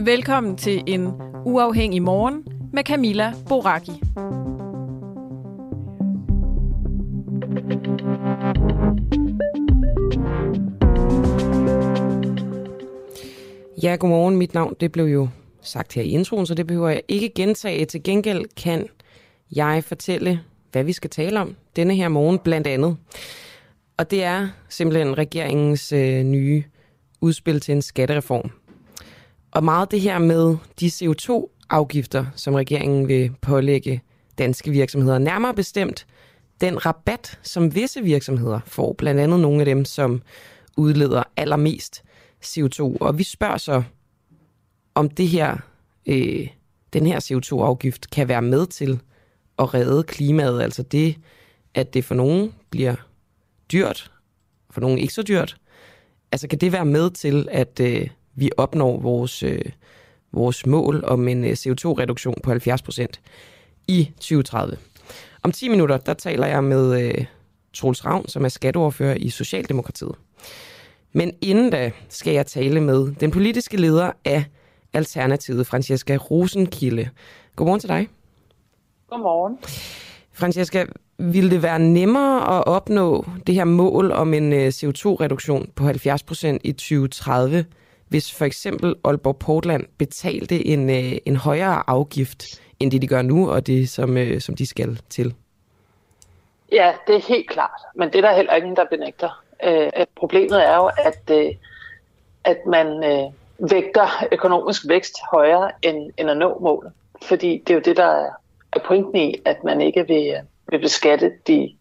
Velkommen til en uafhængig morgen med Camilla Boraki. Ja, godmorgen. Mit navn det blev jo sagt her i introen, så det behøver jeg ikke gentage. Til gengæld kan jeg fortælle, hvad vi skal tale om denne her morgen blandt andet. Og det er simpelthen regeringens øh, nye udspil til en skattereform. Og meget det her med de CO2-afgifter, som regeringen vil pålægge danske virksomheder. Nærmere bestemt den rabat, som visse virksomheder får, blandt andet nogle af dem, som udleder allermest CO2. Og vi spørger så, om det her, øh, den her CO2-afgift kan være med til at redde klimaet. Altså det, at det for nogen bliver dyrt, for nogen ikke så dyrt. Altså kan det være med til, at øh, vi opnår vores, øh, vores mål om en øh, CO2-reduktion på 70% i 2030. Om 10 minutter, der taler jeg med øh, Troels Ravn, som er skatteordfører i Socialdemokratiet. Men inden da skal jeg tale med den politiske leder af Alternativet, Francesca Rosenkilde. Godmorgen til dig. Godmorgen. Francesca, ville det være nemmere at opnå det her mål om en øh, CO2-reduktion på 70% i 2030, hvis for eksempel Aalborg Portland betalte en, øh, en højere afgift, end det de gør nu, og det som, øh, som de skal til? Ja, det er helt klart. Men det er der heller ingen, der benægter. Øh, problemet er jo, at, øh, at man øh, vægter økonomisk vækst højere end, end at nå målet. Fordi det er jo det, der er, er pointen i, at man ikke vil, vil beskatte de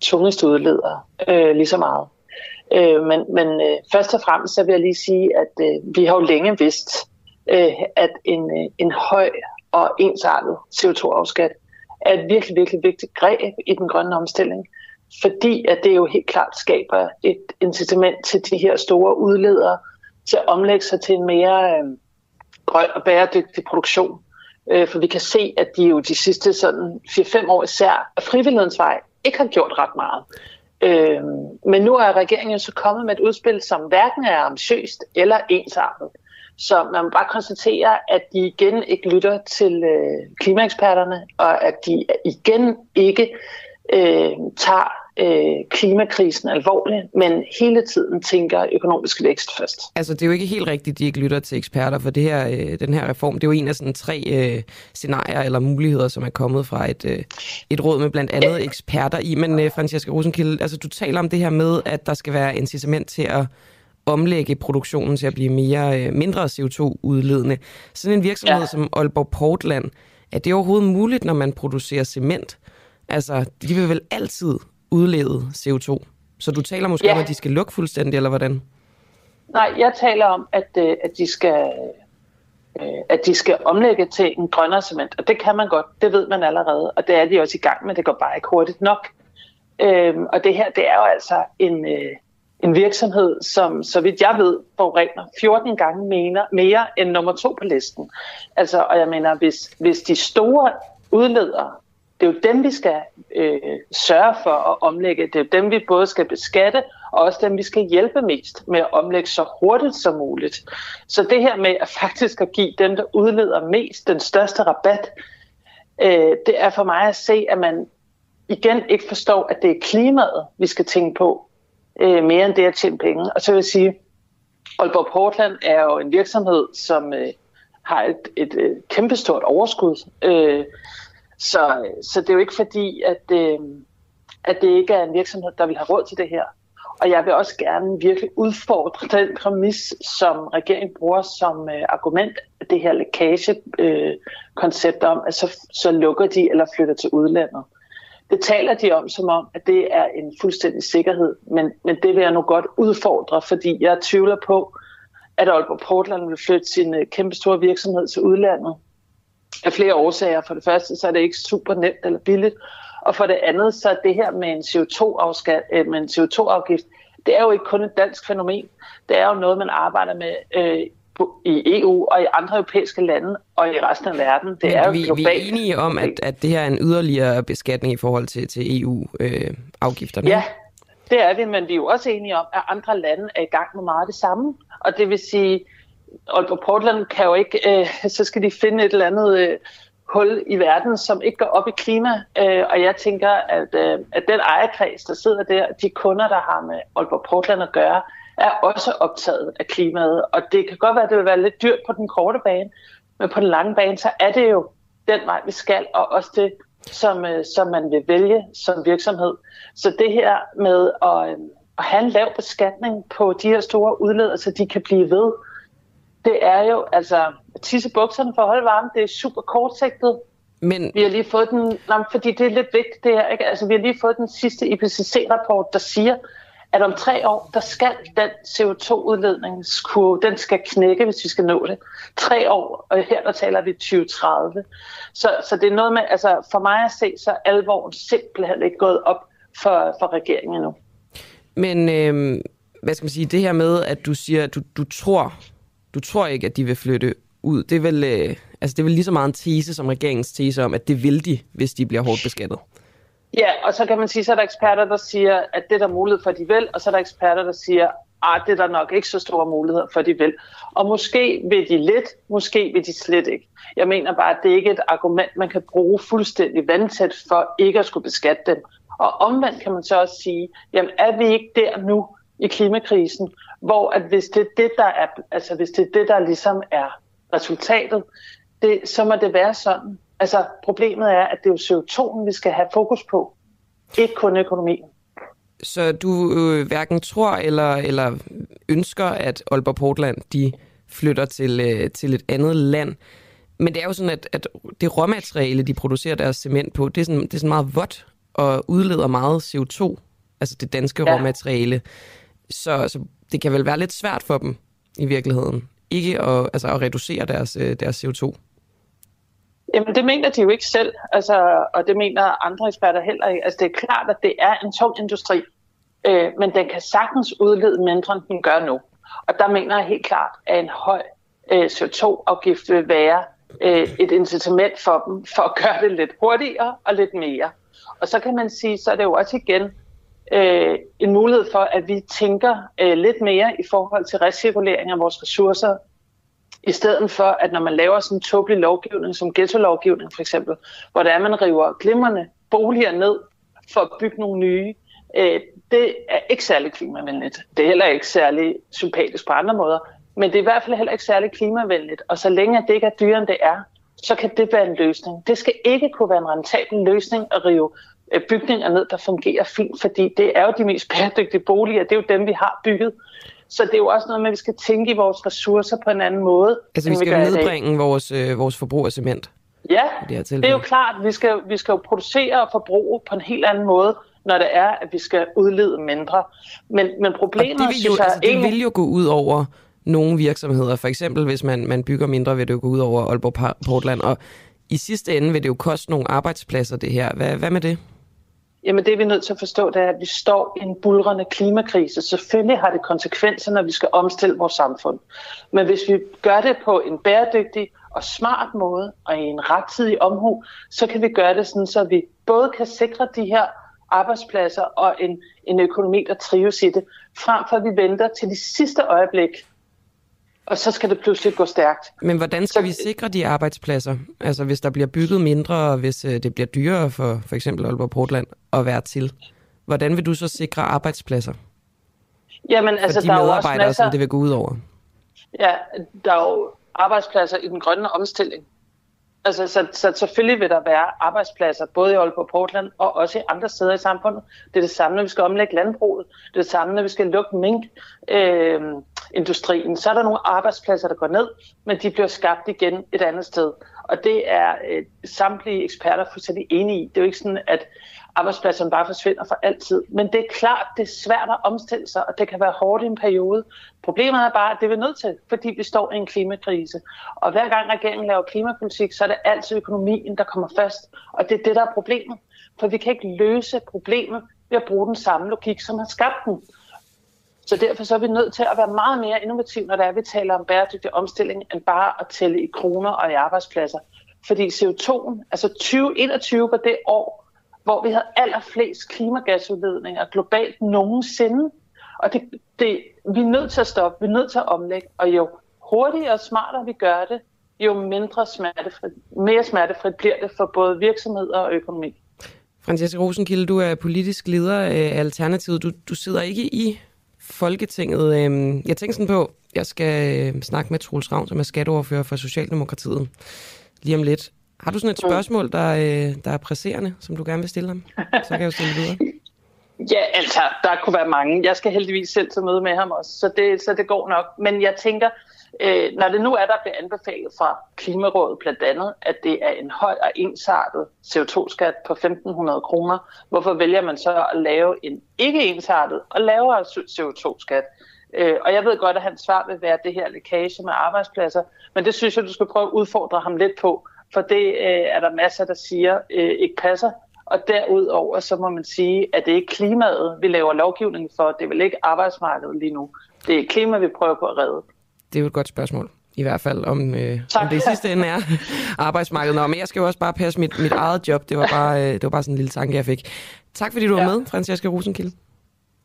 tungeste udledere øh, lige så meget. Øh, men men øh, først og fremmest så vil jeg lige sige, at øh, vi har jo længe vidst, øh, at en, øh, en høj og ensartet CO2-afskat er et virkelig, virkelig vigtigt greb i den grønne omstilling. Fordi at det jo helt klart skaber et incitament til de her store udledere til at omlægge sig til en mere øh, grøn og bæredygtig produktion. Øh, for vi kan se, at de jo de sidste sådan 4-5 år især af frivillighedens vej ikke har gjort ret meget. Øh, men nu er regeringen jo så kommet med et udspil, som hverken er ambitiøst eller ensartet. Så man må bare konstatere, at de igen ikke lytter til øh, klimaeksperterne, og at de igen ikke øh, tager øh, klimakrisen alvorligt, men hele tiden tænker økonomisk vækst først. Altså det er jo ikke helt rigtigt, at de ikke lytter til eksperter, for det her, øh, den her reform, det er jo en af sådan tre øh, scenarier eller muligheder, som er kommet fra et, øh, et råd med blandt andet eksperter i. Men øh, Francesca Rosenkilde, altså du taler om det her med, at der skal være incitament til at omlægge produktionen til at blive mere øh, mindre CO2-udledende. Sådan en virksomhed ja. som Aalborg Portland, er det overhovedet muligt, når man producerer cement? Altså, de vil vel altid udlede CO2. Så du taler måske ja. om, at de skal lukke fuldstændig, eller hvordan? Nej, jeg taler om, at, øh, at de skal øh, at de skal omlægge til en grønnere cement, og det kan man godt, det ved man allerede, og det er de også i gang med, det går bare ikke hurtigt nok. Øhm, og det her, det er jo altså en, øh, en virksomhed, som, så vidt jeg ved, forurener 14 gange mere, mere end nummer to på listen. Altså, og jeg mener, hvis, hvis de store udledere det er jo dem, vi skal øh, sørge for at omlægge. Det er jo dem, vi både skal beskatte, og også dem, vi skal hjælpe mest med at omlægge så hurtigt som muligt. Så det her med at faktisk at give dem, der udleder mest, den største rabat, øh, det er for mig at se, at man igen ikke forstår, at det er klimaet, vi skal tænke på, øh, mere end det at tjene penge. Og så vil jeg sige, Aalborg Portland er jo en virksomhed, som øh, har et, et, et kæmpestort overskud. Øh, så, så det er jo ikke fordi, at, øh, at det ikke er en virksomhed, der vil have råd til det her. Og jeg vil også gerne virkelig udfordre den præmis, som regeringen bruger som øh, argument, det her lækage-koncept øh, om, at så, så lukker de eller flytter til udlandet. Det taler de om som om, at det er en fuldstændig sikkerhed, men, men det vil jeg nu godt udfordre, fordi jeg tvivler på, at Aalborg Portland vil flytte sin øh, kæmpe store virksomhed til udlandet. Af flere årsager. For det første, så er det ikke super nemt eller billigt. Og for det andet, så er det her med en CO2-afgift, med en CO2-afgift det er jo ikke kun et dansk fænomen. Det er jo noget, man arbejder med øh, i EU og i andre europæiske lande og i resten af verden. Det Men er jo vi, globalt. vi er enige om, at, at det her er en yderligere beskatning i forhold til, til EU-afgifterne. Øh, ja, det er vi, men vi er jo også enige om, at andre lande er i gang med meget det samme. Og det vil sige, Aalborg Portland kan jo ikke, øh, så skal de finde et eller andet øh, hul i verden, som ikke går op i klima. Øh, og jeg tænker, at, øh, at den ejerkreds, der sidder der, de kunder, der har med Aalborg Portland at gøre, er også optaget af klimaet. Og det kan godt være, at det vil være lidt dyrt på den korte bane, men på den lange bane, så er det jo den vej, vi skal, og også det, som, øh, som man vil vælge som virksomhed. Så det her med at, øh, at have en lav beskatning på de her store udledere, så de kan blive ved, det er jo, altså, tisse bukserne for at holde varme, det er super kortsigtet. Men... Vi har lige fået den, nej, fordi det er lidt vigtigt det her, ikke? Altså, vi har lige fået den sidste IPCC-rapport, der siger, at om tre år, der skal den CO2-udledningskurve, den skal knække, hvis vi skal nå det. Tre år, og her der taler vi 2030. Så, så det er noget med, altså for mig at se, så er alvoren simpelthen ikke gået op for, for regeringen endnu. Men øh, hvad skal man sige, det her med, at du siger, at du, du tror, du tror ikke, at de vil flytte ud. Det er vel, øh, altså det er vel lige så meget en tese som regeringens tese om, at det vil de, hvis de bliver hårdt beskattet. Ja, og så kan man sige, så er der eksperter, der siger, at det er der mulighed for, at de vil, og så er der eksperter, der siger, at det er der nok ikke så store muligheder for, at de vil. Og måske vil de lidt, måske vil de slet ikke. Jeg mener bare, at det ikke er et argument, man kan bruge fuldstændig vandtæt for ikke at skulle beskatte dem. Og omvendt kan man så også sige, jamen er vi ikke der nu i klimakrisen, hvor at hvis det er det, der er, altså hvis det er det, der ligesom er resultatet, det, så må det være sådan. Altså problemet er, at det er jo CO2'en, vi skal have fokus på, ikke kun økonomien. Så du øh, hverken tror eller, eller ønsker, at Aalborg Portland de flytter til, øh, til et andet land. Men det er jo sådan, at, at det råmateriale, de producerer deres cement på, det er sådan, det er sådan meget vådt og udleder meget CO2, altså det danske ja. råmateriale. Så, så det kan vel være lidt svært for dem i virkeligheden, ikke at, altså at reducere deres, øh, deres CO2. Jamen det mener de jo ikke selv, altså, og det mener andre eksperter heller ikke. Altså det er klart, at det er en tung industri, øh, men den kan sagtens udlede mindre, end den gør nu. Og der mener jeg helt klart, at en høj øh, CO2-afgift vil være øh, et incitament for dem for at gøre det lidt hurtigere og lidt mere. Og så kan man sige, så er det jo også igen øh, en mulighed for, at vi tænker øh, lidt mere i forhold til recirkulering af vores ressourcer, i stedet for, at når man laver sådan en tåbelig lovgivning, som ghetto-lovgivning for eksempel, hvor der er, man river glimrende boliger ned for at bygge nogle nye, øh, det er ikke særlig klimavenligt. Det er heller ikke særlig sympatisk på andre måder, men det er i hvert fald heller ikke særlig klimavenligt. Og så længe det ikke er dyrere, end det er, så kan det være en løsning. Det skal ikke kunne være en rentabel løsning at rive bygninger ned, der fungerer fint, fordi det er jo de mest bæredygtige boliger. Det er jo dem, vi har bygget. Så det er jo også noget med, at vi skal tænke i vores ressourcer på en anden måde. Altså vi skal jo nedbringe vores, øh, vores forbrug af cement. Ja, det, det er jo klart. Vi skal, vi skal jo producere og forbruge på en helt anden måde, når det er, at vi skal udlede mindre. Men, men problemet og det vil jo, altså, det ikke... vil jo gå ud over nogle virksomheder. For eksempel, hvis man, man bygger mindre, vil det jo gå ud over Aalborg Portland. Og i sidste ende vil det jo koste nogle arbejdspladser, det her. Hvad, hvad med det? Jamen det vi er nødt til at forstå, det er, at vi står i en bulrende klimakrise. Selvfølgelig har det konsekvenser, når vi skal omstille vores samfund. Men hvis vi gør det på en bæredygtig og smart måde, og i en rettidig omhu, så kan vi gøre det sådan, så vi både kan sikre de her arbejdspladser og en, en økonomi, der trives i det, frem for at vi venter til de sidste øjeblik og så skal det pludselig gå stærkt. Men hvordan skal så, vi sikre de arbejdspladser? Altså hvis der bliver bygget mindre, og hvis øh, det bliver dyrere for for eksempel Aalborg Portland at være til, hvordan vil du så sikre arbejdspladser? Jamen, altså, for de der medarbejdere, er jo også masser, som det vil gå ud over? Ja, der er jo arbejdspladser i den grønne omstilling. Altså, så, så selvfølgelig vil der være arbejdspladser, både i Aalborg Portland og også i andre steder i samfundet. Det er det samme, når vi skal omlægge landbruget. Det er det samme, når vi skal lukke minkindustrien. Øh, industrien. så er der nogle arbejdspladser, der går ned, men de bliver skabt igen et andet sted. Og det er øh, samtlige eksperter fuldstændig enige i. Det er jo ikke sådan, at arbejdspladserne bare forsvinder for altid. Men det er klart, det er svært at omstille sig, og det kan være hårdt i en periode. Problemet er bare, at det er vi nødt til, fordi vi står i en klimakrise. Og hver gang regeringen laver klimapolitik, så er det altid økonomien, der kommer først. Og det er det, der er problemet. For vi kan ikke løse problemet ved at bruge den samme logik, som har skabt den. Så derfor så er vi nødt til at være meget mere innovative, når det er, vi taler om bæredygtig omstilling, end bare at tælle i kroner og i arbejdspladser. Fordi CO2'en, altså 2021 var det år, hvor vi havde allerflest klimagasudledninger globalt nogensinde. Og det, det, vi er nødt til at stoppe, vi er nødt til at omlægge, og jo hurtigere og smartere vi gør det, jo mindre smertefrit, mere smertefrit bliver det for både virksomheder og økonomi. Francesca Rosenkilde, du er politisk leder af Alternativet. Du, du sidder ikke i Folketinget. Øhm, jeg tænker sådan på, jeg skal øh, snakke med Troels Ravn, som er skatteoverfører for Socialdemokratiet lige om lidt. Har du sådan et mm. spørgsmål, der, øh, der er presserende, som du gerne vil stille ham? Så kan jeg jo stille videre. Ja, altså, der kunne være mange. Jeg skal heldigvis selv til møde med ham også, så det, så det går nok. Men jeg tænker, øh, når det nu er, der bliver anbefalet fra Klimarådet blandt andet, at det er en høj og ensartet CO2-skat på 1.500 kroner, hvorfor vælger man så at lave en ikke ensartet og lavere CO2-skat? Øh, og jeg ved godt, at hans svar vil være det her lækage med arbejdspladser, men det synes jeg, du skal prøve at udfordre ham lidt på for det øh, er der masser, der siger øh, ikke passer. Og derudover så må man sige, at det er ikke klimaet, vi laver lovgivning for. Det er vel ikke arbejdsmarkedet lige nu. Det er klima, vi prøver på at redde. Det er jo et godt spørgsmål. I hvert fald, om, øh, om det i sidste ende er arbejdsmarkedet. Nå, men jeg skal jo også bare passe mit, mit eget job. Det var, bare, øh, det var bare sådan en lille tanke, jeg fik. Tak fordi du ja. var med, Franciska Rosenkilde.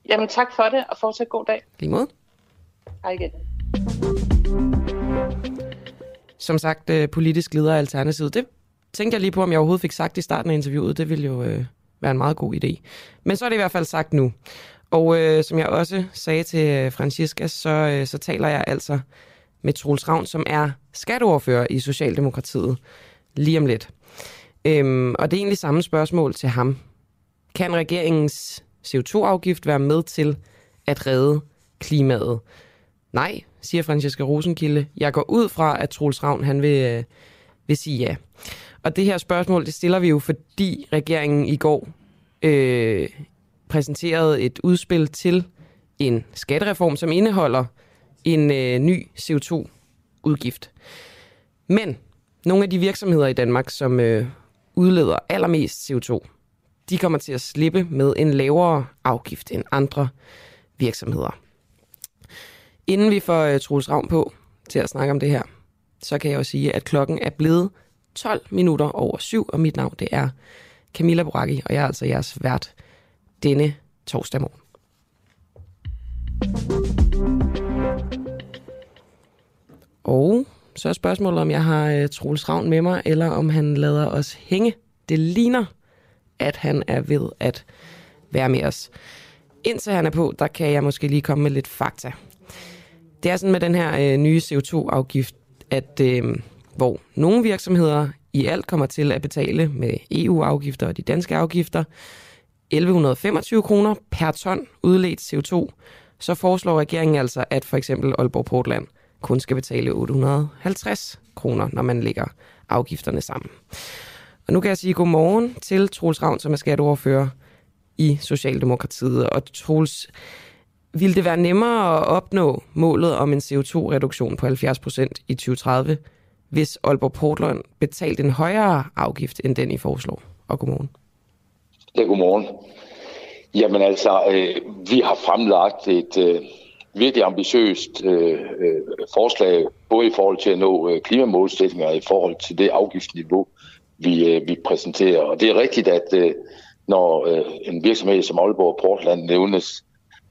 Jamen tak for det, og fortsat god dag. Lige måde. Hej igen som sagt øh, politisk leder af Alternativet. Det tænkte jeg lige på, om jeg overhovedet fik sagt i starten af interviewet. Det ville jo øh, være en meget god idé. Men så er det i hvert fald sagt nu. Og øh, som jeg også sagde til øh, Francisca, så, øh, så taler jeg altså med Troels Ravn, som er skatteordfører i Socialdemokratiet, lige om lidt. Øhm, og det er egentlig samme spørgsmål til ham. Kan regeringens CO2-afgift være med til at redde klimaet? Nej, siger Franciska Rosenkilde. Jeg går ud fra, at Troels Ravn han vil, øh, vil sige ja. Og det her spørgsmål, det stiller vi jo, fordi regeringen i går øh, præsenteret et udspil til en skattereform, som indeholder en øh, ny CO2-udgift. Men nogle af de virksomheder i Danmark, som øh, udleder allermest CO2, de kommer til at slippe med en lavere afgift end andre virksomheder. Inden vi får øh, Troels Ravn på til at snakke om det her, så kan jeg jo sige, at klokken er blevet 12 minutter over syv, og mit navn det er Camilla Boracchi, og jeg er altså jeres vært denne torsdag morgen. Og så er spørgsmålet, om jeg har uh, Troels Ravn med mig, eller om han lader os hænge. Det ligner, at han er ved at være med os. Indtil han er på, der kan jeg måske lige komme med lidt fakta. Det er sådan med den her øh, nye CO2-afgift, at øh, hvor nogle virksomheder i alt kommer til at betale med EU-afgifter og de danske afgifter 1125 kroner per ton udledt CO2, så foreslår regeringen altså, at for eksempel Aalborg Portland kun skal betale 850 kroner, når man lægger afgifterne sammen. Og nu kan jeg sige godmorgen til Troels Ravn, som er skatteordfører i Socialdemokratiet. Og Troels, ville det være nemmere at opnå målet om en CO2-reduktion på 70 procent i 2030, hvis Aalborg Portland betalte en højere afgift end den, I foreslår? Og godmorgen. Ja, godmorgen. Jamen altså, øh, vi har fremlagt et øh, virkelig ambitiøst øh, øh, forslag, både i forhold til at nå øh, klimamålsætninger og i forhold til det afgiftsniveau, vi, øh, vi præsenterer. Og det er rigtigt, at øh, når øh, en virksomhed som Aalborg Portland nævnes,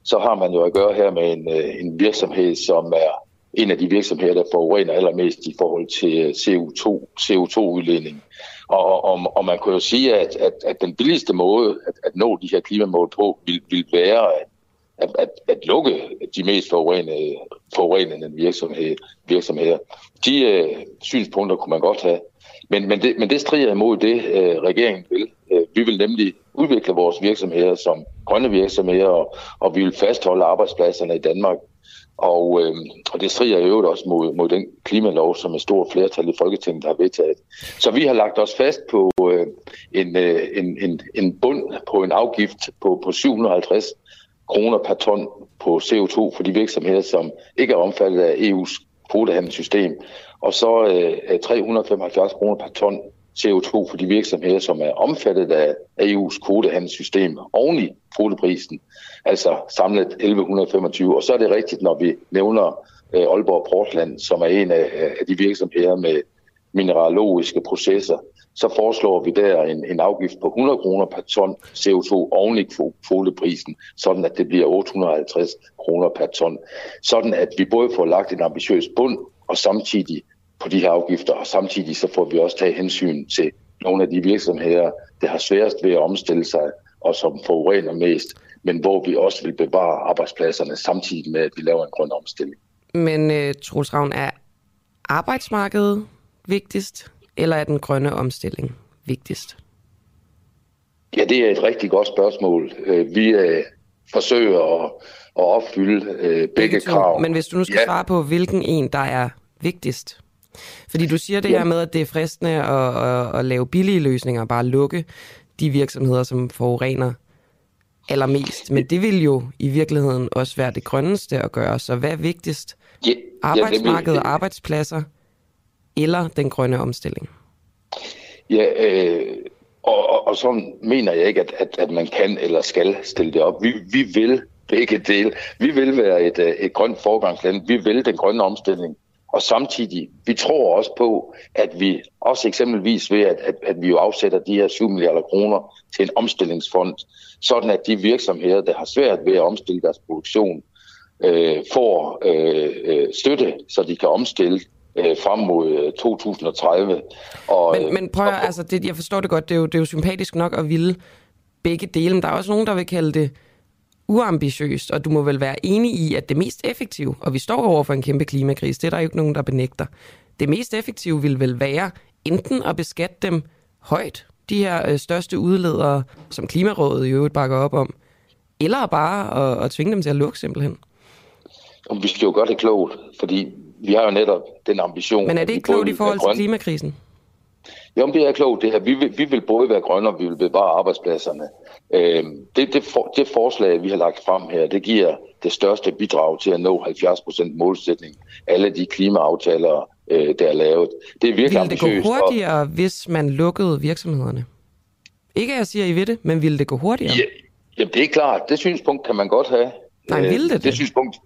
så har man jo at gøre her med en, øh, en virksomhed, som er en af de virksomheder, der forurener allermest i forhold til øh, CO2, CO2-udledning. Og, og, og man kunne jo sige, at, at, at den billigste måde at, at nå de her klimamål på, vil, vil være at, at, at lukke de mest forurenende, forurenende virksomheder. virksomheder. De øh, synspunkter kunne man godt have. Men, men, det, men det strider imod det, øh, regeringen vil. Øh, vi vil nemlig udvikle vores virksomheder som grønne virksomheder, og, og vi vil fastholde arbejdspladserne i Danmark. Og, øh, og det strider i øvrigt også mod, mod den klimalov, som et stort flertal i Folketinget har vedtaget. Så vi har lagt os fast på øh, en, øh, en, en, en bund på en afgift på, på 750 kroner per ton på CO2 for de virksomheder, som ikke er omfattet af EU's kvotehandelssystem, og så øh, øh 375 kroner per ton CO2 for de virksomheder, som er omfattet af EU's kvotehandelssystem oven i kvoteprisen, altså samlet 1125. Og så er det rigtigt, når vi nævner øh, Aalborg Portland, som er en af, af de virksomheder med mineralogiske processer, så foreslår vi der en, en afgift på 100 kroner per ton CO2 oven i kvoteprisen, sådan at det bliver 850 kroner per ton. Sådan at vi både får lagt en ambitiøs bund, og samtidig på de her afgifter, og samtidig så får vi også taget hensyn til nogle af de virksomheder, der har sværest ved at omstille sig, og som forurener mest, men hvor vi også vil bevare arbejdspladserne samtidig med, at vi laver en grøn omstilling. Men uh, Troels Ravn, er arbejdsmarkedet vigtigst, eller er den grønne omstilling vigtigst? Ja, det er et rigtig godt spørgsmål. Øh, vi uh, forsøger at, at opfylde uh, begge, begge krav. Men hvis du nu skal ja. svare på, hvilken en, der er vigtigst, fordi du siger det her med, at det er fristende at, at, at lave billige løsninger og bare lukke de virksomheder, som forurener allermest. Men det vil jo i virkeligheden også være det grønneste at gøre. Så hvad er vigtigst? Ja, Arbejdsmarkedet og arbejdspladser eller den grønne omstilling? Ja, øh, og, og, og så mener jeg ikke, at, at, at man kan eller skal stille det op. Vi, vi vil begge dele. Vi vil være et, øh, et grønt forgangsland. Vi vil den grønne omstilling. Og samtidig, vi tror også på, at vi også eksempelvis ved, at, at, at vi jo afsætter de her 7 milliarder kroner til en omstillingsfond, sådan at de virksomheder, der har svært ved at omstille deres produktion, øh, får øh, øh støtte, så de kan omstille øh, frem mod 2030. Øh, og, men, men prøv at, altså, det, jeg forstår det godt, det er, jo, det er jo sympatisk nok at ville begge dele, men der er også nogen, der vil kalde det uambitiøst, og du må vel være enig i, at det mest effektive, og vi står over for en kæmpe klimakrise, det er der jo ikke nogen, der benægter, det mest effektive vil vel være enten at beskatte dem højt, de her øh, største udledere, som Klimarådet i øvrigt bakker op om, eller bare at, at tvinge dem til at lukke simpelthen? Vi skal jo gøre det klogt, fordi vi har jo netop den ambition... Men er det ikke klogt i forhold til klimakrisen? Jo, det er klogt det her. Vi vil, vi vil både være grønne, og vi vil bevare arbejdspladserne. Øh, det, det, for, det forslag, vi har lagt frem her, det giver det største bidrag til at nå 70% målsætning. Alle de klimaaftaler, øh, der er lavet. Det er virkelig Vil det gå hurtigere, og... hvis man lukkede virksomhederne? Ikke at jeg siger, I ved det, men ville det gå hurtigere? Ja, jamen, det er klart. Det synspunkt kan man godt have. Nej, øh, ville det det? Det synspunkt,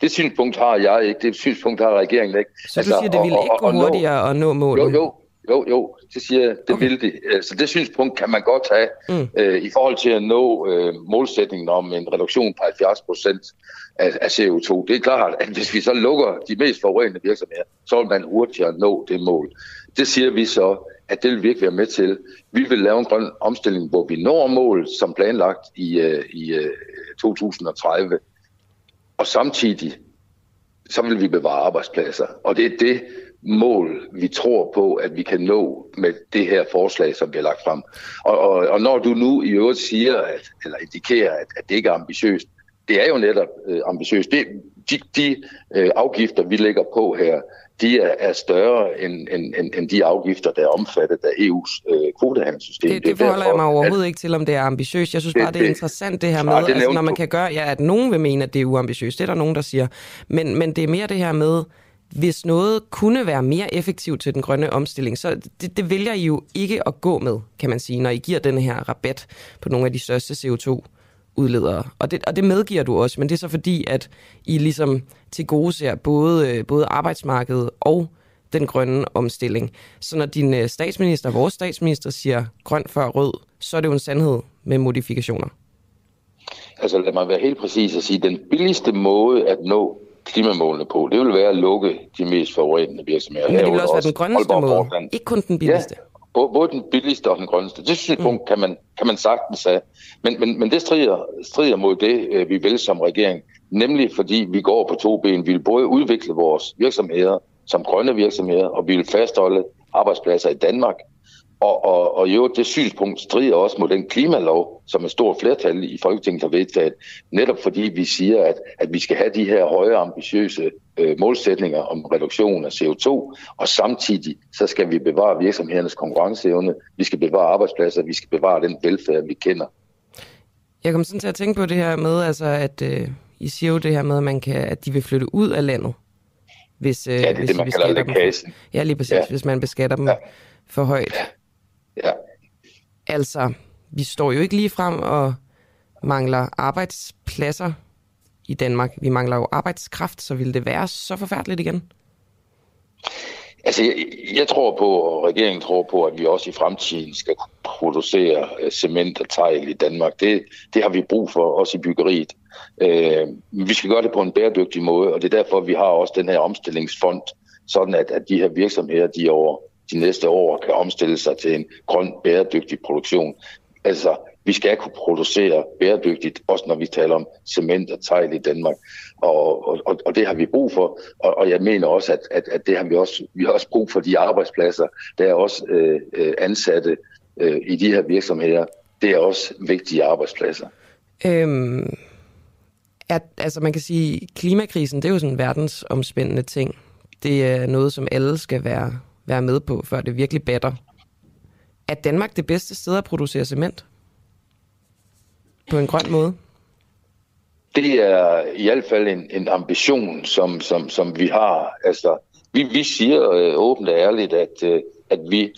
det synspunkt har jeg ikke. Det synspunkt har regeringen ikke. Så altså, du siger, det ville og, ikke gå hurtigere nå, at nå målet? Jo, jo, jo, jo, det siger jeg, det okay. vil de. Så altså, det synspunkt kan man godt have mm. øh, i forhold til at nå øh, målsætningen om en reduktion på 70 procent af, af CO2. Det er klart, at hvis vi så lukker de mest forurenende virksomheder, så vil man hurtigere nå det mål. Det siger vi så, at det vil vi ikke være med til. Vi vil lave en grøn omstilling, hvor vi når mål som planlagt i, øh, i øh, 2030. Og samtidig, så vil vi bevare arbejdspladser. Og det er det, mål, vi tror på, at vi kan nå med det her forslag, som vi har lagt frem. Og, og, og når du nu i øvrigt siger, at, eller indikerer, at, at det ikke er ambitiøst, det er jo netop øh, ambitiøst. Det, de de øh, afgifter, vi lægger på her, de er, er større end, end, end, end de afgifter, der er omfattet af EU's øh, kvotehandelssystem. Det, det, det forholder jeg mig overhovedet at, ikke til, om det er ambitiøst. Jeg synes bare, det er interessant det her med, det altså, når man kan gøre, ja, at nogen vil mene, at det er uambitiøst. Det er der nogen, der siger. Men, men det er mere det her med, hvis noget kunne være mere effektivt til den grønne omstilling, så det, det vælger I jo ikke at gå med, kan man sige, når I giver den her rabat på nogle af de største CO2-udledere. Og det, og det medgiver du også, men det er så fordi, at I ligesom til gode ser både, øh, både arbejdsmarkedet og den grønne omstilling. Så når din øh, statsminister, vores statsminister, siger grøn før rød, så er det jo en sandhed med modifikationer. Altså lad mig være helt præcis og sige, at den billigste måde at nå klimamålene på, det vil være at lukke de mest forurenende virksomheder. Men det vil også være den grønneste måde, ikke kun den billigste. Ja, både den billigste og den grønneste. Det synspunkt mm. kan, man, kan man sagtens have. Men, men, men det strider, strider mod det, øh, vi vil som regering. Nemlig fordi vi går på to ben. Vi vil både udvikle vores virksomheder som grønne virksomheder, og vi vil fastholde arbejdspladser i Danmark, og, og, og jo, det synspunkt strider også mod den klimalov, som et stort flertal i Folketinget har vedtaget, netop fordi vi siger, at, at vi skal have de her høje ambitiøse øh, målsætninger om reduktion af CO2, og samtidig så skal vi bevare virksomhedernes konkurrenceevne, vi skal bevare arbejdspladser, vi skal bevare den velfærd, vi kender. Jeg kom sådan til at tænke på det her med, altså, at øh, I siger jo det her med, at, man kan, at de vil flytte ud af landet. Hvis, øh, ja, det er hvis det, man kalder lækagen. Ja, lige præcis, ja. hvis man beskatter dem ja. for højt. Ja. Ja. Altså, vi står jo ikke lige frem og mangler arbejdspladser i Danmark. Vi mangler jo arbejdskraft, så vil det være så forfærdeligt igen? Altså, jeg, jeg tror på, og regeringen tror på, at vi også i fremtiden skal producere uh, cement og tegl i Danmark. Det, det har vi brug for, også i byggeriet. Uh, vi skal gøre det på en bæredygtig måde, og det er derfor, vi har også den her omstillingsfond, sådan at, at de her virksomheder, de over de næste år kan omstille sig til en grøn, bæredygtig produktion. Altså, vi skal kunne producere bæredygtigt, også når vi taler om cement og tegl i Danmark. Og, og, og det har vi brug for. Og, og jeg mener også, at, at, at det har vi også, vi har også brug for de arbejdspladser. Der er også øh, øh ansatte øh, i de her virksomheder. Det er også vigtige arbejdspladser. Øhm, at, altså man kan sige, klimakrisen, det er jo sådan en verdensomspændende ting. Det er noget, som alle skal være være med på, før det virkelig batter. Er Danmark det bedste sted at producere cement? På en grøn måde? Det er i hvert fald en, en ambition, som, som, som vi har. Altså, vi, vi siger øh, åbent og ærligt, at, øh, at vi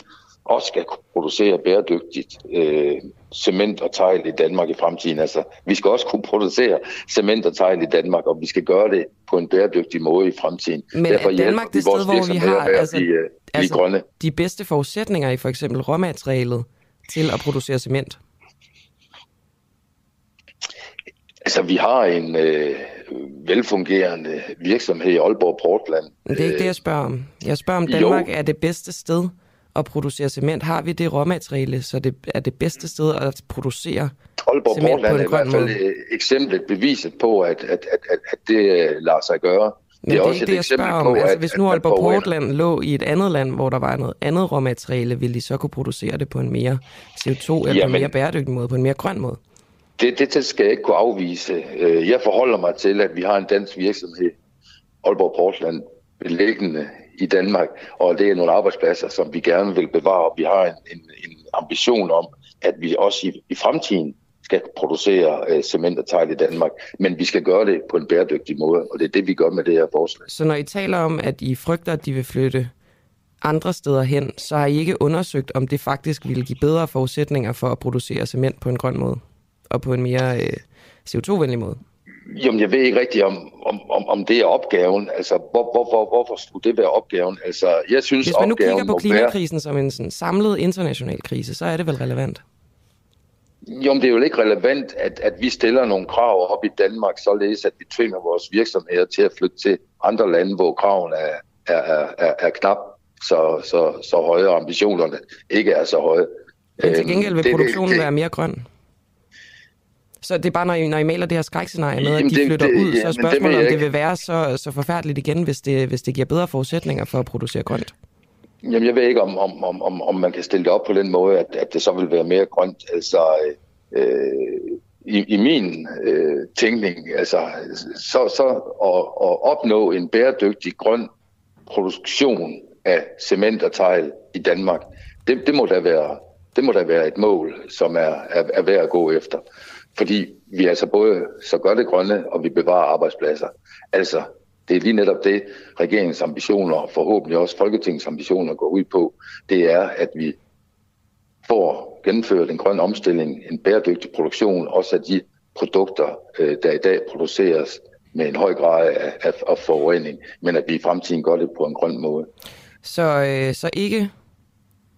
også skal producere bæredygtigt øh, cement og tegl i Danmark i fremtiden. Altså, vi skal også kunne producere cement og tegl i Danmark, og vi skal gøre det på en bæredygtig måde i fremtiden. Men Derfor er Danmark det sted, hvor vi har altså, blive, øh, altså, grønne. de bedste forudsætninger i for eksempel råmaterialet til at producere cement? Altså, vi har en øh, velfungerende virksomhed i Aalborg Portland. Men det er ikke det, jeg spørger om. Jeg spørger om Danmark jo. er det bedste sted at producere cement? Har vi det råmateriale, så det er det bedste sted at producere Aalborg cement Portland på en er i hvert fald måde? eksemplet beviset på, at, at, at, at det øh, lader sig gøre. Men det er, det er også ikke det, jeg spørger om. På, altså, at, hvis nu Aalborg Portland lå i et andet land, hvor der var noget andet råmateriale, ville de så kunne producere det på en mere CO2 eller Jamen, på en mere bæredygtig måde, på en mere grøn måde? Det, det skal jeg ikke kunne afvise. Øh, jeg forholder mig til, at vi har en dansk virksomhed, Aalborg Portland, beliggende i Danmark, og det er nogle arbejdspladser, som vi gerne vil bevare, og vi har en, en, en ambition om, at vi også i, i fremtiden skal producere øh, cement og tegl i Danmark, men vi skal gøre det på en bæredygtig måde, og det er det, vi gør med det her forslag. Så når I taler om, at I frygter, at de vil flytte andre steder hen, så har I ikke undersøgt, om det faktisk ville give bedre forudsætninger for at producere cement på en grøn måde, og på en mere øh, CO2-venlig måde? Jamen, jeg ved ikke rigtigt, om, om, om, om det er opgaven. Altså, hvor, hvor, hvor, hvorfor skulle det være opgaven? Altså, jeg synes, Hvis man nu kigger på klimakrisen være... som en sådan samlet international krise, så er det vel relevant? Jo, men det er jo ikke relevant, at, at vi stiller nogle krav op i Danmark, således at vi tvinger vores virksomheder til at flytte til andre lande, hvor kravene er, er, er, er knap så, så, så høje, og ambitionerne ikke er så høje. Men til gengæld vil øhm, produktionen det, det, være mere grøn? Så det er bare, når I, når I maler det her skrækscenarie med, at de det, flytter det, ud, så er spørgsmålet, om det vil være så, så forfærdeligt igen, hvis det, hvis det giver bedre forudsætninger for at producere grønt. Jamen, jeg ved ikke, om, om, om, om man kan stille det op på den måde, at, at det så vil være mere grønt. Altså, øh, i, i min øh, tænkning, altså, så, så at, at opnå en bæredygtig grøn produktion af cement og tegl i Danmark, det, det, må da være, det må da være et mål, som er, er, er værd at gå efter. Fordi vi altså både så gør det grønne, og vi bevarer arbejdspladser. Altså, det er lige netop det, regeringens ambitioner, og forhåbentlig også Folketingets ambitioner går ud på. Det er, at vi får gennemført en grøn omstilling, en bæredygtig produktion, også af de produkter, øh, der i dag produceres med en høj grad af, af, af forurening, men at vi i fremtiden gør det på en grøn måde. Så, øh, så ikke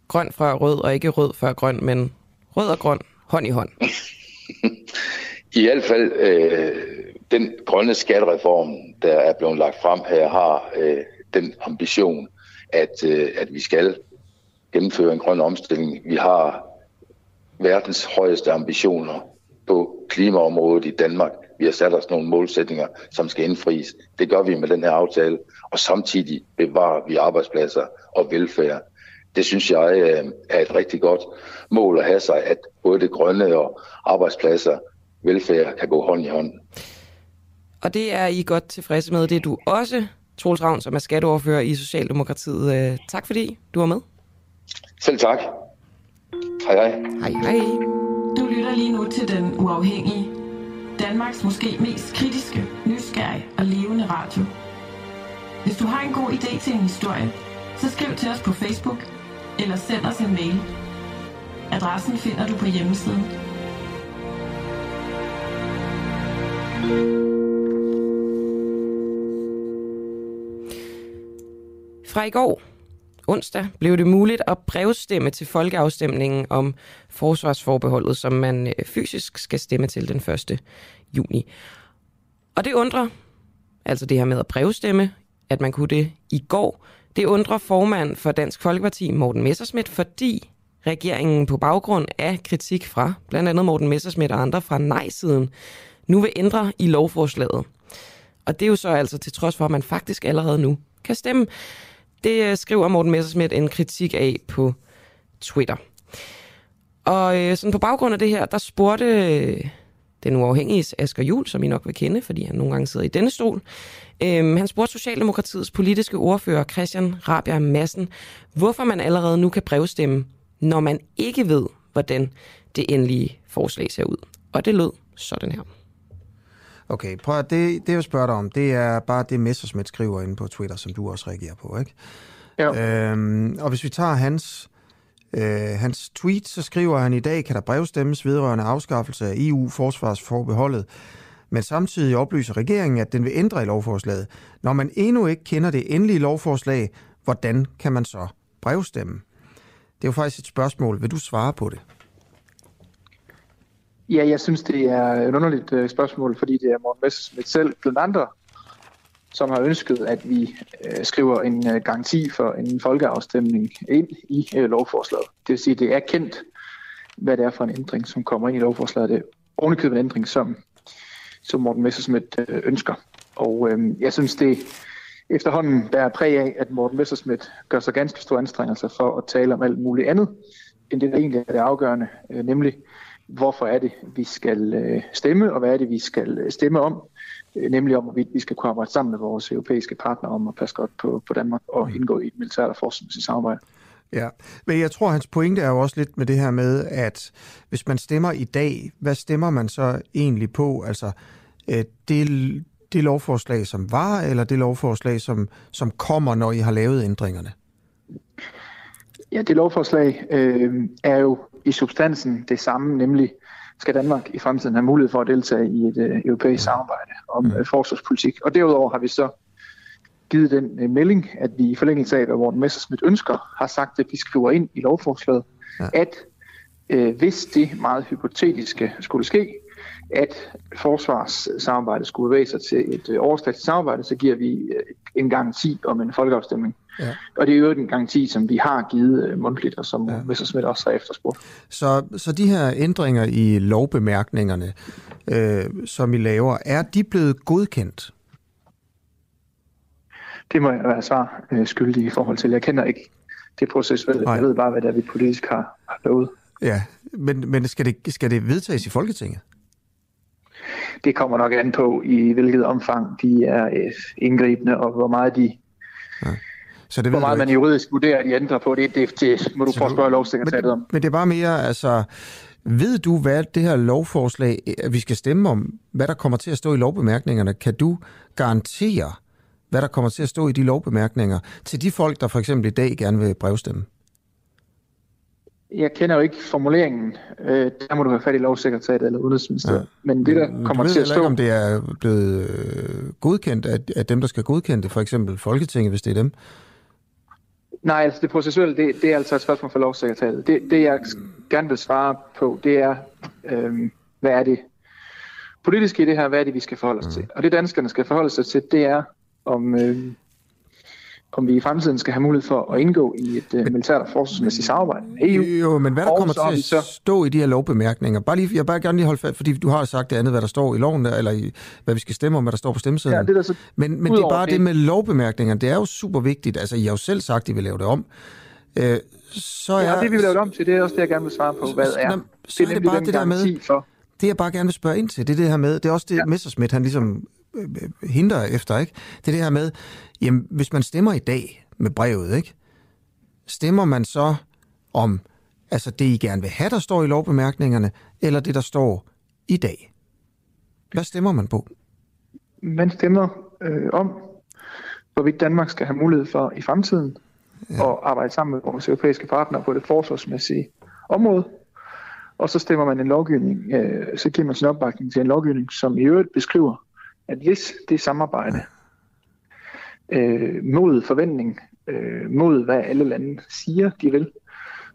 grøn før rød, og ikke rød før grøn, men rød og grøn hånd i hånd? I hvert fald øh, den grønne skattereform, der er blevet lagt frem her, har øh, den ambition, at, øh, at vi skal gennemføre en grøn omstilling. Vi har verdens højeste ambitioner på klimaområdet i Danmark. Vi har sat os nogle målsætninger, som skal indfries. Det gør vi med den her aftale, og samtidig bevarer vi arbejdspladser og velfærd. Det synes jeg øh, er et rigtig godt mål at have sig, at både det grønne og arbejdspladser, velfærd kan gå hånd i hånd. Og det er I godt tilfredse med. Det er du også, Troels Ravn, som er skatteoverfører i Socialdemokratiet. Øh, tak fordi du var med. Selv tak. Hej hej. Hej hej. Du lytter lige nu til Den Uafhængige. Danmarks måske mest kritiske, nysgerrige og levende radio. Hvis du har en god idé til en historie, så skriv til os på Facebook eller send os en mail. Adressen finder du på hjemmesiden. Fra i går, onsdag, blev det muligt at brevstemme til folkeafstemningen om forsvarsforbeholdet, som man øh, fysisk skal stemme til den 1. juni. Og det undrer, altså det her med at brevstemme, at man kunne det i går, det undrer formand for Dansk Folkeparti, Morten Messerschmidt, fordi regeringen på baggrund af kritik fra blandt andet Morten Messersmith og andre fra nej-siden, nu vil ændre i lovforslaget. Og det er jo så altså til trods for, at man faktisk allerede nu kan stemme. Det øh, skriver Morten Messersmith en kritik af på Twitter. Og øh, sådan på baggrund af det her, der spurgte øh, den uafhængige Asger Jul, som I nok vil kende, fordi han nogle gange sidder i denne stol, øh, han spurgte Socialdemokratiets politiske ordfører Christian Rabia Massen, hvorfor man allerede nu kan brevstemme, når man ikke ved, hvordan det endelige forslag ser ud. Og det lød sådan her. Okay, prøv at det, det jeg spørger dig om, det er bare det Messersmith skriver inde på Twitter, som du også reagerer på, ikke? Ja. Øhm, og hvis vi tager hans, øh, hans tweet, så skriver han, i dag kan der brevstemmes vedrørende afskaffelse af EU-forsvarsforbeholdet, men samtidig oplyser regeringen, at den vil ændre i lovforslaget. Når man endnu ikke kender det endelige lovforslag, hvordan kan man så brevstemme? Det er jo faktisk et spørgsmål. Vil du svare på det? Ja, jeg synes, det er et underligt øh, spørgsmål, fordi det er Morten Messerschmidt selv, blandt andre, som har ønsket, at vi øh, skriver en øh, garanti for en folkeafstemning ind i øh, lovforslaget. Det vil sige, at det er kendt, hvad det er for en ændring, som kommer ind i lovforslaget. Det er ovenikøbet en ændring, som, som Morten Messerschmidt øh, ønsker. Og øh, jeg synes, det efterhånden der er præg af, at Morten Messerschmidt gør sig ganske store anstrengelser for at tale om alt muligt andet, end det, der egentlig er det afgørende, øh, nemlig hvorfor er det, vi skal øh, stemme, og hvad er det, vi skal øh, stemme om, øh, nemlig om, hvorvidt vi skal kunne arbejde sammen med vores europæiske partnere om at passe godt på, på Danmark og indgå i et militært og forskningsmæssigt samarbejde. Ja, men jeg tror, hans pointe er jo også lidt med det her med, at hvis man stemmer i dag, hvad stemmer man så egentlig på? Altså, det, det lovforslag, som var, eller det lovforslag, som, som kommer, når I har lavet ændringerne? Ja, det lovforslag øh, er jo i substansen det samme, nemlig skal Danmark i fremtiden have mulighed for at deltage i et øh, europæisk samarbejde om øh, forsvarspolitik. Og derudover har vi så givet den øh, melding, at vi i forlængelse af, hvad Morten Messersmith ønsker, har sagt, at vi skriver ind i lovforslaget, ja. at øh, hvis det meget hypotetiske skulle ske, at forsvarssamarbejdet skulle bevæge sig til et øh, overstatsligt samarbejde, så giver vi øh, en garanti om en folkeafstemning. Ja. Og det er jo en garanti, som vi har givet øh, mundtligt, og som ja. Messersmith også har efterspurgt. Så, så de her ændringer i lovbemærkningerne, øh, som I laver, er de blevet godkendt? Det må jeg være svar øh, skyldig i forhold til. Jeg kender ikke det proces. Nej. Jeg ved bare, hvad det er, vi politisk har, har lovet. Ja, men, men skal, det, skal det vedtages i Folketinget? Det kommer nok an på, i hvilket omfang de er øh, indgribende, og hvor meget de... Ja. Så det hvor meget man juridisk vurderer, at de ændrer på det, det, det må du prøve at spørge lovsekretariatet om. Men det er bare mere, altså... Ved du, hvad det her lovforslag, at vi skal stemme om, hvad der kommer til at stå i lovbemærkningerne? Kan du garantere, hvad der kommer til at stå i de lovbemærkninger til de folk, der for eksempel i dag gerne vil brevstemme? Jeg kender jo ikke formuleringen. Øh, der må du have fat i lovsekretariatet eller udenrigsministeriet. Ja. Men det, der Men kommer til at stå... ikke, om det er blevet øh, godkendt af, af dem, der skal godkende det, for eksempel Folketinget, hvis det er dem? Nej, altså det processuelle, det, det er altså et spørgsmål for lovsekretariatet. Det, det, jeg gerne vil svare på, det er, øh, hvad er det politiske i det her, hvad er det, vi skal forholde os mm. til? Og det danskerne skal forholde sig til, det er, om, øh, om vi i fremtiden skal have mulighed for at indgå i et uh, militært og forsvarsmæssigt samarbejde med EU. Jo, men hvad der kommer til at så... stå i de her lovbemærkninger? Bare lige, jeg bare gerne lige holde fast, fordi du har sagt det andet, hvad der står i loven, der, eller i, hvad vi skal stemme om, hvad der står på stemmesedlen. Ja, det er så men men det er bare det. det med lovbemærkninger, det er jo super vigtigt. Altså, I har jo selv sagt, at I vil lave det om. Øh, så er, ja, det vi vil lave det om til, det er også det, jeg gerne vil svare på, hvad er. Så, det er, det bare det der med, for. det jeg bare gerne vil spørge ind til, det er det her med, det er også det, ja. Messerschmidt, han ligesom øh, hindrer efter, ikke? Det er det her med, jamen, hvis man stemmer i dag med brevet, ikke? Stemmer man så om, altså det, I gerne vil have, der står i lovbemærkningerne, eller det, der står i dag? Hvad stemmer man på? Man stemmer øh, om, hvorvidt Danmark skal have mulighed for i fremtiden ja. og arbejde sammen med vores europæiske partnere på det forsvarsmæssige område. Og så stemmer man en lovgivning, øh, så giver man sin opbakning til en lovgivning, som i øvrigt beskriver, at hvis det samarbejde øh, mod forventning, øh, mod hvad alle lande siger, de vil,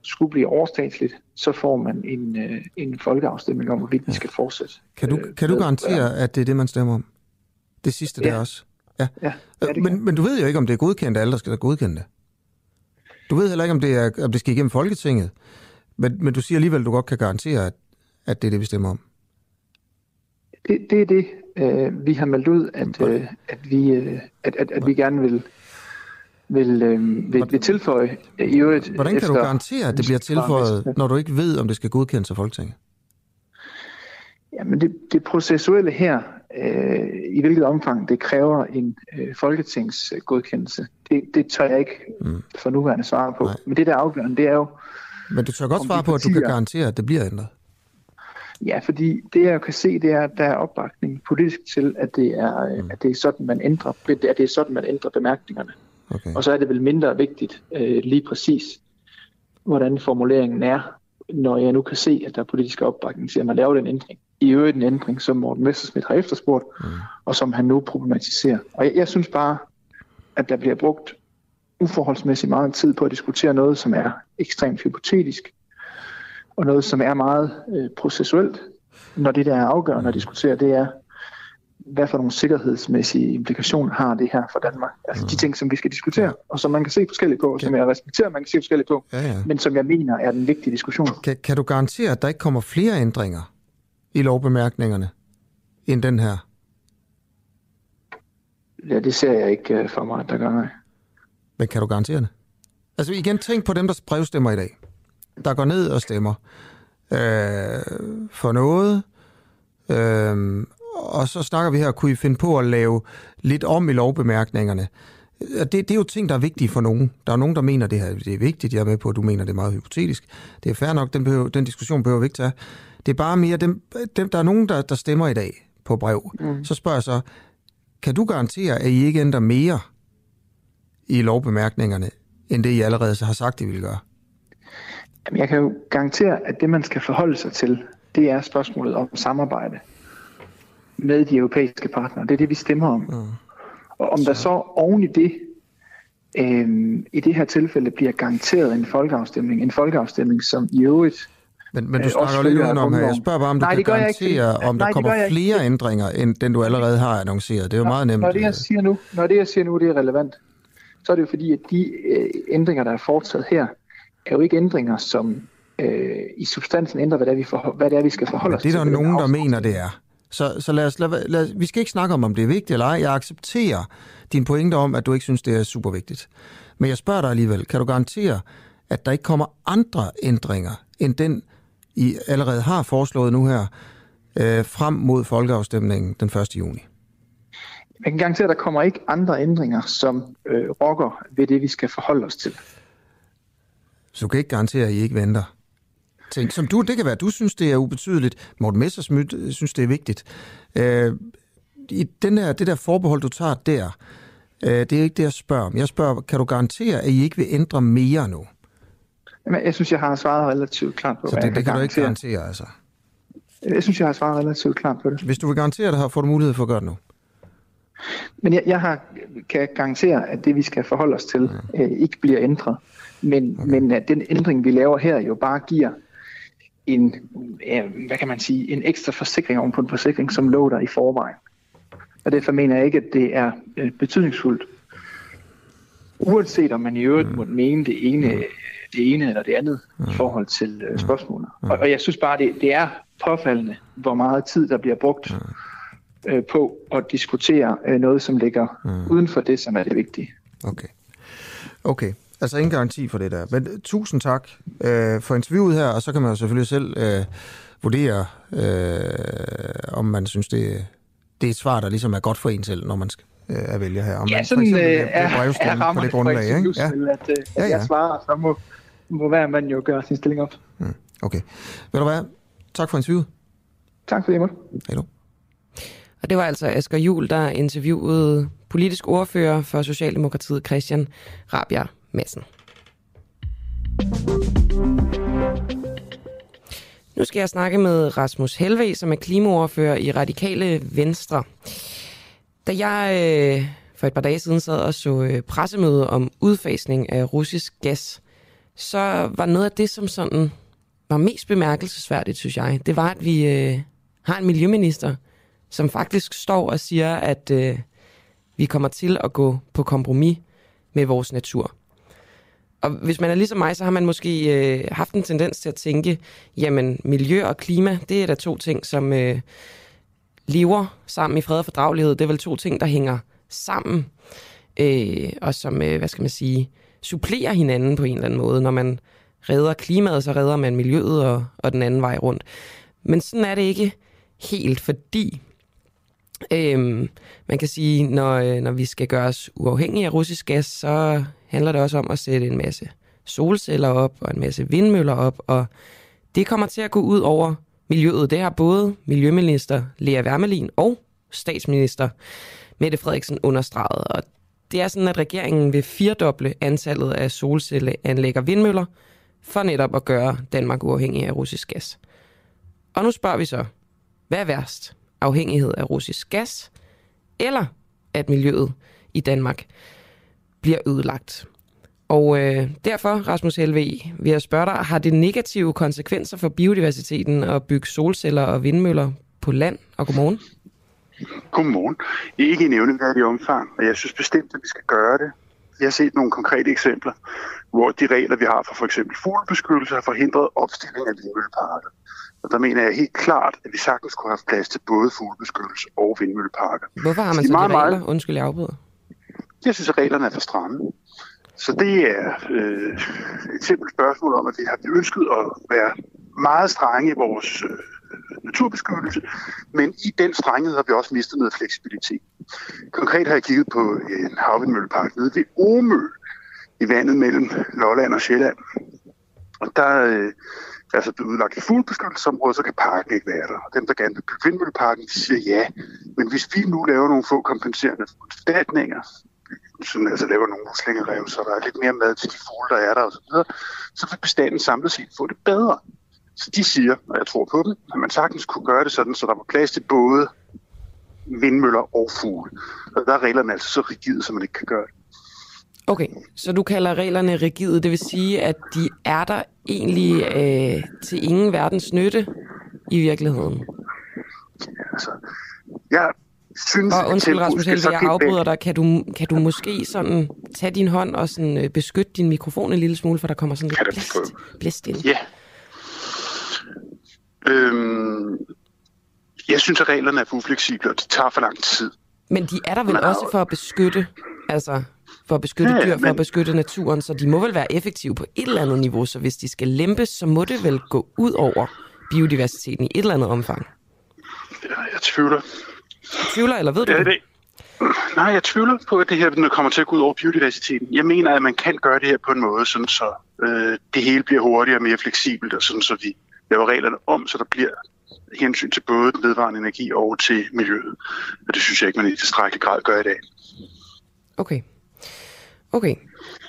skulle blive overstatsligt, så får man en, øh, en folkeafstemning om, hvorvidt vi skal fortsætte. Kan du, øh, kan du garantere, at det er det, man stemmer om? Det sidste ja. der også? Ja. ja, ja men, men du ved jo ikke, om det er godkendt, alle der skal godkende det. Du ved heller ikke, om det, er, om det skal igennem Folketinget, men, men du siger alligevel, at du godt kan garantere, at, at det er det, vi stemmer om. Det, det er det, øh, vi har meldt ud, at, øh, at, vi, øh, at, at, at vi gerne vil, vil, øh, vil, vil tilføje i øvrigt. Hvordan kan efter, du garantere, at det bliver tilføjet, når du ikke ved, om det skal godkendes af Folketinget? Jamen det, det processuelle her, øh, i hvilket omfang det kræver en øh, folketingsgodkendelse, det, det tør jeg ikke mm. for nuværende svare på. Nej. Men det der er afgørende, det er jo... Men du tør godt svare på, at du kan garantere, at det bliver ændret. Ja, fordi det jeg kan se, det er, at der er opbakning politisk til, at det er, mm. at det er sådan, man ændrer, at det er sådan, man ændrer bemærkningerne. Okay. Og så er det vel mindre vigtigt øh, lige præcis, hvordan formuleringen er, når jeg nu kan se, at der er politisk opbakning til, at man laver den ændring. I øvrigt en ændring, som Morten Messersmith har efterspurgt, mm. og som han nu problematiserer. Og jeg, jeg synes bare, at der bliver brugt uforholdsmæssigt meget tid på at diskutere noget, som er ekstremt hypotetisk, og noget, som er meget øh, processuelt, når det, der er afgørende at diskutere, det er, hvad for nogle sikkerhedsmæssige implikationer har det her for Danmark? Altså de mm. ting, som vi skal diskutere, og som man kan se forskelligt på, og som jeg respekterer, man kan se forskelligt på, ja, ja. men som jeg mener er den vigtige diskussion. Kan, kan du garantere, at der ikke kommer flere ændringer i lovbemærkningerne end den her? Ja, det ser jeg ikke uh, for mig, at der gør, nej. Men kan du garantere det? Altså igen, tænk på dem, der brevstemmer i dag. Der går ned og stemmer øh, for noget, øh, og så snakker vi her, kunne I finde på at lave lidt om i lovbemærkningerne? Det, det er jo ting, der er vigtige for nogen. Der er nogen, der mener, det her det er vigtigt. Jeg er med på, at du mener, det er meget hypotetisk. Det er fair nok, den, behøver, den diskussion behøver vi ikke tage. Det er bare mere, dem, dem, der er nogen, der, der stemmer i dag på brev. Mm. Så spørger jeg så, kan du garantere, at I ikke ændrer mere i lovbemærkningerne, end det I allerede har sagt, I vil gøre? Jamen, jeg kan jo garantere, at det, man skal forholde sig til, det er spørgsmålet om samarbejde med de europæiske partnere. Det er det, vi stemmer om. Mm. Og om så. der så oven i det, øh, i det her tilfælde, bliver garanteret en folkeafstemning, en folkeafstemning, som i øvrigt men, men du øh, snakker jo lidt udenom her. Jeg spørger bare, om du Nej, kan garantere, om der Nej, kommer flere ændringer, end den du allerede har annonceret. Det er jo meget nemt. Når det, jeg siger nu, når det, jeg siger nu, det er relevant, så er det jo fordi, at de øh, ændringer, der er foretaget her, er jo ikke ændringer, som øh, i substansen ændrer, hvad det er, vi, for, hvad det er, vi skal forholde os til. Det er der nogen, der mener, det er. Så, så lad os, lad, lad, vi skal ikke snakke om, om det er vigtigt eller ej. Jeg accepterer din pointe om, at du ikke synes, det er super vigtigt. Men jeg spørger dig alligevel, kan du garantere, at der ikke kommer andre ændringer, end den, I allerede har foreslået nu her, øh, frem mod folkeafstemningen den 1. juni? Jeg kan garantere, at der kommer ikke andre ændringer, som øh, rokker ved det, vi skal forholde os til. Så du kan ikke garantere, at I ikke venter? ting, som du, det kan være, du synes, det er ubetydeligt. Morten Messersmith øh, synes, det er vigtigt. Øh, i den her, det der forbehold, du tager der, øh, det er ikke det, jeg spørger om. Jeg spørger, kan du garantere, at I ikke vil ændre mere nu? Jamen, jeg synes, jeg har svaret relativt klart på, Så det, det kan, kan du ikke garantere, altså? Jeg synes, jeg har svaret relativt klart på det. Hvis du vil garantere det, får du mulighed for at gøre det nu. Men jeg, jeg har, kan garantere, at det, vi skal forholde os til, ja. øh, ikke bliver ændret. Men, okay. men at den ændring, vi laver her, jo bare giver en, hvad kan man sige, en ekstra forsikring oven på en forsikring, som lå der i forvejen. Og derfor mener jeg ikke, at det er øh, betydningsfuldt. Uanset om man i øvrigt mm. måtte mene det ene, mm. det ene eller det andet mm. i forhold til uh, spørgsmålet. Mm. Og, og jeg synes bare, det, det er påfaldende, hvor meget tid der bliver brugt mm. uh, på at diskutere uh, noget, som ligger mm. uden for det, som er det vigtige. Okay. Okay. Altså ingen garanti for det der. Men uh, tusind tak uh, for interviewet her, og så kan man jo selvfølgelig selv uh, vurdere, uh, om man synes, det, det er et svar, der ligesom er godt for en selv, når man skal øh, er vælger her. Om ja, man sådan øh, er, er på det grundlag, ikke? Ja. At, øh, at ja, ja. jeg svarer, så må, må hver mand jo gøre sin stilling op. Mm, okay. Ved du hvad? Tak for interviewet. Tak for det, Emil. Hej du. Og det var altså Asger Jul, der interviewede politisk ordfører for Socialdemokratiet Christian Rabia Madsen. Nu skal jeg snakke med Rasmus Helve, som er klimaordfører i Radikale Venstre. Da jeg øh, for et par dage siden sad og så øh, pressemøde om udfasning af russisk gas, så var noget af det, som sådan var mest bemærkelsesværdigt, synes jeg, det var, at vi øh, har en miljøminister, som faktisk står og siger, at øh, vi kommer til at gå på kompromis med vores natur. Og hvis man er ligesom mig, så har man måske øh, haft en tendens til at tænke, jamen miljø og klima, det er da to ting, som øh, lever sammen i fred og fordragelighed. Det er vel to ting, der hænger sammen, øh, og som, øh, hvad skal man sige, supplerer hinanden på en eller anden måde. Når man redder klimaet, så redder man miljøet og, og den anden vej rundt. Men sådan er det ikke helt, fordi Øhm, man kan sige, når, øh, når vi skal gøre os uafhængige af russisk gas, så handler det også om at sætte en masse solceller op og en masse vindmøller op, og det kommer til at gå ud over miljøet. Det har både Miljøminister Lea Wermelin og statsminister Mette Frederiksen understreget. Og det er sådan, at regeringen vil firdoble antallet af solcelleanlæg og vindmøller for netop at gøre Danmark uafhængig af russisk gas. Og nu spørger vi så, hvad er værst? Afhængighed af russisk gas, eller at miljøet i Danmark bliver ødelagt? Og øh, derfor, Rasmus Helve, vil jeg spørge dig, har det negative konsekvenser for biodiversiteten at bygge solceller og vindmøller på land? Og godmorgen. Godmorgen. Ikke i nævneværdig omfang, og jeg synes bestemt, at vi skal gøre det. Jeg har set nogle konkrete eksempler, hvor de regler, vi har for for eksempel fuglebeskyttelse, har forhindret opstilling af vindmølleparker. Og der mener jeg helt klart, at vi sagtens kunne have plads til både fuglebeskyttelse og vindmølleparker. Hvorfor har man så, så de, meget, regler? Undskyld, jeg afbryder. Jeg synes, at reglerne er for stramme. Så det er øh, et simpelt spørgsmål om, at vi har ønsket at være meget strenge i vores øh, naturbeskyttelse, men i den strenghed har vi også mistet noget fleksibilitet. Konkret har jeg kigget på en havvindmøllepark nede ved Omø i vandet mellem Lolland og Sjælland. Og der øh, er altså blevet udlagt et fuglebeskyttelsesområde, så kan parken ikke være der. Og dem, der gerne vil bygge vindmølleparken, de siger ja. Men hvis vi nu laver nogle få kompenserende foranstaltninger, som altså laver nogle muslingerev, så der er lidt mere mad til de fugle, der er der osv., så, så vil bestanden samlet set få det bedre. Så de siger, og jeg tror på dem, at man sagtens kunne gøre det sådan, så der var plads til både vindmøller og fugle. Og der er reglerne altså så rigide, så man ikke kan gøre det. Okay, så du kalder reglerne rigide, det vil sige, at de er der egentlig øh, til ingen verdens nytte i virkeligheden? Ja, altså, jeg synes... Og undskyld, Rasmus Helve, jeg afbryder dig. Kan du, kan du måske sådan tage din hånd og sådan, øh, beskytte din mikrofon en lille smule, for der kommer sådan lidt blæst, blæst ind? Ja. Øhm, jeg synes, at reglerne er for ufleksible, og det tager for lang tid. Men de er der vel Men, også for at beskytte, altså for at beskytte ja, dyr, for men... at beskytte naturen, så de må vel være effektive på et eller andet niveau, så hvis de skal lempes, så må det vel gå ud over biodiversiteten i et eller andet omfang? Ja, jeg tvivler. Tvivler, eller ved du ja, det? Nej, jeg tvivler på, at det her kommer til at gå ud over biodiversiteten. Jeg mener, at man kan gøre det her på en måde, sådan så øh, det hele bliver hurtigere og mere fleksibelt, og sådan så vi laver reglerne om, så der bliver hensyn til både den vedvarende energi og til miljøet. Og det synes jeg ikke, man i tilstrækkelig grad gør i dag. Okay. Okay.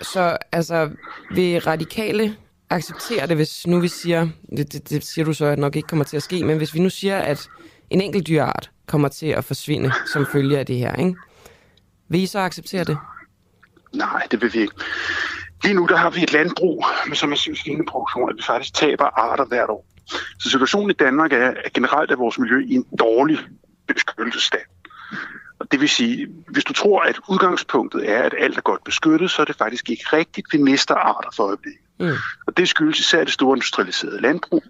Så altså, vil radikale acceptere det, hvis nu vi siger, det, det, det siger du så, at nok ikke kommer til at ske, men hvis vi nu siger, at en enkelt dyreart kommer til at forsvinde som følge af det her, ikke? Vil I så acceptere det? Nej, det vil vi ikke. Lige nu der har vi et landbrug med så massiv svineproduktion, at vi faktisk taber arter hvert år. Så situationen i Danmark er, at generelt er vores miljø i en dårlig beskyttelsesstand. Og det vil sige, hvis du tror, at udgangspunktet er, at alt er godt beskyttet, så er det faktisk ikke rigtigt. Vi mister arter for øjeblikket. Mm. Og det skyldes især det store industrialiserede landbrug.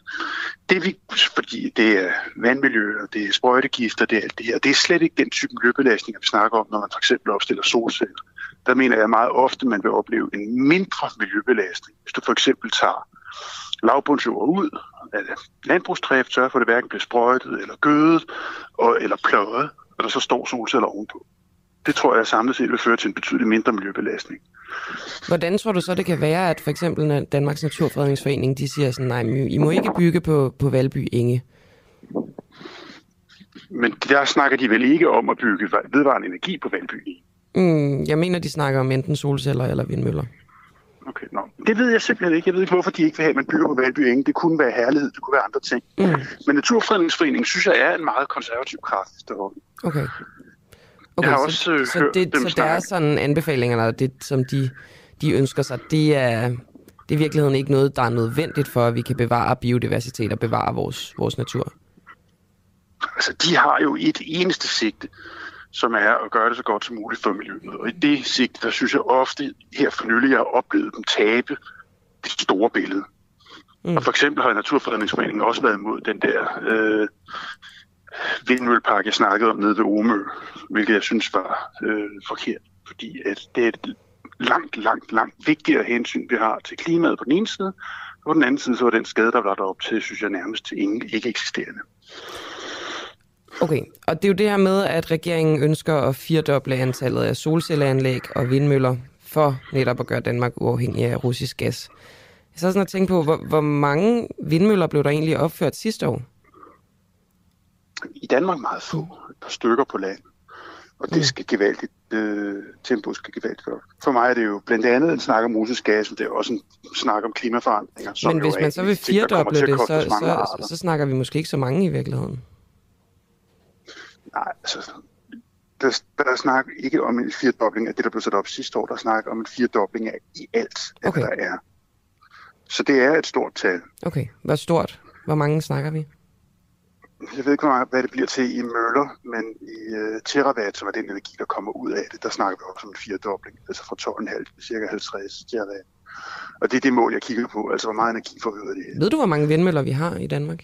Det vi, fordi det er vandmiljø, og det er sprøjtegifter, det er alt det her. Det er slet ikke den type miljøbelastning, vi snakker om, når man for eksempel opstiller solceller. Der mener jeg meget ofte, man vil opleve en mindre miljøbelastning. Hvis du for eksempel tager lavbundsjord ud af landbrugsdrift, sørger for, at det hverken bliver sprøjtet eller gødet og, eller pløjet, og der så står solceller ovenpå. Det tror jeg samlet set vil føre til en betydelig mindre miljøbelastning. Hvordan tror du så, det kan være, at for eksempel Danmarks Naturfredningsforening, de siger sådan, nej, I må ikke bygge på, på Valby Inge? Men der snakker de vel ikke om at bygge vedvarende energi på Valby Inge? Mm, jeg mener, de snakker om enten solceller eller vindmøller. Okay, no. Det ved jeg simpelthen ikke. Jeg ved ikke, hvorfor de ikke vil have, at man bygger på Valby Inge. Det kunne være herlighed, det kunne være andre ting. Mm. Men Naturfredningsforeningen synes jeg er en meget konservativ kraft efterhånden. Okay. Okay, jeg har så, også øh, så, hørt det, dem så der er sådan anbefalinger, eller det, som de, de ønsker sig, det er, det er i virkeligheden ikke noget, der er nødvendigt for, at vi kan bevare biodiversitet og bevare vores, vores natur? Altså, de har jo et eneste sigte, som er at gøre det så godt som muligt for miljøet. Og i det sigte, der synes jeg ofte, her for nylig, jeg har oplevet dem tabe det store billede. Mm. Og for eksempel har Naturfredningsforeningen også været imod den der øh, vindmøllepark, jeg snakkede om nede ved Omø, hvilket jeg synes var øh, forkert, fordi at det er et langt, langt, langt vigtigere hensyn, vi har til klimaet på den ene side, og på den anden side, så var den skade, der var deroppe til, synes jeg nærmest ingen, ikke eksisterende. Okay, og det er jo det her med, at regeringen ønsker at firdoble antallet af solcelleanlæg og vindmøller for netop at gøre Danmark uafhængig af russisk gas. Jeg så sådan at tænke på, hvor, hvor mange vindmøller blev der egentlig opført sidste år? I Danmark meget få, et par stykker på land. Og det mm. skal gevaldigt, øh, tempoet skal gevaldigt op. For mig er det jo blandt andet en snak om russisk men det er også en snak om klimaforandringer. Som men hvis man så vil firedoble det, så, så, så, så snakker vi måske ikke så mange i virkeligheden. Nej, altså, der, der er snak ikke om en firedobling af det, der blev sat op sidste år. Der er snak om en firedobling af i alt, okay. der er. Så det er et stort tal. Okay, hvor stort? Hvor mange snakker vi? Jeg ved ikke, hvad det bliver til i møller, men i uh, terawatt, som er den energi, der kommer ud af det, der snakker vi også om en firedobling, altså fra 12,5 til cirka 50 terawatt. Og det er det mål, jeg kigger på, altså hvor meget energi får vi ud af det her. Ved du, hvor mange vindmøller vi har i Danmark?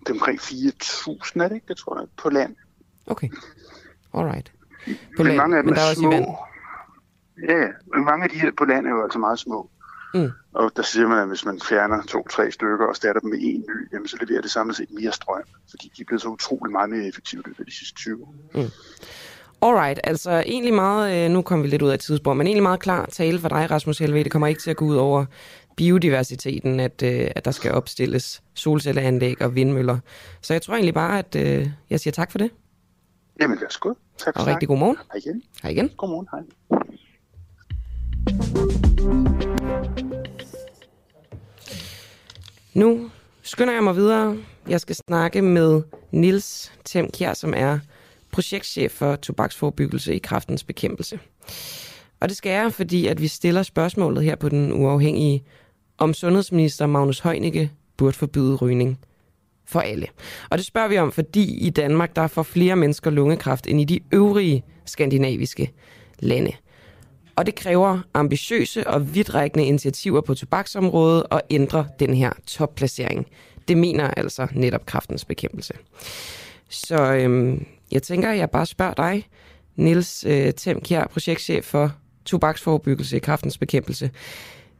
Det er omkring 4.000, er det ikke? Det tror jeg, på land. Okay, alright. På men land, mange af dem men der er, er små. Vand. Ja, men mange af de her på land er jo altså meget små. Mm. Og der siger man, at hvis man fjerner to-tre stykker og starter dem med en ny, jamen så leverer det samlet set mere strøm, fordi de er blevet så utrolig meget mere effektive i de sidste 20 år. Mm. Alright, altså egentlig meget, øh, nu kom vi lidt ud af tidsspor, men egentlig meget klar tale for dig, Rasmus Helve. Det kommer ikke til at gå ud over biodiversiteten, at, øh, at der skal opstilles solcelleanlæg og vindmøller. Så jeg tror egentlig bare, at øh, jeg siger tak for det. Jamen, værsgo. Tak for Og rigtig god morgen. Hej igen. Hej igen. Godmorgen, hej. Nu skynder jeg mig videre. Jeg skal snakke med Nils Temkjær, som er projektchef for tobaksforbyggelse i kraftens bekæmpelse. Og det skal jeg, fordi at vi stiller spørgsmålet her på den uafhængige, om sundhedsminister Magnus Heunicke burde forbyde rygning for alle. Og det spørger vi om, fordi i Danmark der får flere mennesker lungekræft end i de øvrige skandinaviske lande. Og det kræver ambitiøse og vidtrækkende initiativer på tobaksområdet og ændre den her topplacering. Det mener altså netop kraftens bekæmpelse. Så øhm, jeg tænker, at jeg bare spørger dig, Nils øh, Temkjær, projektchef for tobaksforebyggelse i kraftens bekæmpelse.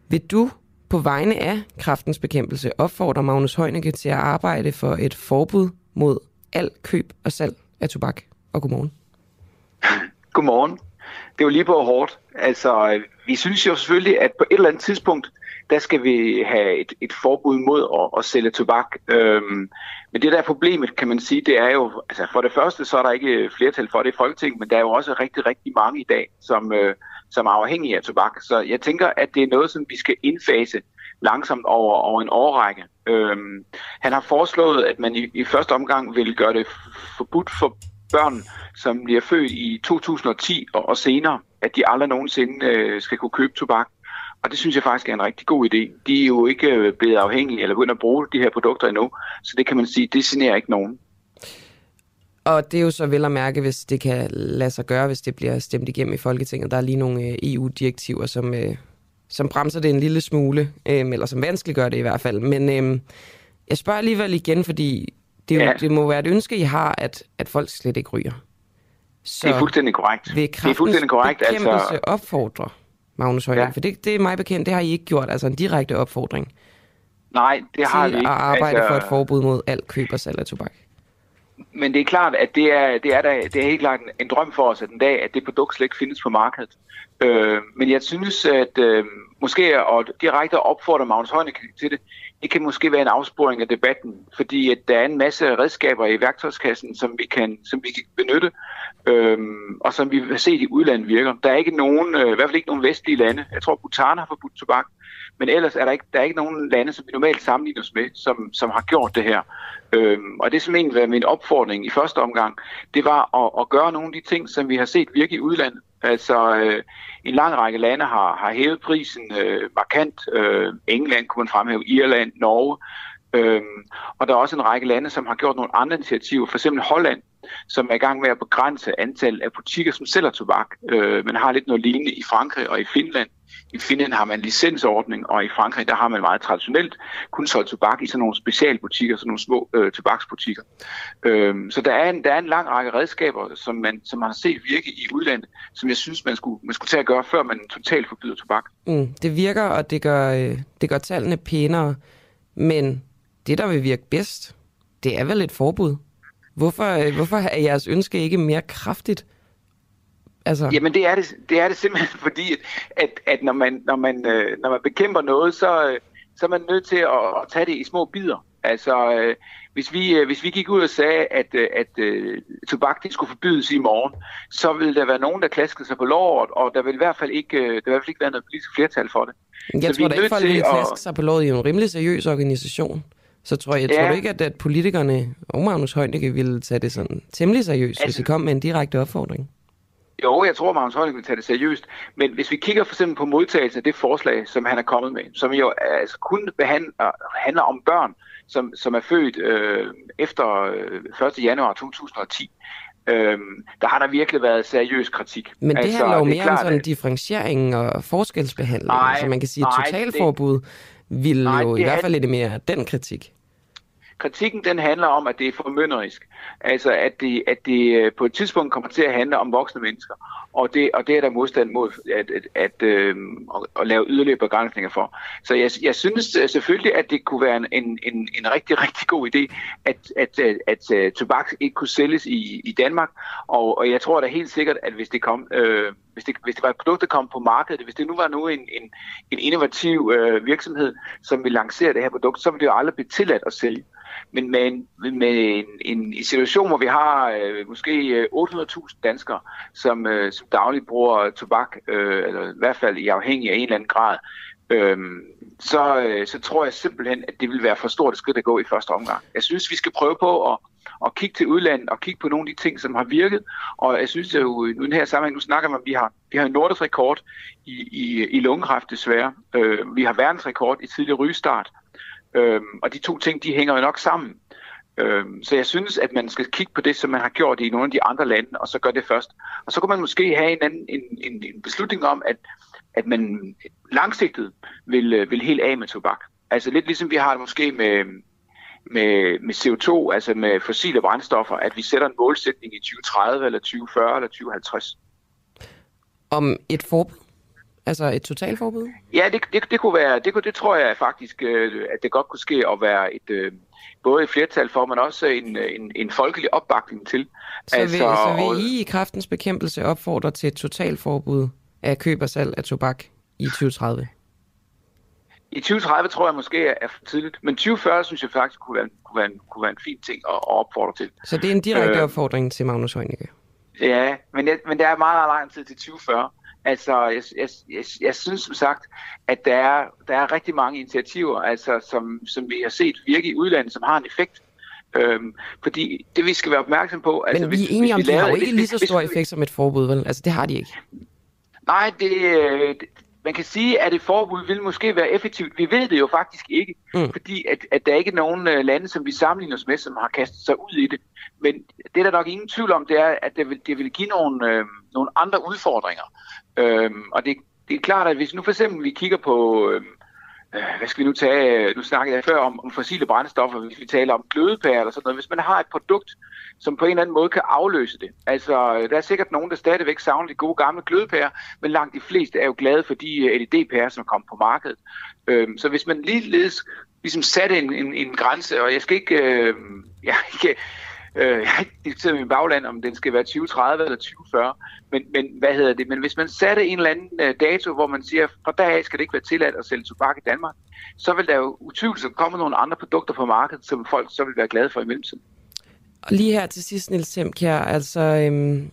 Vil du på vegne af kraftens bekæmpelse opfordre Magnus Heunicke til at arbejde for et forbud mod al køb og salg af tobak? Og godmorgen. Godmorgen. Det er jo lige på hårdt. Altså, øh, vi synes jo selvfølgelig, at på et eller andet tidspunkt, der skal vi have et, et forbud mod at, at sælge tobak. Øhm, men det der er problemet, kan man sige, det er jo, altså for det første, så er der ikke flertal for det i Folketinget, men der er jo også rigtig, rigtig mange i dag, som, øh, som er afhængige af tobak. Så jeg tænker, at det er noget, som vi skal indfase langsomt over, over en årrække. Øhm, han har foreslået, at man i, i første omgang vil gøre det forbudt for børn, som bliver født i 2010 og, og senere, at de aldrig nogensinde øh, skal kunne købe tobak. Og det synes jeg faktisk er en rigtig god idé. De er jo ikke øh, blevet afhængige eller begyndt at bruge de her produkter endnu, så det kan man sige, det generer ikke nogen. Og det er jo så vel at mærke, hvis det kan lade sig gøre, hvis det bliver stemt igennem i Folketinget. Der er lige nogle øh, EU-direktiver, som, øh, som bremser det en lille smule, eller som vanskeliggør det i hvert fald. Men jeg spørger alligevel igen, fordi det, ja. det må være et ønske, I har, at, at folk slet ikke ryger. Så det er fuldstændig korrekt. Vil det er fuldstændig korrekt. Altså... opfordre Magnus Højland? Ja. For det, det er mig bekendt, det har I ikke gjort, altså en direkte opfordring. Nej, det har vi ikke. at arbejde altså... for et forbud mod alt køb og salg af tobak. Men det er klart, at det er, det er, da, det er helt klart en, en drøm for os at den dag, at det produkt slet ikke findes på markedet. Øh, men jeg synes, at øh, måske at direkte opfordre Magnus Heunicke til det, det kan måske være en afsporing af debatten, fordi at der er en masse redskaber i værktøjskassen, som vi kan, som vi kan benytte, øhm, og som vi har set i udlandet virker. Der er ikke nogen, øh, i hvert fald ikke nogen vestlige lande. Jeg tror, Bhutan har forbudt tobak, men ellers er der ikke, der er ikke nogen lande, som vi normalt sammenligner os med, som, som har gjort det her. Øhm, og det som egentlig var min opfordring i første omgang, det var at, at gøre nogle af de ting, som vi har set virke i udlandet. Altså øh, en lang række lande har, har hævet prisen øh, markant. Øh, England kunne man fremhæve, Irland, Norge. Øhm, og der er også en række lande, som har gjort nogle andre initiativer. For eksempel Holland, som er i gang med at begrænse antallet af butikker, som sælger tobak. Øh, man har lidt noget lignende i Frankrig og i Finland. I Finland har man licensordning, og i Frankrig der har man meget traditionelt kun solgt tobak i sådan nogle specialbutikker, sådan nogle små øh, tobaksbutikker. Øhm, så der er, en, der er en lang række redskaber, som man, som man har set virke i udlandet, som jeg synes, man skulle, man skulle tage at gøre, før man totalt forbyder tobak. Mm, det virker, og det gør, øh, det gør tallene pænere, men det, der vil virke bedst, det er vel et forbud. Hvorfor, øh, hvorfor er jeres ønske ikke mere kraftigt? Altså... Jamen det er det, det er det simpelthen fordi, at, at, at når, man, når, man, øh, når man bekæmper noget, så, øh, så er man nødt til at, at tage det i små bidder. Altså, øh, hvis, vi, øh, hvis vi gik ud og sagde, at, øh, at øh, tobak det skulle forbydes i morgen, så ville der være nogen, der klaskede sig på låret, og der vil i hvert fald ikke, øh, der vil i hvert fald ikke være noget politisk flertal for det. Jeg så tror da ikke, folk vil klaske sig på låret i en rimelig seriøs organisation. Så tror jeg, jeg ja. tror ikke, at, at politikerne og Magnus Heunicke ville tage det sådan temmelig seriøst, altså, hvis de kom med en direkte opfordring. Jo, jeg tror, at Magnus Heunicke vil tage det seriøst. Men hvis vi kigger for eksempel på modtagelsen af det forslag, som han er kommet med, som jo altså kun behandler, handler om børn, som, som er født øh, efter øh, 1. januar 2010, Øhm, der har der virkelig været seriøs kritik. Men det altså, handler jo mere om sådan differentiering og forskelsbehandling. Nej, så man kan sige, at totalforbud det, vil nej, jo i hvert fald lidt mere den kritik. Kritikken den handler om, at det er formynderisk. Altså, at det, at det øh, på et tidspunkt kommer til at handle om voksne mennesker. Og det, og det er der modstand mod at, at, at, øh, at, at lave yderligere begrænsninger for. Så jeg, jeg synes øh, selvfølgelig, at det kunne være en, en, en, en rigtig, rigtig god idé, at, at, øh, at, at, at tobak ikke kunne sælges i, i Danmark. Og, og jeg tror da helt sikkert, at hvis det kom... Øh, hvis det, hvis det var et produkt, der kom på markedet, hvis det nu var nu en, en, en innovativ øh, virksomhed, som ville lancere det her produkt, så ville det jo aldrig blive tilladt at sælge. Men med en, med en, en, en situation, hvor vi har øh, måske 800.000 danskere, som, øh, som dagligt bruger tobak, øh, eller i hvert fald i afhængig af en eller anden grad, øh, så, øh, så tror jeg simpelthen, at det vil være for stort et skridt at gå i første omgang. Jeg synes, vi skal prøve på at, at kigge til udlandet og kigge på nogle af de ting, som har virket. Og jeg synes jo, nu i den her sammenhæng, nu snakker man, at vi har, vi har en nordisk rekord i, i, i lungekræft desværre. Øh, vi har verdensrekord i tidlig rygestart. Øh, og de to ting, de hænger jo nok sammen. Øhm, så jeg synes, at man skal kigge på det, som man har gjort i nogle af de andre lande, og så gøre det først. Og så kunne man måske have en, anden, en, en, en beslutning om, at, at man langsigtet vil, øh, vil helt af med tobak. Altså lidt ligesom vi har det måske med, med, med CO2, altså med fossile brændstoffer, at vi sætter en målsætning i 2030 eller 2040 eller 2050. Om et forbud? Altså et totalforbud? Ja, det, det, det kunne være, det, kunne, det tror jeg faktisk, øh, at det godt kunne ske at være et, øh, både et flertal for, men også en, en, en folkelig opbakning til. Så, altså, vil, så vil I i kraftens bekæmpelse opfordre til et totalforbud af køb og salg af tobak i 2030? I 2030 tror jeg måske er for tidligt, men 2040 synes jeg faktisk kunne være, kunne være, en, kunne være en fin ting at, at opfordre til. Så det er en direkte øh, opfordring til Magnus Heunicke? Ja, men, jeg, men der er meget lang tid til 2040. Altså, jeg, jeg, jeg, jeg synes som sagt, at der er, der er rigtig mange initiativer, altså, som, som vi har set virke i udlandet, som har en effekt. Øhm, fordi det vi skal være opmærksom på... Altså, Men vi er enige om, at de har jo ikke lige så stor effekt som et forbud, vel? Altså det har de ikke. Nej, det, man kan sige, at et forbud vil måske være effektivt. Vi ved det jo faktisk ikke, mm. fordi at, at der ikke er nogen uh, lande, som vi sammenligner os med, som har kastet sig ud i det. Men det er der nok ingen tvivl om, det er, at det vil, det vil give nogle, øh, nogle andre udfordringer. Øhm, og det, det er klart, at hvis nu for eksempel vi kigger på... Øhm, øh, hvad skal vi nu tage? Nu snakkede jeg før om, om fossile brændstoffer, hvis vi taler om glødepærer eller sådan noget. Hvis man har et produkt, som på en eller anden måde kan afløse det. Altså, øh, der er sikkert nogen, der stadigvæk savner de gode gamle glødepærer, men langt de fleste er jo glade for de øh, LED-pærer, som kommer på markedet. Øhm, så hvis man ligeledes ligesom satte en, en, en grænse, og jeg skal ikke, øh, jeg, ikke Øh, jeg har ikke diskuteret min bagland, om den skal være 2030 eller 2040, men, men hvad hedder det? Men hvis man satte en eller anden øh, dato, hvor man siger, fra dag af skal det ikke være tilladt at sælge tobak i Danmark, så vil der jo utvivlsomt komme nogle andre produkter på markedet, som folk så vil være glade for i mellemtiden. Og lige her til sidst, Niels Semkjær, altså... Øhm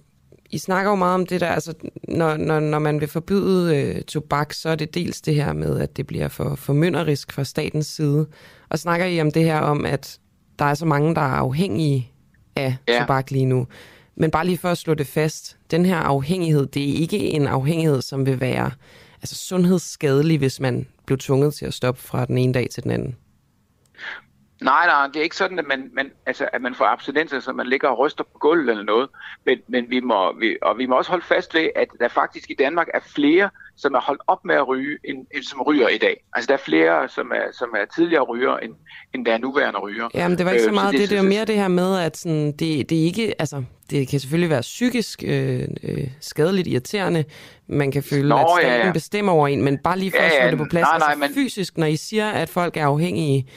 i snakker jo meget om det der, altså når, når, når man vil forbyde øh, tobak, så er det dels det her med, at det bliver for formynderisk fra statens side. Og snakker I om det her om, at der er så mange, der er afhængige af ja. tobak lige nu. Men bare lige for at slå det fast, den her afhængighed, det er ikke en afhængighed, som vil være altså sundhedsskadelig, hvis man blev tvunget til at stoppe fra den ene dag til den anden. Nej, nej, det er ikke sådan, at man, man, altså, at man får abstinenser, så man ligger og ryster på gulvet eller noget. Men, men vi må, vi, og vi må også holde fast ved, at der faktisk i Danmark er flere, som er holdt op med at ryge, end, end som ryger i dag. Altså der er flere, som er, som er tidligere ryger, end, end der er nuværende ryger. Jamen det var ikke så meget øh, så det, det, det var mere det her med, at sådan, det, det ikke, altså det kan selvfølgelig være psykisk øh, øh, skadeligt irriterende. Man kan føle, Nå, at staten ja, ja. bestemmer over en, men bare lige for ja, ja, at det på plads. Nej, nej, altså, men... fysisk, når I siger, at folk er afhængige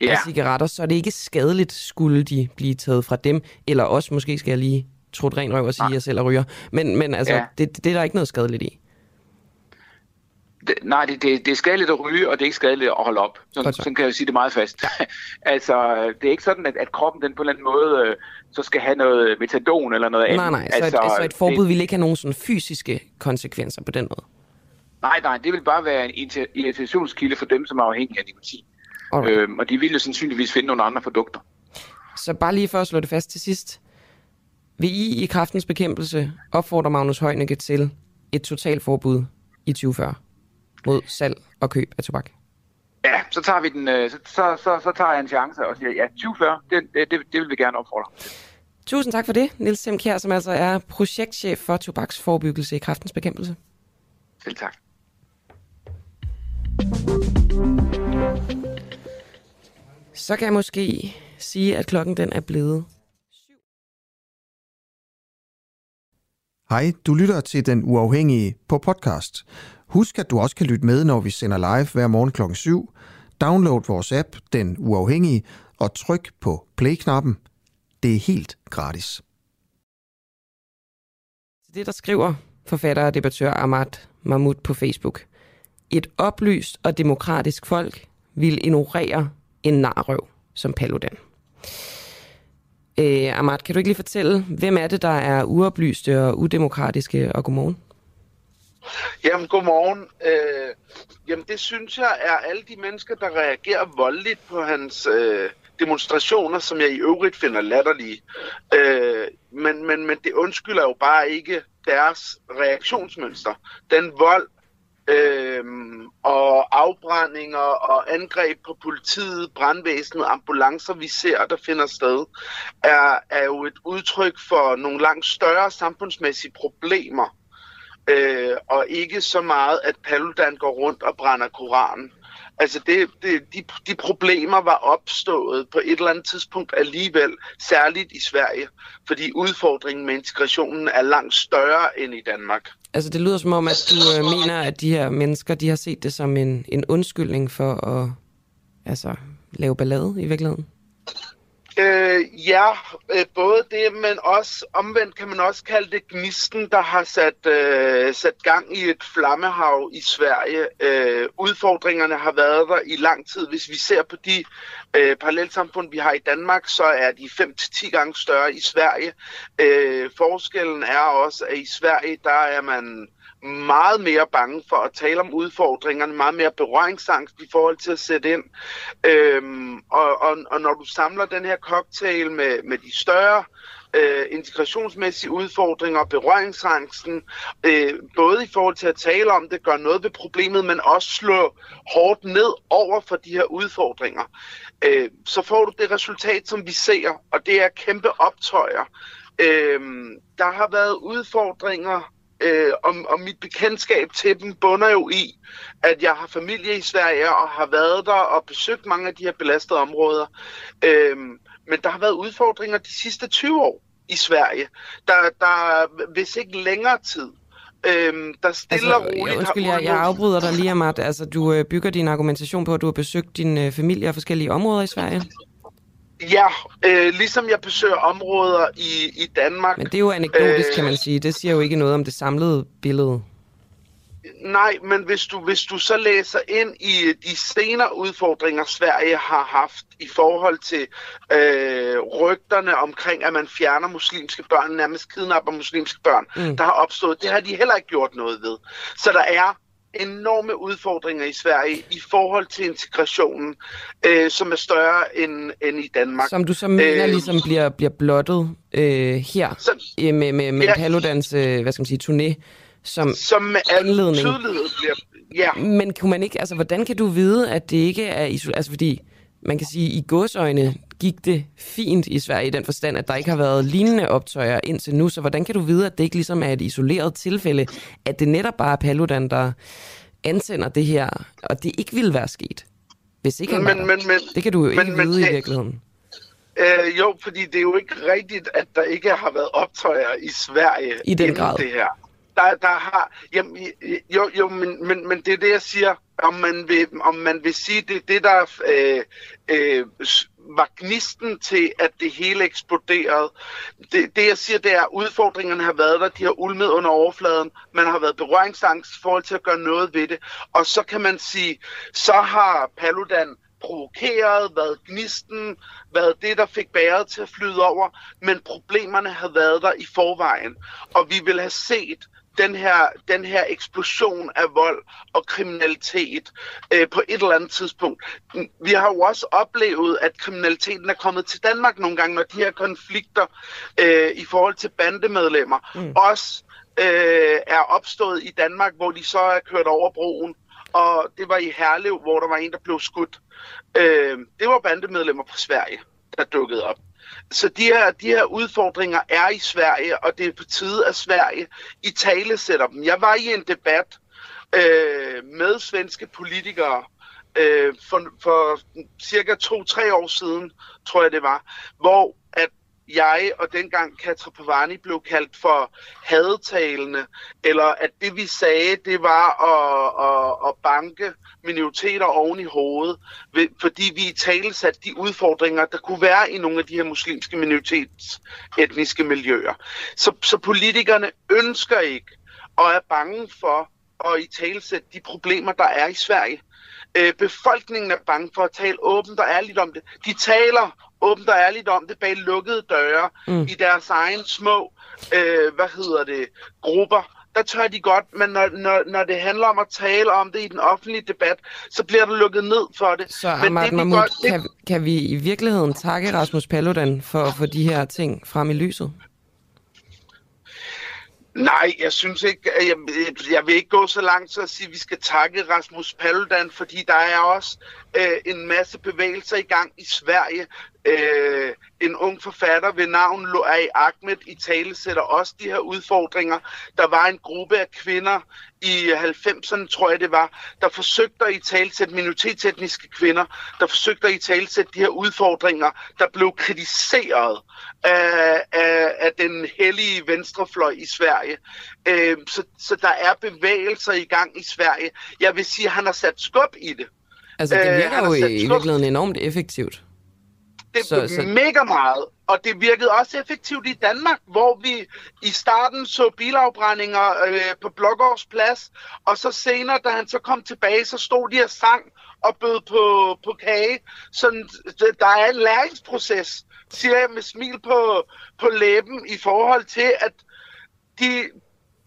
ja. af cigaretter, så er det ikke skadeligt, skulle de blive taget fra dem, eller også måske skal jeg lige trutte ren røv og sige, at jeg selv er ryger. Men, men altså, ja. det, det er der ikke noget skadeligt i. Det, nej, det, det, det er skadeligt at ryge, og det er ikke skadeligt at holde op. Sådan, sådan kan jeg sige det meget fast. altså, det er ikke sådan, at, at kroppen den på en eller anden måde øh, så skal have noget metadon eller noget andet. Nej, nej, så, altså, et, altså et forbud det, vil ikke have nogen sådan fysiske konsekvenser på den måde? Nej, nej, det vil bare være en irritationskilde for dem, som er afhængige af nikotin. Øhm, og de vil jo sandsynligvis finde nogle andre produkter. Så bare lige for at slå det fast til sidst. Vil I i kraftens bekæmpelse opfordre Magnus Heunicke til et totalforbud i 2040 mod salg og køb af tobak? Ja, så tager vi den, øh, så, så, så, så tager jeg en chance og siger, ja, 2040, det, det, det, det vil vi gerne opfordre. Tusind tak for det, Nils Semkjær, som altså er projektchef for tobaksforebyggelse i kraftens bekæmpelse. Selv tak. Så kan jeg måske sige, at klokken den er blevet Hej, du lytter til Den Uafhængige på podcast. Husk, at du også kan lytte med, når vi sender live hver morgen klokken 7. Download vores app, Den Uafhængige, og tryk på play-knappen. Det er helt gratis. Det, der skriver forfatter og debattør Ahmad Mahmoud på Facebook. Et oplyst og demokratisk folk vil ignorere en narrøv som Paludan. Øh, Ahmad, kan du ikke lige fortælle, hvem er det, der er uoplyste og udemokratiske, og godmorgen? Jamen, godmorgen. Øh, jamen, det synes jeg er alle de mennesker, der reagerer voldeligt på hans øh, demonstrationer, som jeg i øvrigt finder latterlige. Øh, men, men, men det undskylder jo bare ikke deres reaktionsmønster. Den vold, øh, og afbrændinger og angreb på politiet, brandvæsenet, ambulancer, vi ser, der finder sted, er, er jo et udtryk for nogle langt større samfundsmæssige problemer, øh, og ikke så meget, at Paludan går rundt og brænder Koranen. Altså det, det, de, de problemer var opstået på et eller andet tidspunkt alligevel, særligt i Sverige, fordi udfordringen med integrationen er langt større end i Danmark. Altså det lyder som om, at du øh, mener, at de her mennesker, de har set det som en, en undskyldning for at altså, lave ballade i virkeligheden? Øh, ja, øh, både det, men også omvendt kan man også kalde det gnisten, der har sat, øh, sat gang i et flammehav i Sverige. Øh, udfordringerne har været der i lang tid. Hvis vi ser på de øh, parallelsamfund, vi har i Danmark, så er de 5-10 gange større i Sverige. Øh, forskellen er også, at i Sverige, der er man meget mere bange for at tale om udfordringerne, meget mere berøringsangst i forhold til at sætte ind. Øhm, og, og, og når du samler den her cocktail med, med de større øh, integrationsmæssige udfordringer, berøringsangsten, øh, både i forhold til at tale om det, gøre noget ved problemet, men også slå hårdt ned over for de her udfordringer, øh, så får du det resultat, som vi ser, og det er kæmpe optøjer. Øh, der har været udfordringer øh, og, og mit bekendtskab til dem bunder jo i, at jeg har familie i Sverige og har været der og besøgt mange af de her belastede områder. Øh, men der har været udfordringer de sidste 20 år i Sverige. Der, der hvis ikke længere tid. Øhm, der stille altså, roligt undskyld, jeg, jeg afbryder dig lige, Amat. Altså, du øh, bygger din argumentation på, at du har besøgt din øh, familie og forskellige områder i Sverige? Ja, øh, ligesom jeg besøger områder i, i Danmark. Men det er jo anekdotisk, øh, kan man sige. Det siger jo ikke noget om det samlede billede. Nej, men hvis du, hvis du så læser ind i de senere udfordringer, Sverige har haft i forhold til øh, rygterne omkring, at man fjerner muslimske børn, nærmest kidnapper muslimske børn, mm. der har opstået, det har de heller ikke gjort noget ved. Så der er enorme udfordringer i Sverige i forhold til integrationen, øh, som er større end, end i Danmark. Som du så mener øh, ligesom bliver, bliver blottet øh, her øh, med, med, med ja, Paludans, øh, hvad skal man sige, turné som, som med anledning. bliver, ja. Men kunne man ikke, altså hvordan kan du vide, at det ikke er altså fordi man kan sige, i godsøjne gik det fint i Sverige i den forstand, at der ikke har været lignende optøjer indtil nu. Så hvordan kan du vide, at det ikke ligesom er et isoleret tilfælde, at det netop bare er Paludan, der ansender det her, og det ikke ville være sket, hvis ikke han men, men, men, Det kan du jo men, ikke men, vide men, i virkeligheden. Øh, jo, fordi det er jo ikke rigtigt, at der ikke har været optøjer i Sverige i den grad. det her. Der, der har, jamen, jo, jo men, men, men det er det, jeg siger om man vil, om man vil sige, det er det, der øh, øh, var gnisten til, at det hele eksploderede. Det, det jeg siger, det er, at udfordringerne har været der, de har ulmet under overfladen, man har været berøringsangst i forhold til at gøre noget ved det, og så kan man sige, så har Paludan provokeret, været gnisten, været det, der fik bæret til at flyde over, men problemerne havde været der i forvejen, og vi vil have set den her, den her eksplosion af vold og kriminalitet øh, på et eller andet tidspunkt. Vi har jo også oplevet, at kriminaliteten er kommet til Danmark nogle gange, når de her konflikter øh, i forhold til bandemedlemmer mm. også øh, er opstået i Danmark, hvor de så er kørt over broen. Og det var i Herlev, hvor der var en, der blev skudt. Øh, det var bandemedlemmer fra Sverige, der dukkede op. Så de her, de her udfordringer er i Sverige, og det er på tide, at Sverige i tale sætter dem. Jeg var i en debat øh, med svenske politikere øh, for, for cirka to-tre år siden, tror jeg det var, hvor at jeg og dengang Katra Pavani blev kaldt for hadtalende, eller at det vi sagde, det var at, at, at banke minoriteter oven i hovedet, fordi vi i tale satte de udfordringer, der kunne være i nogle af de her muslimske minoritetsetniske miljøer. Så, så politikerne ønsker ikke og er bange for at i tale sætte de problemer, der er i Sverige. Øh, befolkningen er bange for at tale åbent og ærligt om det. De taler åbent og ærligt om det bag lukkede døre mm. i deres egen små, øh, hvad hedder det, grupper. Der tør de godt, men når, når, når det handler om at tale om det i den offentlige debat, så bliver der lukket ned for det. Så men Ahmad det, Mahmoud, godt, det... kan, kan vi i virkeligheden takke Rasmus Paludan for at få de her ting frem i lyset? Nej, jeg synes ikke, jeg, jeg vil ikke gå så langt så at sige, at vi skal takke Rasmus Paludan, fordi der er også øh, en masse bevægelser i gang i Sverige. Øh, en ung forfatter ved navn Loai Ahmed i tale sætter også de her udfordringer. Der var en gruppe af kvinder i 90'erne, tror jeg det var, der forsøgte at i talsætte minoritetsetniske kvinder, der forsøgte at i talsætte de her udfordringer, der blev kritiseret af, af, af den hellige venstrefløj i Sverige. Øh, så, så der er bevægelser i gang i Sverige. Jeg vil sige, at han har sat skub i det. Altså, det virker øh, jo i, virkeligheden enormt effektivt. Det så, så... mega meget, og det virkede også effektivt i Danmark, hvor vi i starten så bilafbrændinger øh, på Blågårds Plads, og så senere, da han så kom tilbage, så stod de og sang og bød på, på kage. Så der er en læringsproces, siger jeg med smil på, på læben, i forhold til, at de,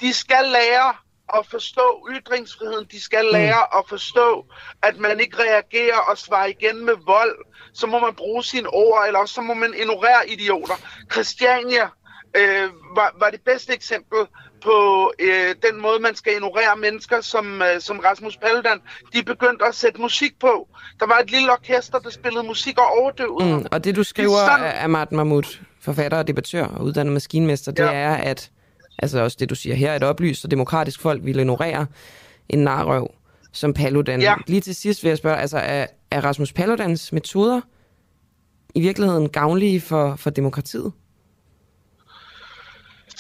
de skal lære at forstå ytringsfriheden. De skal lære at forstå, at man ikke reagerer og svarer igen med vold. Så må man bruge sine ord, eller også så må man ignorere idioter. Christiania øh, var, var det bedste eksempel på øh, den måde, man skal ignorere mennesker som, øh, som Rasmus Paludan. De begyndte at sætte musik på. Der var et lille orkester, der spillede musik og overdøvede. Mm, og det du skriver, af Ahmad Mahmoud, forfatter og debattør og uddannet maskinmester, det ja. er, at altså også det, du siger her, et oplyst og demokratisk folk vil ignorere en narrøv som Paludan. Ja. Lige til sidst vil jeg spørge, altså er, er Rasmus Paludans metoder i virkeligheden gavnlige for, for demokratiet?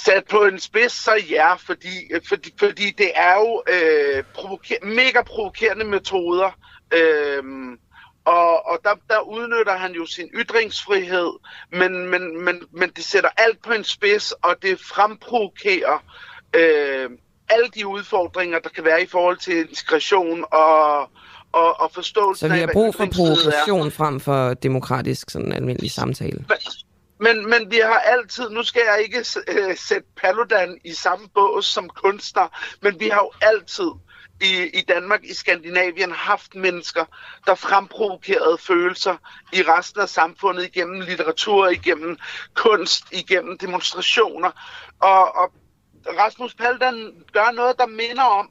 Sat på en spids, så ja, fordi, fordi, fordi det er jo øh, provoker- mega provokerende metoder. Øh, og, og der, der udnytter han jo sin ytringsfrihed, men, men, men, men det sætter alt på en spids, og det fremprovokerer øh, alle de udfordringer, der kan være i forhold til integration og, og, og forståelse Så vi har brug for provokation frem for demokratisk sådan almindelig samtale? Men, men vi har altid, nu skal jeg ikke øh, sætte Paludan i samme bås som kunstner, men vi har jo altid i, i Danmark, i Skandinavien, haft mennesker, der fremprovokerede følelser i resten af samfundet igennem litteratur, igennem kunst, igennem demonstrationer. Og, og Rasmus Paludan gør noget, der minder om,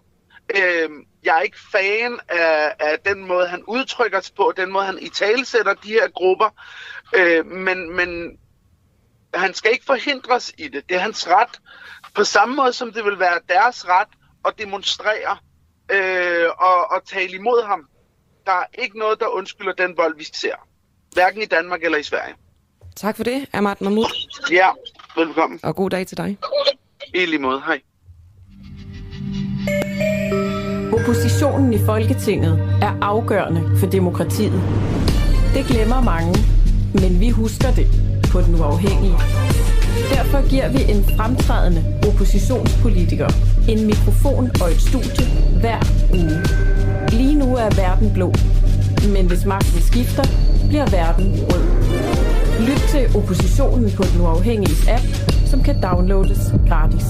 øh, jeg er ikke fan af, af den måde, han udtrykker sig på, den måde, han i talesætter de her grupper, øh, men, men han skal ikke forhindres i det. Det er hans ret. På samme måde som det vil være deres ret at demonstrere øh, og, og tale imod ham. Der er ikke noget, der undskylder den vold, vi ser. Hverken i Danmark eller i Sverige. Tak for det, Ahmad Mahmoud. Ja, velkommen. Og god dag til dig. I lige måde, hej. Oppositionen i Folketinget er afgørende for demokratiet. Det glemmer mange, men vi husker det på den uafhængige. Derfor giver vi en fremtrædende oppositionspolitiker en mikrofon og et studie hver uge. Lige nu er verden blå, men hvis magten skifter, bliver verden rød. Lyt til oppositionen på den uafhængige app, som kan downloades gratis.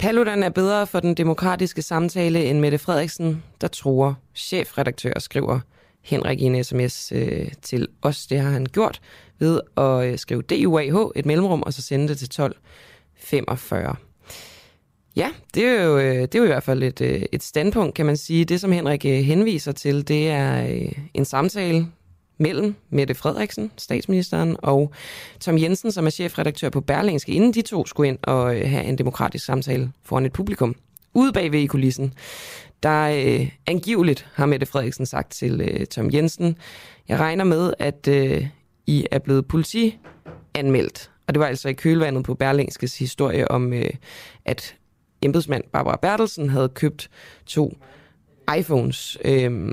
Paludan er bedre for den demokratiske samtale end Mette Frederiksen, der tror chefredaktør skriver Henrik i en sms øh, til os. Det har han gjort ved at øh, skrive DUAH, et mellemrum, og så sende det til 1245. Ja, det er, jo, øh, det er jo i hvert fald et, øh, et standpunkt, kan man sige. Det, som Henrik øh, henviser til, det er øh, en samtale mellem Mette Frederiksen, statsministeren, og Tom Jensen, som er chefredaktør på Berlingske, inden de to skulle ind og øh, have en demokratisk samtale foran et publikum. Ude bagved i kulissen der øh, angiveligt har Mette Frederiksen sagt til øh, Tom Jensen, jeg regner med, at øh, I er blevet politianmeldt. Og det var altså i kølvandet på Berlingskes historie om, øh, at embedsmand Barbara Bertelsen havde købt to iPhones. Øh,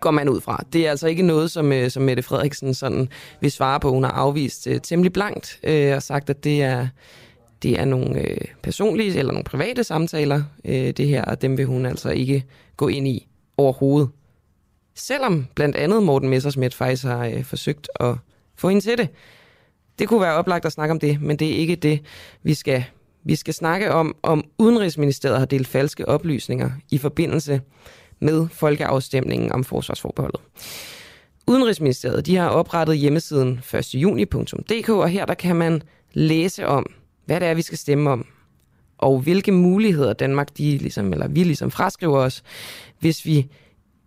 går man ud fra. Det er altså ikke noget, som, øh, som Mette Frederiksen sådan vil svare på. Hun har afvist øh, temmelig blankt øh, og sagt, at det er det er nogle øh, personlige eller nogle private samtaler, øh, det her, og dem vil hun altså ikke gå ind i overhovedet. Selvom blandt andet Morten Messersmith faktisk har øh, forsøgt at få hende til det. Det kunne være oplagt at snakke om det, men det er ikke det, vi skal. Vi skal snakke om, om Udenrigsministeriet har delt falske oplysninger i forbindelse med folkeafstemningen om forsvarsforbeholdet. Udenrigsministeriet de har oprettet hjemmesiden 1. juni.dk, og her der kan man læse om, hvad det er, vi skal stemme om, og hvilke muligheder Danmark, de ligesom, eller vi ligesom fraskriver os, hvis vi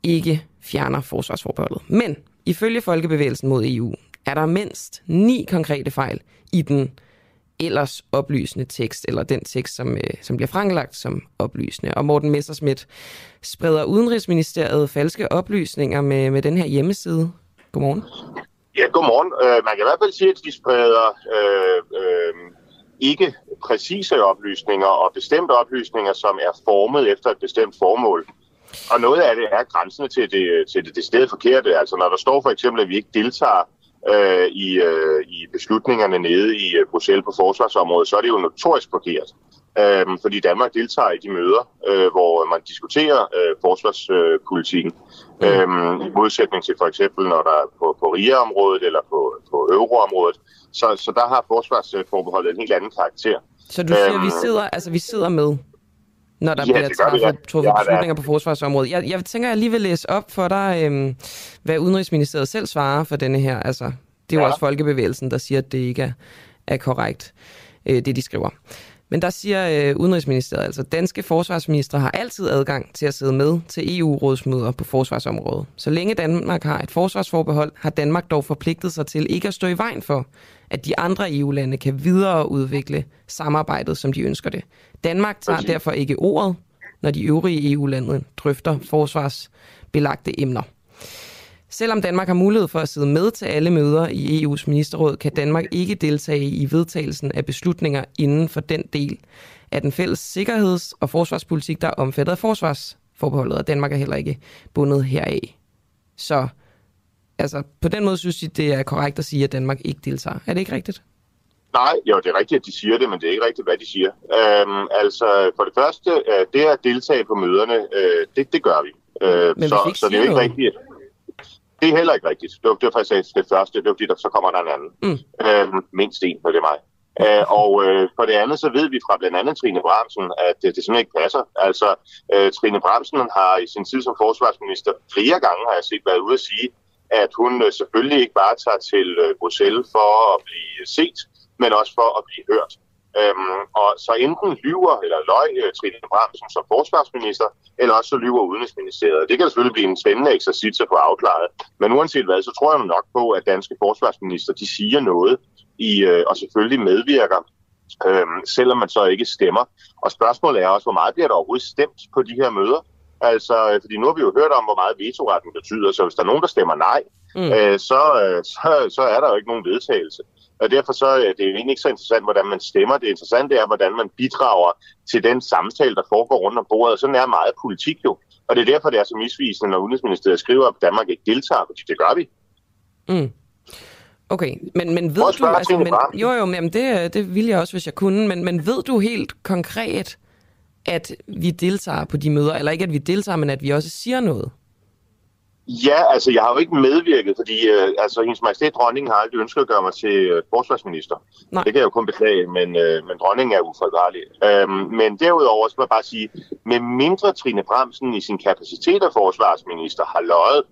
ikke fjerner forsvarsforbeholdet. Men ifølge Folkebevægelsen mod EU er der mindst ni konkrete fejl i den ellers oplysende tekst, eller den tekst, som, øh, som bliver fremlagt som oplysende. Og Morten Messerschmidt spreder Udenrigsministeriet falske oplysninger med, med den her hjemmeside. Godmorgen. Ja, godmorgen. Uh, man kan i hvert fald sige, at de spreder øh, øh, ikke præcise oplysninger og bestemte oplysninger, som er formet efter et bestemt formål. Og noget af det er grænsende til det, til det, det sted forkerte. Altså når der står for eksempel, at vi ikke deltager øh, i, øh, i beslutningerne nede i øh, Bruxelles på forsvarsområdet, så er det jo notorisk forkert. Øh, fordi Danmark deltager i de møder, øh, hvor man diskuterer øh, forsvarspolitikken. Mm. Øh, I modsætning til for eksempel, når der er på, på RIA-området eller på, på på euroområdet. Så, så der har forsvarsforbeholdet en helt anden karakter. Så du siger, at vi sidder, altså, vi sidder med, når der Ja, bliver ja. truffet, truffet Ja, da. beslutninger på forsvarsområdet. Jeg, jeg tænker, jeg lige vil læse op for dig, øhm, hvad Udenrigsministeriet selv svarer for denne her. Altså, det er jo Ja. også Folkebevægelsen, der siger, at det ikke er, er korrekt, øh, det de skriver. Men der siger øh, Udenrigsministeriet, altså danske forsvarsministre har altid adgang til at sidde med til EU-rådsmøder på forsvarsområdet. Så længe Danmark har et forsvarsforbehold, har Danmark dog forpligtet sig til ikke at stå i vejen for, at de andre EU-lande kan videreudvikle samarbejdet, som de ønsker det. Danmark tager derfor ikke ordet, når de øvrige EU-lande drøfter forsvarsbelagte emner. Selvom Danmark har mulighed for at sidde med til alle møder i EU's ministerråd, kan Danmark ikke deltage i vedtagelsen af beslutninger inden for den del af den fælles sikkerheds- og forsvarspolitik, der er omfattet af forsvarsforbeholdet, og Danmark er heller ikke bundet heraf. Så altså, på den måde synes jeg, det er korrekt at sige, at Danmark ikke deltager. Er det ikke rigtigt? Nej, jo, det er rigtigt, at de siger det, men det er ikke rigtigt, hvad de siger. Øhm, altså, for det første, øh, det at deltage på møderne, øh, det, det gør vi. Øh, hvis så, vi ikke så det er jo ikke noget. rigtigt. Det er heller ikke rigtigt. Det var, det var faktisk det første, det var fordi, der, så kommer der en anden. Mm. Øhm, mindst en, for det er mig. Øh, og øh, for det andet, så ved vi fra blandt andet Trine Bramsen, at øh, det simpelthen ikke passer. Altså, øh, Trine Bramsen har i sin tid som forsvarsminister flere gange, har jeg set, været ude at sige, at hun øh, selvfølgelig ikke bare tager til øh, Bruxelles for at blive set, men også for at blive hørt. Øhm, og så enten lyver eller løg øh, Trine Bramsen som forsvarsminister, eller også så lyver Udenrigsministeriet. Det kan selvfølgelig blive en spændende eksercits at få afklaret. Men uanset hvad, så tror jeg nok på, at danske forsvarsminister de siger noget i, øh, og selvfølgelig medvirker, øh, selvom man så ikke stemmer. Og spørgsmålet er også, hvor meget bliver der overhovedet stemt på de her møder? Altså, øh, fordi nu har vi jo hørt om, hvor meget vetoretten betyder, så hvis der er nogen, der stemmer nej, Mm. øh, så, øh, så, så er der jo ikke nogen vedtagelse. Og derfor så er det jo egentlig ikke så interessant, hvordan man stemmer. Det interessante er, hvordan man bidrager til den samtale, der foregår rundt om bordet. Og sådan er meget politik jo. Og det er derfor, det er så misvisende, når Udenrigsministeriet skriver, at Danmark ikke deltager, fordi det gør vi. Mm. Okay, men, men ved du... Altså, men, jo, jo, men jamen, det, det ville jeg også, hvis jeg kunne. Men, men ved du helt konkret, at vi deltager på de møder? Eller ikke, at vi deltager, men at vi også siger noget? Ja, altså jeg har jo ikke medvirket, fordi øh, altså, hendes majestæt dronningen har aldrig ønsket at gøre mig til øh, forsvarsminister. Nej. Det kan jeg jo kun beklage, men, øh, men dronningen er ufejlbarlig. Øhm, men derudover så må jeg bare sige, med mindre Trine Bramsen i sin kapacitet af forsvarsminister har løjet,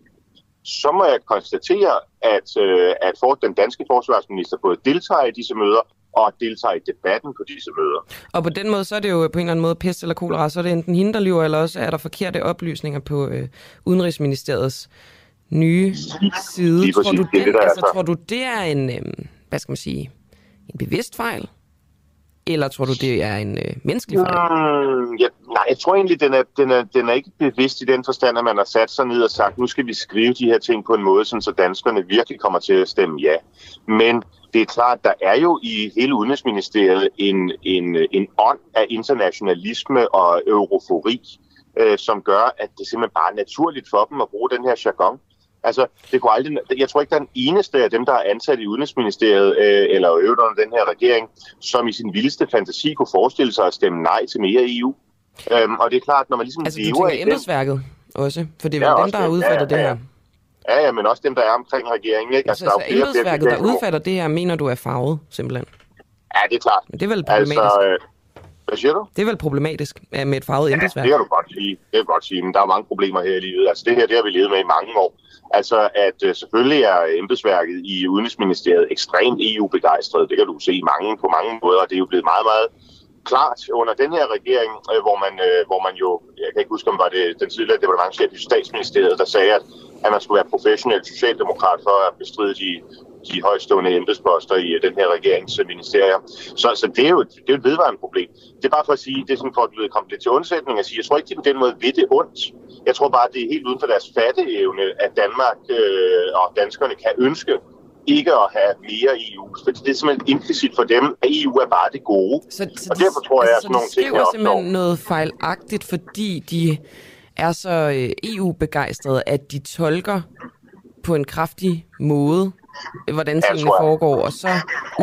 så må jeg konstatere, at, øh, at for, den danske forsvarsminister både deltager i disse møder og deltager i debatten på disse møder. Og på den måde, så er det jo på en eller anden måde pest eller kolera, så er det enten hende, der lyver, eller også er der forkerte oplysninger på øh, Udenrigsministeriets nye side. lige Tror præcis. du, Det den, det, er altså, så. tror du, det er en, øh, hvad skal man sige, en bevidst fejl? Eller tror du, det er en øh, menneskelig fejl? Mm, ja, nej, jeg tror egentlig, den er, den, er, den er ikke bevidst i den forstand, at man har sat sig ned og sagt, nu skal vi skrive de her ting på en måde, sådan, så danskerne virkelig kommer til at stemme ja. Men det er klart, der er jo i hele Udenrigsministeriet en, en, en ånd af internationalisme og eurofori, øh, som gør, at det simpelthen bare er naturligt for dem at bruge den her jargon. Altså, det kunne aldrig, jeg tror ikke, der er den eneste af dem, der er ansat i Udenrigsministeriet, øh, eller øvrigt under den her regering, som i sin vildeste fantasi kunne forestille sig at stemme nej til mere EU. Øhm, og det er klart, når man ligesom Altså, lever i den, embedsværket også? For det er Ja, dem, også der har det. udfattet Ja, det ja, her. ja, ja, men også dem, der er omkring regeringen. Ikke? Altså, der er altså flere embedsværket, der udfatter det her, mener du er farvet, simpelthen? Ja, det er klart. Men det er vel problematisk? Altså, øh, hvad siger du? Det er vel problematisk med et farvet embedsværk? Det kan du godt sige. Det kan du godt sige, men der er mange problemer her i livet. Altså det her, det har vi levet med i mange år. Altså at øh, selvfølgelig er embedsværket i Udenrigsministeriet ekstremt EU-begejstret. Det kan du se mange, på mange måder. Det er jo blevet meget, meget klart under den her regering, øh, hvor, man, øh, hvor man jo, jeg kan ikke huske, om var det den tidligere departementchef i statsministeriet, der sagde, at, at man skulle være professionel socialdemokrat for at bestride de, de højstående embedsposter i øh, den her regeringsministerier. Øh, så, så det, er jo, det er et vedvarende problem. Det er bare for at sige, det er sådan for at blive ved, komme det til undsætning at sige, jeg tror ikke, de på den måde ved det ondt. Jeg tror bare, det er helt uden for deres fatteevne, at Danmark øh, og danskerne kan ønske ikke at have mere EU. Fordi det er simpelthen implicit for dem, at EU er bare det gode. Så, så og derfor tror jeg, at så sådan nogle ting skriver her simpelthen opstår. noget fejlagtigt, fordi de er så øh, EU-begejstrede, at de tolker på en kraftig måde, øh, hvordan Ja, tingene jeg. foregår, og så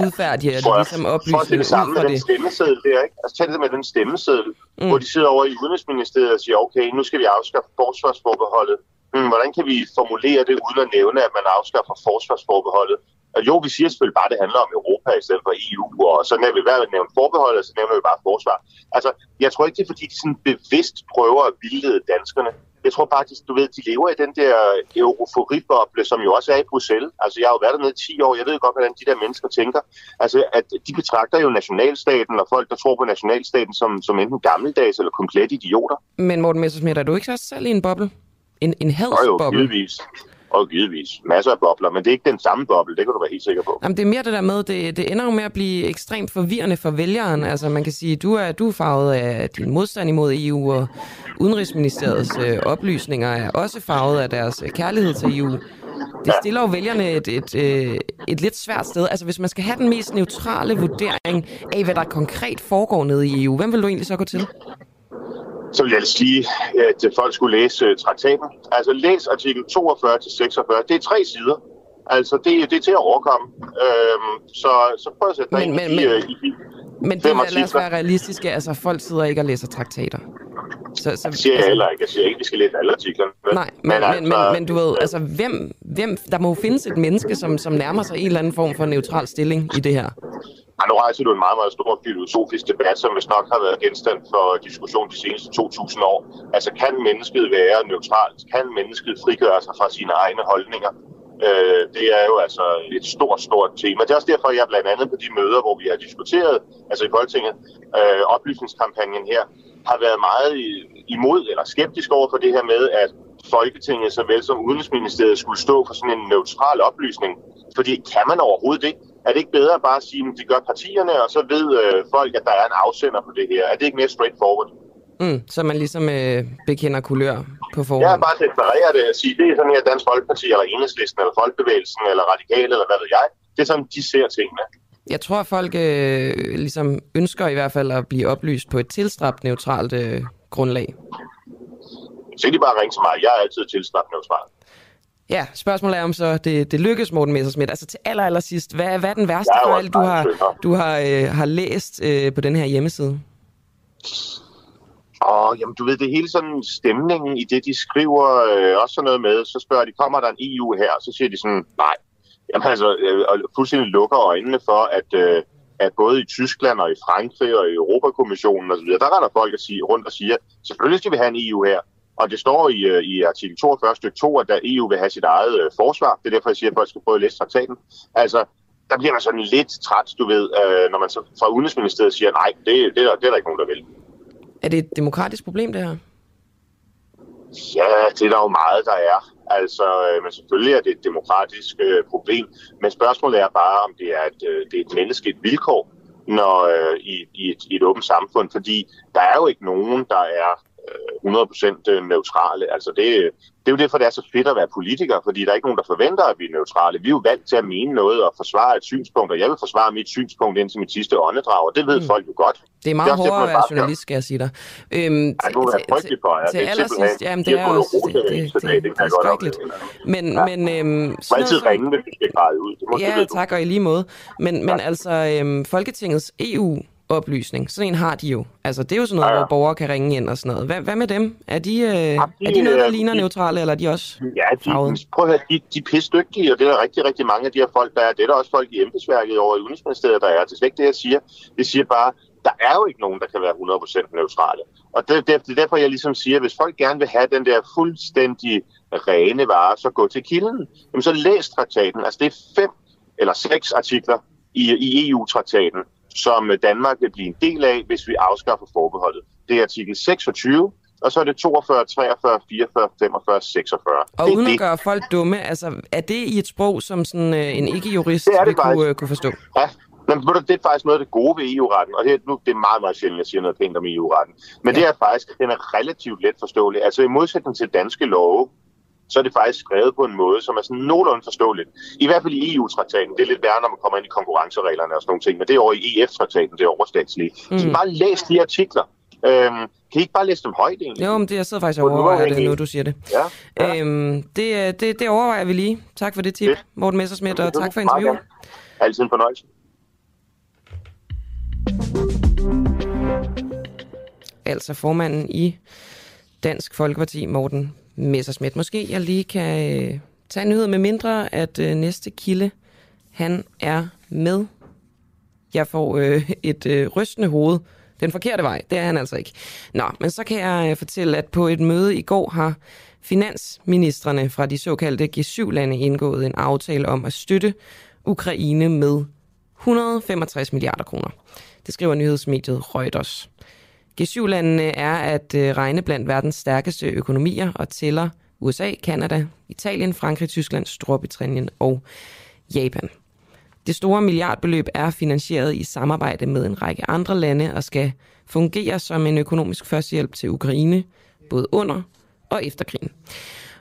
udfærdiger jeg, ligesom at se oplysninger det ud fra med den det. stemmeseddel der, ikke? Altså tag det med den stemmeseddel, Mm. hvor de sidder over i Udenrigsministeriet og siger, okay, nu skal vi afskaffe forsvarsforbeholdet. Hmm, hvordan kan vi formulere det uden at nævne, at man afskaffer forsvarsforbeholdet? Og jo, vi siger selvfølgelig bare, at det handler om Europa i stedet for EU, og så nævner vi hver nævnt forbehold, og så nævner vi bare forsvar. Altså, jeg tror ikke, det er fordi, de sådan bevidst prøver at vildlede danskerne. Jeg tror faktisk, du ved, de lever i den der euforiboble, som jo også er i Bruxelles. Altså, jeg har jo været dernede i 10 år. Jeg ved godt, hvordan de der mennesker tænker. Altså, at de betragter jo nationalstaten og folk, der tror på nationalstaten, som, som enten gammeldags eller komplet idioter. Men Morten Messersmith, er du ikke også selv i en boble? En, en hadsboble? Jo, givetvis. Og givetvis. Masser af bobler, men det er ikke den samme boble, det kan du være helt sikker på. Jamen, det er mere det der med, det, det ender jo med at blive ekstremt forvirrende for vælgeren. Altså, man kan sige, du er, du er farvet af din modstand imod EU, og Udenrigsministeriets øh, oplysninger er også farvet af deres øh, kærlighed til EU. Det stiller jo vælgerne et, et, et, øh, et lidt svært sted. Altså, hvis man skal have den mest neutrale vurdering af, hvad der konkret foregår nede i EU, hvem vil du egentlig så gå til? Så vil jeg sige, at folk skulle læse øh, traktaten. Altså læs artikel 42 til 46. Det er tre sider. Altså det, det er til at overkomme. Øhm, så, så prøv at sætte dig men, men, i, men, i, i Men det er, lad os være realistiske. Altså folk sidder ikke og læser traktater. Så, så, det siger jeg altså, heller ikke. Jeg siger ikke, at vi skal læse alle artiklerne. Nej, men, men, altså, men, men du ved, altså, hvem, hvem, der må findes et menneske, som, som nærmer sig en eller anden form for neutral stilling i det her. Ja, nu rejser du en meget, meget stor filosofisk debat, som vist nok har været genstand for diskussion de seneste 2000 år. Altså, kan mennesket være neutralt? Kan mennesket frigøre sig fra sine egne holdninger? Øh, det er jo altså et stort, stort tema. Det er også derfor, jeg blandt andet på de møder, hvor vi har diskuteret, altså i Folketinget, øh, oplysningskampagnen her, har været meget imod eller skeptisk over for det her med, at Folketinget såvel som Udenrigsministeriet skulle stå for sådan en neutral oplysning. Fordi kan man overhovedet det? Er det ikke bedre at bare sige, at de gør partierne, og så ved øh, folk, at der er en afsender på det her? Er det ikke mere straightforward? Mm, så man ligesom øh, bekender kulør på forhånd? Ja, bare deklarere det og sige, det er sådan her Dansk Folkeparti, eller Enhedslisten, eller Folkebevægelsen, eller Radikale, eller hvad ved jeg. Det er sådan, de ser tingene. Jeg tror, at folk øh, ligesom ønsker i hvert fald at blive oplyst på et tilstræbt neutralt øh, grundlag. Så kan de bare ringe til mig. Jeg er altid tilstræbt neutral. Ja, spørgsmålet er om så det, det lykkes, Morten Messersmith. Altså til aller, aller sidst, hvad, hvad er den værste fejl, du har, du har, øh, har læst øh, på den her hjemmeside? Og jamen, du ved, det hele sådan stemningen i det, de skriver, øh, også sådan noget med, så spørger de, kommer der en EU her? Så siger de sådan, nej. Jamen altså, øh, og fuldstændig lukker øjnene for, at, øh, at både i Tyskland og i Frankrig og i Europakommissionen osv., der render folk at sige, rundt og siger, selvfølgelig skal vi have en EU her. Og det står i, øh, i artikel 42 stykke 2, at der EU vil have sit eget øh, forsvar. Det er derfor, jeg siger, at folk skal prøve at læse traktaten. Altså, der bliver man sådan lidt træt, du ved, øh, når man så fra Udenrigsministeriet siger, nej, det, det, er, det er der ikke nogen, der vil. Er det et demokratisk problem, det her? Ja, det er der jo meget, der er. Altså, øh, men selvfølgelig er det et demokratisk øh, problem. Men spørgsmålet er bare, om det er et, øh, det er et menneskeligt vilkår når, øh, i, i, et, i et åbent samfund. Fordi der er jo ikke nogen, der er 100% øh, neutrale. Altså det, det er jo derfor, det er så fedt at være politiker, fordi der er ikke nogen, der forventer, at vi er neutrale. Vi er jo valgt til at mene noget og forsvare et synspunkt, og jeg vil forsvare mit synspunkt indtil mit sidste åndedrag, og det ved mm. folk jo godt. Det er meget det er hårdere at være journalist, skal jeg sige dig. Øhm, du er frygtelig for jer. Til allersidst, jamen det er også, det, det, det, det, det, er skrækkeligt. Men, ja. men øhm, må altid ringe, hvis du skal græde ud. Det må ja, tak, og i lige måde. Men, men altså, øhm, Folketingets EU oplysning. Sådan en har de jo. Altså, det er jo sådan noget, ja, ja. hvor borgere kan ringe ind og sådan noget. Hvad, hvad med dem? Er de, øh, ja, de, er de noget, der øh, ligner de, neutrale, eller er de også Ja, de, prøv at høre, de, de er pisdygtige, og det er der rigtig, rigtig mange af de her folk, der er. Det er der også folk i embedsværket over i Udenrigsministeriet, der er. Det er slet ikke det, jeg siger. Det siger bare, der er jo ikke nogen, der kan være 100% neutrale. Og det, det, det er derfor, jeg ligesom siger, at hvis folk gerne vil have den der fuldstændig rene vare, så gå til kilden. Jamen, så læs traktaten. Altså, det er fem eller seks artikler i, i EU-traktaten, som Danmark vil blive en del af, hvis vi afskaffer forbeholdet. Det er artikel 26, og så er det 42, 43, 44, 45, 46. Og det uden at gøre folk dumme, altså er det i et sprog, som sådan, øh, en ikke-jurist vil kunne, øh, kunne forstå? Ja, men det er faktisk noget af det gode ved EU-retten, og det, nu, det er meget, meget sjældent, jeg siger noget pænt om EU-retten. Men ja. det er faktisk, den er relativt let forståelig. Altså i modsætning til danske love, så er det faktisk skrevet på en måde, som er sådan nogenlunde forståeligt. I hvert fald i EU-traktaten. Det er lidt værre, når man kommer ind i konkurrencereglerne og sådan nogle ting, men det er over i EF-traktaten, det er overstatslige. Mm. Så bare læs de artikler. Øhm, kan I ikke bare læse dem højt egentlig? Jo, men det, jeg sidder faktisk og overvejer det nu, du siger det. Ja, ja. Øhm, det, øh, det, det overvejer vi lige. Tak for det tip, det. Morten Messersmith, og tak for interviewet. Altid en fornøjelse. Altså formanden i Dansk Folkeparti, Morten Messerschmidt. Måske jeg lige kan øh, tage en nyhed med mindre, at øh, næste kilde han er med. Jeg får øh, et øh, rystende hoved. Den forkerte vej, det er han altså ikke. Nå, men så kan jeg øh, fortælle, at på et møde i går har finansministerne fra de såkaldte G7-lande indgået en aftale om at støtte Ukraine med 165 milliarder kroner. Det skriver nyhedsmediet Reuters. G7-landene er at øh, regne blandt verdens stærkeste økonomier og tæller USA, Kanada, Italien, Frankrig, Tyskland, Storbritannien og Japan. Det store milliardbeløb er finansieret i samarbejde med en række andre lande og skal fungere som en økonomisk førstehjælp til Ukraine, både under og efter krigen.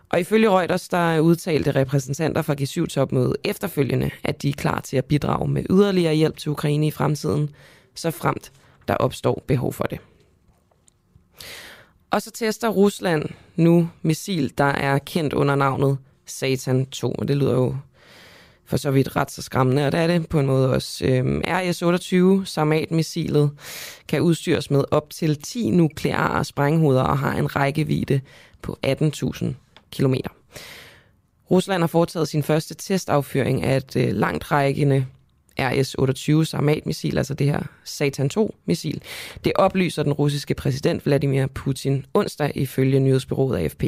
Og ifølge Reuters, der udtalte repræsentanter fra G7-topmødet efterfølgende, at de er klar til at bidrage med yderligere hjælp til Ukraine i fremtiden, så fremt der opstår behov for det. Og så tester Rusland nu missil, der er kendt under navnet Satan 2. Og det lyder jo for så vidt ret så skræmmende, og det er det på en måde også. Øhm, RS-28, Sarmat-missilet, kan udstyres med op til 10 nukleare sprænghoveder og har en rækkevidde på 18.000 km. Rusland har foretaget sin første testaffyring af et øh, langt rækkende RS-28 Sarmat-missil, altså det her Satan 2-missil. Det oplyser den russiske præsident Vladimir Putin onsdag ifølge nyhedsbyrået AFP.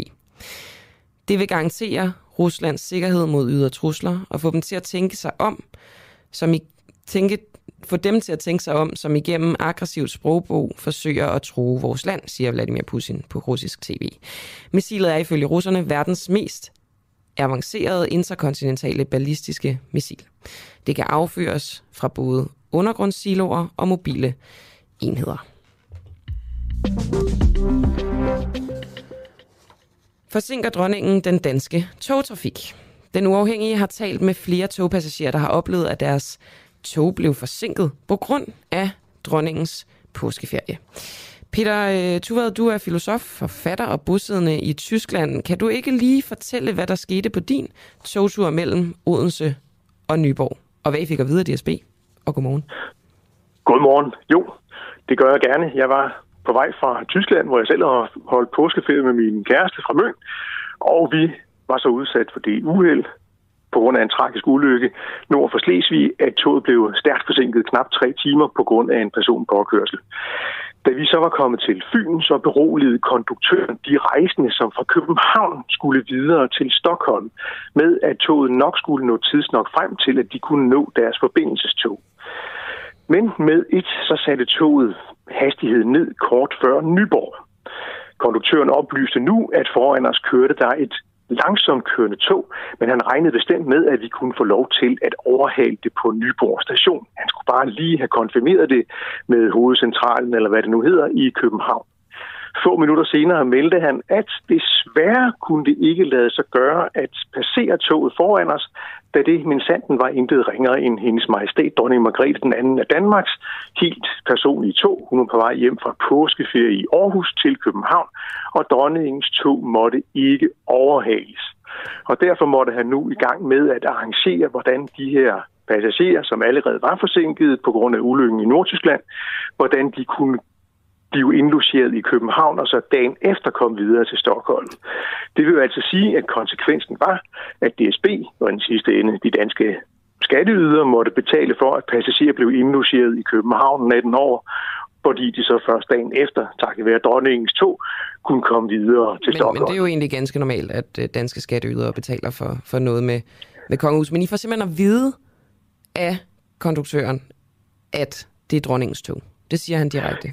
Det vil garantere Ruslands sikkerhed mod ydre trusler og få dem til at tænke sig om, som i, tænke, få dem til at tænke sig om, som igennem aggressivt sprogbrug forsøger at true vores land, siger Vladimir Putin på russisk tv. Missilet er ifølge russerne verdens mest avancerede interkontinentale ballistiske missil. Det kan affyres fra både undergrundssiloer og mobile enheder. Forsinker dronningen den danske togtrafik? Den uafhængige har talt med flere togpassagerer, der har oplevet, at deres tog blev forsinket på grund af dronningens påskeferie. Peter øh, Tuvad, du er filosof, forfatter og bosiddende i Tyskland. Kan du ikke lige fortælle, hvad der skete på din togtur mellem Odense og Nyborg? Og hvad I fik at vide af DSB? Og godmorgen. Godmorgen. Jo, det gør jeg gerne. Jeg var på vej fra Tyskland, hvor jeg selv har holdt påskeferie med min kæreste fra Møn. Og vi var så udsat for det uheld på grund af en tragisk ulykke nord for Slesvig, at toget blev stærkt forsinket knap tre timer på grund af en personpåkørsel. Da vi så var kommet til Fyn, så beroligede konduktøren de rejsende, som fra København skulle videre til Stockholm, med at toget nok skulle nå tidsnok frem til, at de kunne nå deres forbindelsestog. Men med et, så satte toget hastigheden ned kort før Nyborg. Konduktøren oplyste nu, at foran os kørte der et langsomt kørende tog, men han regnede bestemt med, at vi kunne få lov til at overhale det på Nyborg station. Han skulle bare lige have konfirmeret det med hovedcentralen, eller hvad det nu hedder, i København. Få minutter senere meldte han, at desværre kunne det ikke lade sig gøre at passere toget foran os, da det min sanden var intet ringere end hendes majestæt, dronning Margrethe den anden af Danmarks, helt personlige tog. Hun var på vej hjem fra påskeferie i Aarhus til København, og dronningens tog måtte ikke overhales. Og derfor måtte han nu i gang med at arrangere, hvordan de her passagerer, som allerede var forsinket på grund af ulykken i Nordtyskland, hvordan de kunne blive indlogeret i København og så dagen efter komme videre til Stockholm. Det vil jo altså sige, at konsekvensen var, at DSB og den sidste ende de danske skatteydere måtte betale for, at passagerer blev indlogeret i København natten over, fordi de så først dagen efter, takket være dronningens tog, kunne komme videre til men, Stockholm. Men det er jo egentlig ganske normalt, at øh, danske skatteydere betaler for, for noget med, med kongehus. Men I får simpelthen at vide af konduktøren, at det er dronningens tog. Det siger han direkte.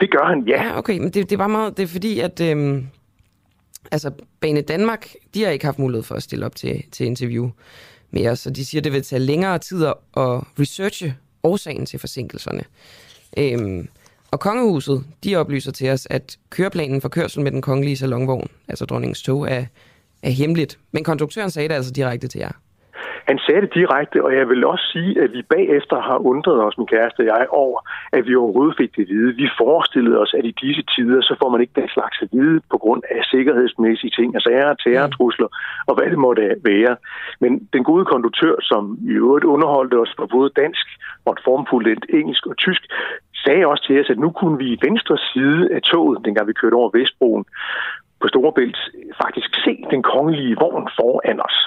Det gør han, ja. Ja, okay, men det, det var meget, det er fordi, at øhm, altså, Bane Danmark, de har ikke haft mulighed for at stille op til, til interview med os, og de siger, at det vil tage længere tid at researche årsagen til forsinkelserne. Øhm, og kongehuset, de oplyser til os, at køreplanen for kørsel med den kongelige salonvogn, altså dronningens tog, er, er hemmeligt. Men konduktøren sagde det altså direkte til jer. Han sagde det direkte, og jeg vil også sige, at vi bagefter har undret os, min kæreste og jeg, over, at vi overhovedet fik det at vide. Vi forestillede os, at i disse tider, så får man ikke den slags at vide på grund af sikkerhedsmæssige ting, altså ære, terrortrusler og hvad det måtte være. Men den gode konduktør, som i øvrigt underholdte os på både dansk et formfuldt engelsk og tysk, sagde også til os, at nu kunne vi i venstre side af toget, dengang vi kørte over Vestbroen, på Storebælt faktisk se den kongelige vogn foran os.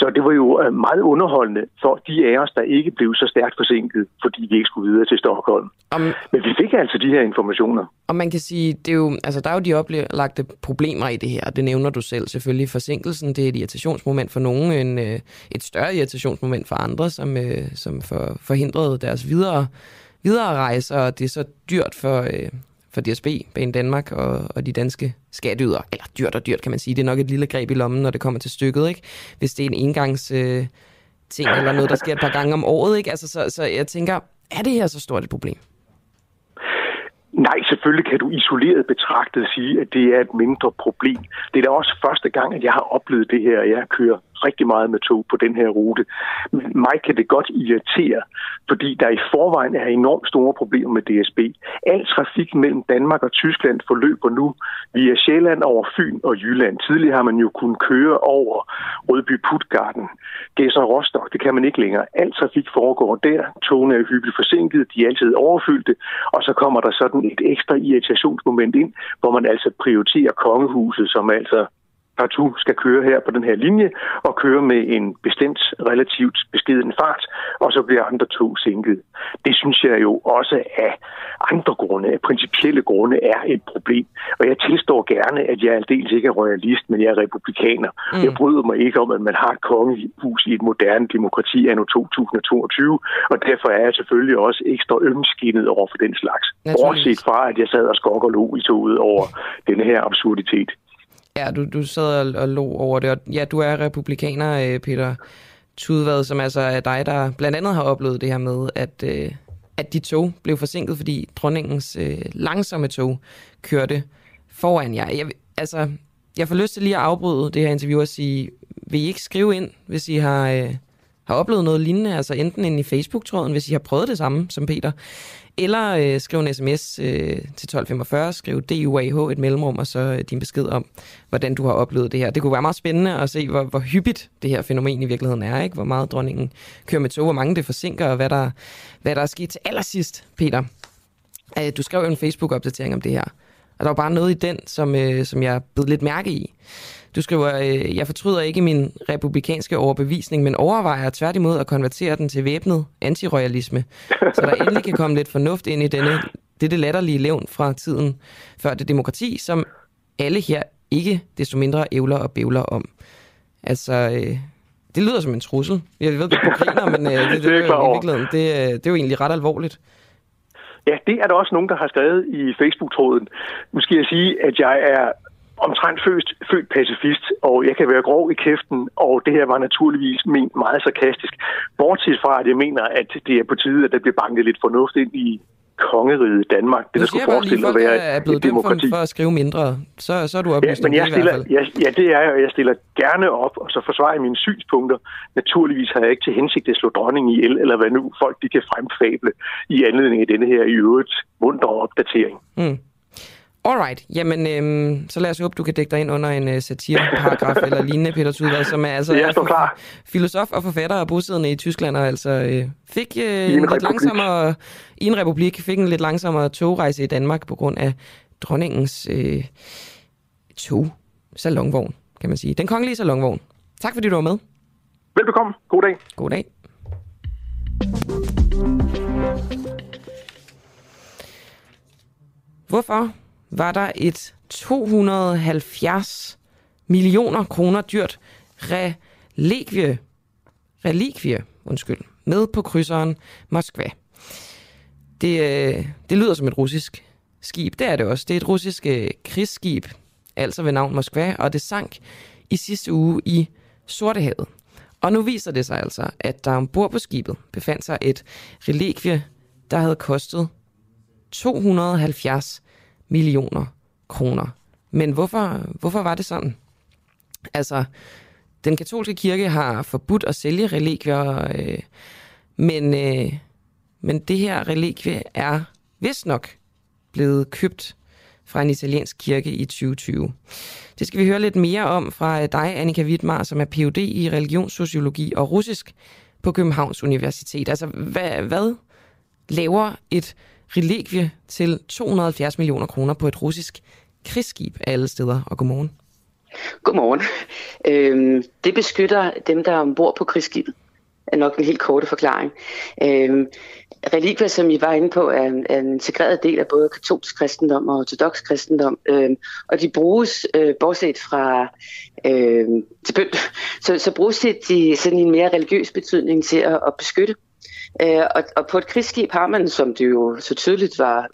Så det var jo øh, meget underholdende for de af os, der ikke blev så stærkt forsinket, fordi vi ikke skulle videre til Stockholm. Om... Men vi fik altså de her informationer. Og man kan sige, det er jo, altså, der er jo de oplagte problemer i det her. Det nævner du selv selvfølgelig. Forsinkelsen, det er et irritationsmoment for nogen, en, øh, et større irritationsmoment for andre, som, som for, forhindrede deres videre, videre rejse, og det er så dyrt for, for DSB, Bane Danmark og, og de danske skatteyder. Eller dyrt og dyrt, kan man sige. Det er nok et lille greb i lommen, når det kommer til stykket, ikke? Hvis det er en engangs øh, ting, eller noget, der sker et par gange om året, ikke? Altså, så, så jeg tænker, er det her så stort et problem? Nej, selvfølgelig kan du isoleret betragtet sige, at det er et mindre problem. Det er da også første gang, at jeg har oplevet det her, jeg kører rigtig meget med tog på den her rute. Men mig kan det godt irritere, fordi der i forvejen er enormt store problemer med DSB. Al trafik mellem Danmark og Tyskland forløber nu via Sjælland over Fyn og Jylland. Tidligere har man jo kunnet køre over Rødby Putgarden, Gæsser Rostock. Det kan man ikke længere. Al trafik foregår der. Togene er hyppigt forsinket. De er altid overfyldte. Og så kommer der sådan et ekstra irritationsmoment ind, hvor man altså prioriterer kongehuset, som altså partout skal køre her på den her linje, og køre med en bestemt relativt beskeden fart, og så bliver andre tog sænket. Det synes jeg jo også af andre grunde, af principielle grunde, er et problem. Og jeg tilstår gerne, at jeg aldeles ikke er royalist, men jeg er republikaner. Mm. Jeg bryder mig ikke om, at man har et kongehus i et moderne demokrati anno 2022, og derfor er jeg selvfølgelig også ekstra ømskinnet over for den slags. Bortset fra, at jeg sad og skok og lå i toget over denne her absurditet. Ja, du, du sad og, og lå over det, og ja, du er republikaner, øh, Peter Tudvad, som altså er dig, der blandt andet har oplevet det her med, at, øh, at de tog blev forsinket, fordi dronningens øh, langsomme tog kørte foran jer. Jeg, altså, jeg får lyst til lige at afbryde det her interview og sige, vil I ikke skrive ind, hvis I har, øh, har oplevet noget lignende, altså enten ind i Facebook-tråden, hvis I har prøvet det samme som Peter, eller øh, skriv en sms øh, til 1245, skriv DUAH et mellemrum, og så øh, din besked om, hvordan du har oplevet det her. Det kunne være meget spændende at se, hvor, hvor hyppigt det her fænomen i virkeligheden er, ikke? hvor meget dronningen kører med tog, hvor mange det forsinker, og hvad der, hvad der er sket til allersidst, Peter. Øh, du skrev jo en Facebook-opdatering om det her, og der var bare noget i den, som, øh, som jeg blev lidt mærke i. Du skriver, øh, jeg fortryder ikke min republikanske overbevisning, men overvejer tværtimod at konvertere den til væbnet antiroyalisme, så der endelig kan komme lidt fornuft ind i denne, dette latterlige levn fra tiden før det demokrati, som alle her ikke desto mindre ævler og bævler om. Altså, øh, det lyder som en trussel. Jeg ved, du griner, men øh, det, det, det, er i virkeligheden, det, øh, det er jo egentlig ret alvorligt. Ja, det er der også nogen, der har skrevet i Facebook-tråden. Nu skal jeg sige, at jeg er omtrent født, født pacifist, og jeg kan være grov i kæften, og det her var naturligvis ment meget sarkastisk. Bortset fra, at jeg mener, at det er på tide, at der bliver banket lidt fornuft ind i kongeriget Danmark. Det, der skulle forestille at være er blevet et demokrati. For, for at skrive mindre, så, så er du oplyst ja, men jeg det stiller, jeg, ja, det er jeg, og jeg stiller gerne op, og så forsvarer jeg mine synspunkter. Naturligvis har jeg ikke til hensigt at slå dronningen ihjel, eller hvad nu folk de kan fremfable i anledning af denne her i øvrigt munter opdatering. Mm. Alright, jamen øhm, så lad os håbe, du kan dække dig ind under en uh, satireparagraf eller lignende, Peter Tudvad, som er altså jeg står klar. filosof og forfatter og bosiddende i Tyskland, og altså øh, fik øh, en, en lidt langsommere, i en republik, fik en lidt langsommere togrejse i Danmark på grund af dronningens øh, tog salonvogn, kan man sige. Den kongelige salonvogn. Tak fordi du var med. Velbekomme. God dag. God dag. Hvorfor var der et 270 millioner kroner dyrt relikvie, relikvie undskyld, med på krydseren Moskva. Det, øh, det lyder som et russisk skib. Det er det også. Det er et russisk øh, krigsskib, altså ved navn Moskva, og det sank i sidste uge i Sortehavet. Og nu viser det sig altså, at der ombord på skibet befandt sig et relikvie, der havde kostet 270 millioner kroner. Men hvorfor, hvorfor var det sådan? Altså, den katolske kirke har forbudt at sælge relikvier, øh, men, øh, men det her relikvie er vist nok blevet købt fra en italiensk kirke i 2020. Det skal vi høre lidt mere om fra dig, Annika Wittmar, som er Ph.D. i religionssociologi og russisk på Københavns Universitet. Altså, hvad, hvad laver et relikvie til 270 millioner kroner på et russisk krigsskib alle steder? Og godmorgen. Godmorgen. Øhm, det beskytter dem, der er ombord på krigsskibet. er nok en helt korte forklaring. Øhm, relikvier, som I var inde på, er en, er en integreret del af både katolsk kristendom og ortodox kristendom, øhm, og de bruges, øh, bortset fra øh, til bønd, så, så bruges de sådan en mere religiøs betydning til at, at beskytte. Øh, og, og på et krigsskib har man, som det jo så tydeligt var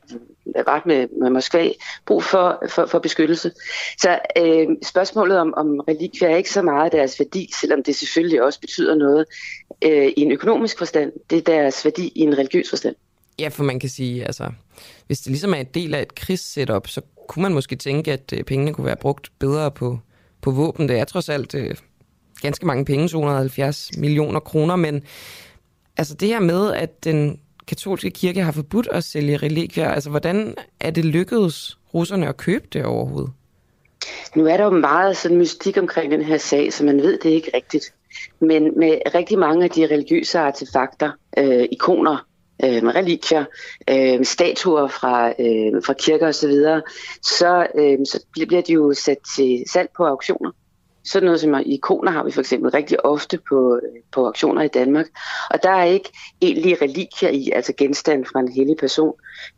ret med, med Moskva, brug for, for, for beskyttelse. Så øh, spørgsmålet om, om relikvier er ikke så meget deres værdi, selvom det selvfølgelig også betyder noget øh, i en økonomisk forstand. Det er deres værdi i en religiøs forstand. Ja, for man kan sige, altså, hvis det ligesom er en del af et krigssetup, så kunne man måske tænke, at øh, pengene kunne være brugt bedre på, på våben. Det er trods alt øh, ganske mange penge, 270 millioner kroner, men altså det her med, at den katolske kirke har forbudt at sælge relikvier, altså hvordan er det lykkedes russerne at købe det overhovedet? Nu er der jo meget sådan mystik omkring den her sag, så man ved det ikke rigtigt. Men med rigtig mange af de religiøse artefakter, øh, ikoner, øh, relikvier, øh, statuer fra, øh, fra kirker osv., så, så, øh, så bliver de jo sat til salg på auktioner. Sådan noget som ikoner har vi for eksempel rigtig ofte på, på auktioner i Danmark. Og der er ikke egentlig relikier i, altså genstand fra en hellig person.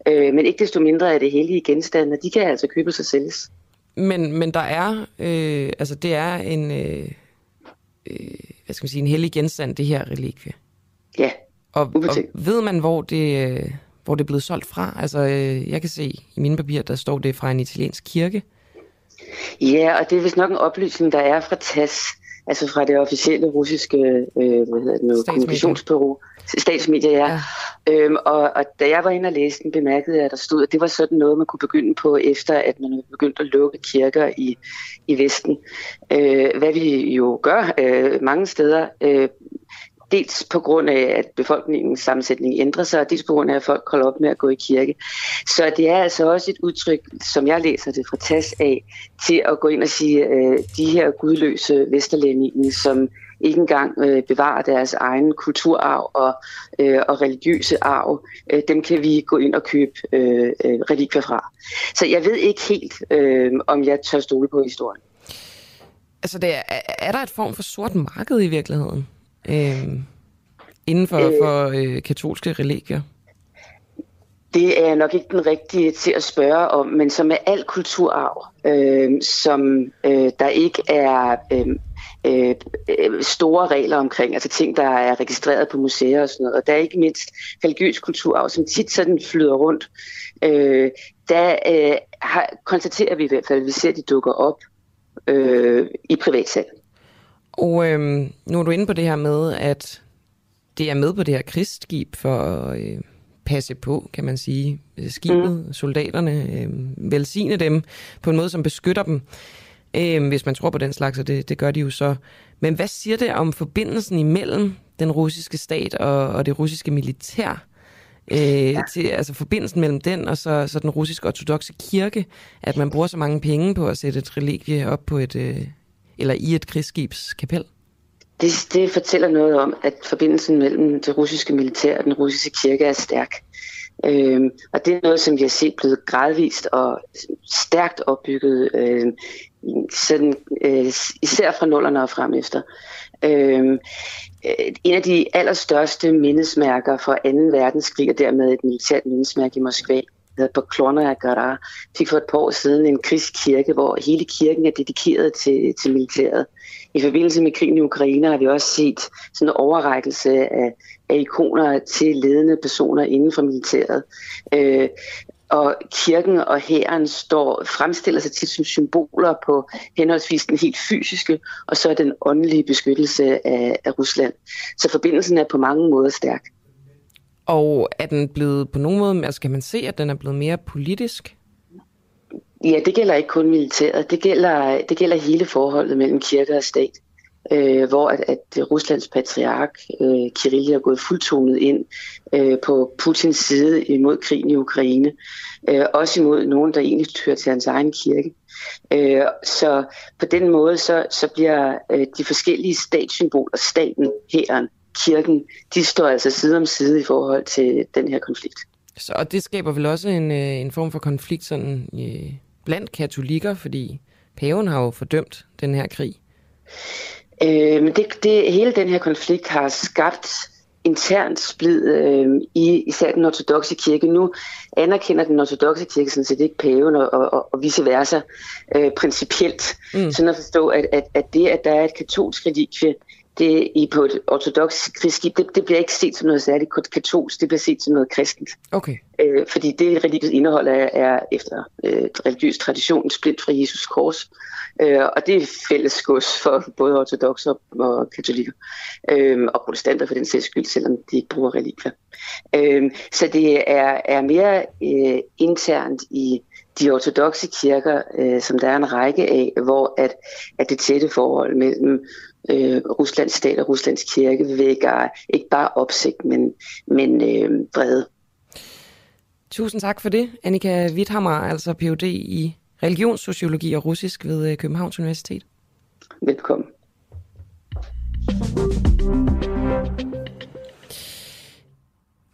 Øh, men ikke desto mindre er det hellige genstande, og de kan altså købes og sælges. Men, men der er, øh, altså det er en, øh, øh, hvad skal man sige, en hellig genstand, det her relikvie. Ja, og, og ved man, hvor det, øh, hvor det er blevet solgt fra? Altså, øh, jeg kan se i mine papirer, der står det fra en italiensk kirke. Ja, og det er vist nok en oplysning, der er fra TAS, altså fra det officielle russiske øh, hvad hedder det nu, kommunikationsbureau, statsmedier, ja. ja. Øhm, og, og da jeg var inde og læste den, bemærkede jeg, at der stod, at det var sådan noget, man kunne begynde på, efter at man begyndte at lukke kirker i, i Vesten. Øh, hvad vi jo gør øh, mange steder, øh, dels på grund af, at befolkningens sammensætning ændrer sig, og dels på grund af, at folk holder op med at gå i kirke. Så det er altså også et udtryk, som jeg læser det fra TAS af, til at gå ind og sige, øh, de her gudløse vesterlændinge, som ikke engang øh, bevarer deres egen kulturarv og, øh, og religiøse arv, øh, dem kan vi gå ind og købe øh, øh relikvier fra. Så jeg ved ikke helt, øh, om jeg tør stole på historien. Altså, det er, er der et form for sort marked i virkeligheden? Øh, inden for, øh, for øh, katolske religier? Det er nok ikke den rigtige til at spørge om, men som med al kulturarv, øh, som øh, der ikke er øh, øh, store regler omkring, altså ting, der er registreret på museer og sådan noget, og der er ikke mindst religiøs kulturarv, som tit sådan flyder rundt, øh, der øh, har, konstaterer vi i hvert fald, at vi ser, at de dukker op øh, i privatsalg. Og øhm, nu er du inde på det her med, at det er med på det her krigsskib for at øh, passe på, kan man sige, skibet, mm. soldaterne, øh, velsigne dem på en måde, som beskytter dem. Øh, hvis man tror på den slags, og det, det gør de jo så. Men hvad siger det om forbindelsen imellem den russiske stat og, og det russiske militær? Øh, ja. til, altså forbindelsen mellem den og så, så den russiske ortodoxe kirke, at man bruger så mange penge på at sætte et relikvie op på et, øh, eller i et krigsskibs kapel? Det, det fortæller noget om, at forbindelsen mellem det russiske militær og den russiske kirke er stærk. Øhm, og det er noget, som vi har set blevet gradvist og stærkt opbygget, øhm, sådan, øh, især fra nullerne og frem efter. Øhm, øh, en af de allerstørste mindesmærker for 2. verdenskrig, og dermed et militært mindesmærke i Moskva, Poklona Gara, fik for et par år siden en krigskirke, hvor hele kirken er dedikeret til, til militæret. I forbindelse med krigen i Ukraine har vi også set sådan en overrækkelse af, af ikoner til ledende personer inden for militæret. Øh, og kirken og hæren står fremstiller sig tit som symboler på henholdsvis den helt fysiske og så den åndelige beskyttelse af, af Rusland. Så forbindelsen er på mange måder stærk. Og er den blevet på nogen måde, altså kan man se, at den er blevet mere politisk? Ja, det gælder ikke kun militæret. Det gælder, det gælder hele forholdet mellem kirke og stat. Øh, hvor at, at Ruslands patriark øh, Kirill er gået fuldtonet ind øh, på Putins side imod krigen i Ukraine. Øh, også imod nogen, der egentlig hører til hans egen kirke. Øh, så på den måde så, så bliver øh, de forskellige statssymboler, staten, hæren, kirken, de står altså side om side i forhold til den her konflikt. Så, og det skaber vel også en, øh, en form for konflikt sådan, øh, blandt katolikker, fordi paven har jo fordømt den her krig. Øh, men det, det, hele den her konflikt har skabt internt splid øh, i især den ortodoxe kirke. Nu anerkender den ortodoxe kirke sådan set ikke paven og, og, og vice versa øh, principielt. Mm. Sådan at forstå, at, at, at det, at der er et katolsk relikvie det i på et ortodox krigsskib, det, det bliver ikke set som noget særligt katolsk, det bliver set som noget kristent. Okay. Øh, fordi det religiøse indhold er, er efter øh, religiøs tradition splint fra Jesus kors. Øh, og det er fælles gods for både ortodoxe og katolikker. Øh, og protestanter for den sags skyld, selvom de ikke bruger relikvier. Øh, så det er, er mere øh, internt i de ortodoxe kirker, øh, som der er en række af, hvor at, at det tætte forhold mellem øh, Ruslands stat og Ruslands kirke vækker ikke bare opsigt, men, men øh, vrede. Tusind tak for det, Annika Witthammer, altså Ph.D. i religionssociologi og russisk ved øh, Københavns Universitet. Velkommen.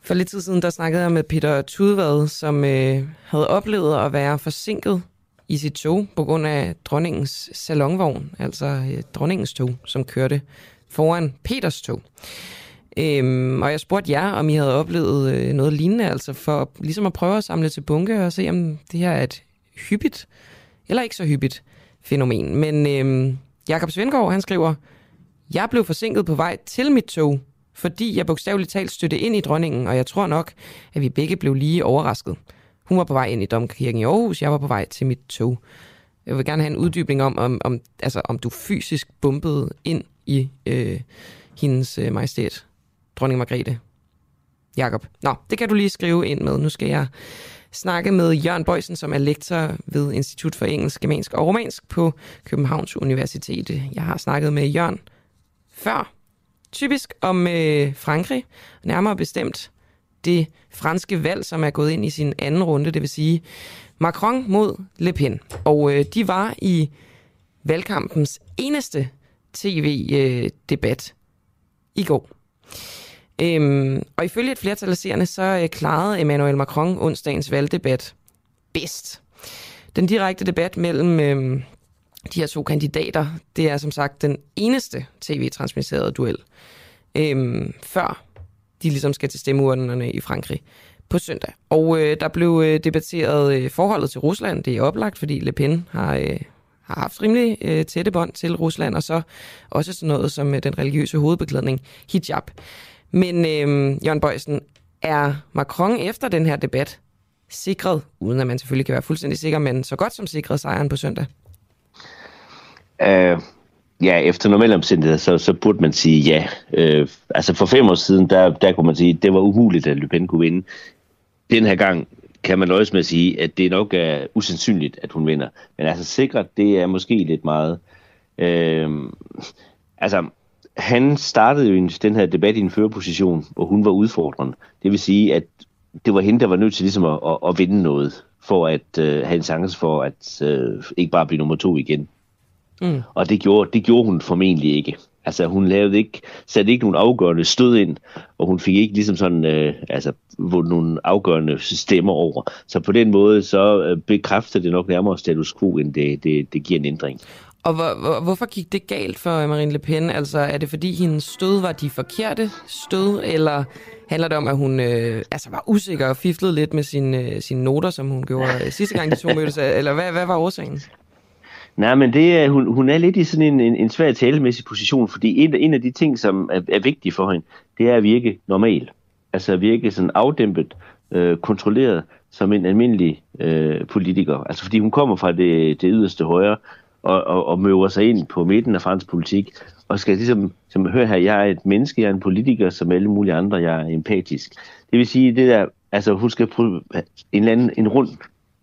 For lidt tid siden, der snakkede jeg med Peter Tudvad, som øh, havde oplevet at være forsinket i sit tog på grund af dronningens salonvogn, altså øh, dronningens tog, som kørte foran Peters tog. Øhm, og jeg spurgte jer, om I havde oplevet øh, noget lignende, altså for ligesom at prøve at samle til bunke og se, om det her er et hyppigt eller ikke så hyppigt fænomen. Men øhm, Jakob Svendgaard, han skriver, jeg blev forsinket på vej til mit tog, fordi jeg bogstaveligt talt stødte ind i dronningen, og jeg tror nok, at vi begge blev lige overrasket. Hun var på vej ind i Domkirken i Aarhus, jeg var på vej til mit tog. Jeg vil gerne have en uddybning om, om, om, altså, om du fysisk bumpede ind i øh, hendes øh, majestæt, dronning Margrethe. Jakob. Nå, det kan du lige skrive ind med. Nu skal jeg snakke med Jørgen Bøjsen, som er lektor ved Institut for Engelsk, Germansk og Romansk på Københavns Universitet. Jeg har snakket med Jørgen før, typisk om øh, Frankrig, nærmere bestemt det franske valg, som er gået ind i sin anden runde, det vil sige Macron mod Le Pen. Og øh, de var i valgkampens eneste tv-debat øh, i går. Øhm, og ifølge et flertal af seerne, så øh, klarede Emmanuel Macron onsdagens valgdebat bedst. Den direkte debat mellem øhm, de her to kandidater, det er som sagt den eneste tv-transmitterede duel, øhm, før de ligesom skal til stemmeurnerne i Frankrig på søndag. Og øh, der blev øh, debatteret øh, forholdet til Rusland. Det er oplagt, fordi Le Pen har, øh, har haft rimelig øh, tætte bånd til Rusland, og så også sådan noget som øh, den religiøse hovedbeklædning hijab. Men øh, Jørgen Bøjsen, er Macron efter den her debat sikret, uden at man selvfølgelig kan være fuldstændig sikker, men så godt som sikret sejren på søndag? Uh, ja, efter normale omstændigheder, så, så burde man sige ja. Øh, altså for fem år siden, der, der kunne man sige, at det var umuligt, at Le Pen kunne vinde. Den her gang kan man nøjes med at sige, at det nok er usandsynligt, at hun vinder. Men altså sikkert, det er måske lidt meget. Øh, altså, han startede jo den her debat i en førerposition, hvor hun var udfordrende. Det vil sige, at det var hende, der var nødt til ligesom at, at, at vinde noget, for at øh, have en chance for at øh, ikke bare blive nummer to igen. Mm. Og det gjorde, det gjorde hun formentlig ikke. Altså hun lavede ikke, satte ikke nogen afgørende stød ind, og hun fik ikke ligesom sådan, øh, altså nogle afgørende stemmer over. Så på den måde, så øh, bekræfter det nok nærmere status quo, end det, det, det giver en ændring. Og hvor, hvor, hvorfor gik det galt for Marine Le Pen? Altså, er det fordi hendes stød var de forkerte stød, eller handler det om, at hun øh, altså var usikker og fiflede lidt med sine, øh, sine noter, som hun gjorde sidste gang, de to mødtes? Eller hvad, hvad var årsagen? Nej, men det er, hun, hun er lidt i sådan en, en, en svær talemæssig position, fordi en, en af de ting, som er, er vigtige for hende, det er at virke normal. Altså at virke sådan afdæmpet, øh, kontrolleret som en almindelig øh, politiker. Altså fordi hun kommer fra det, det yderste højre, og, og, og møver sig ind på midten af fransk politik, og skal ligesom, som høre her, jeg er et menneske, jeg er en politiker, som alle mulige andre, jeg er empatisk. Det vil sige, det der, altså hun skal prøve en eller anden, en rund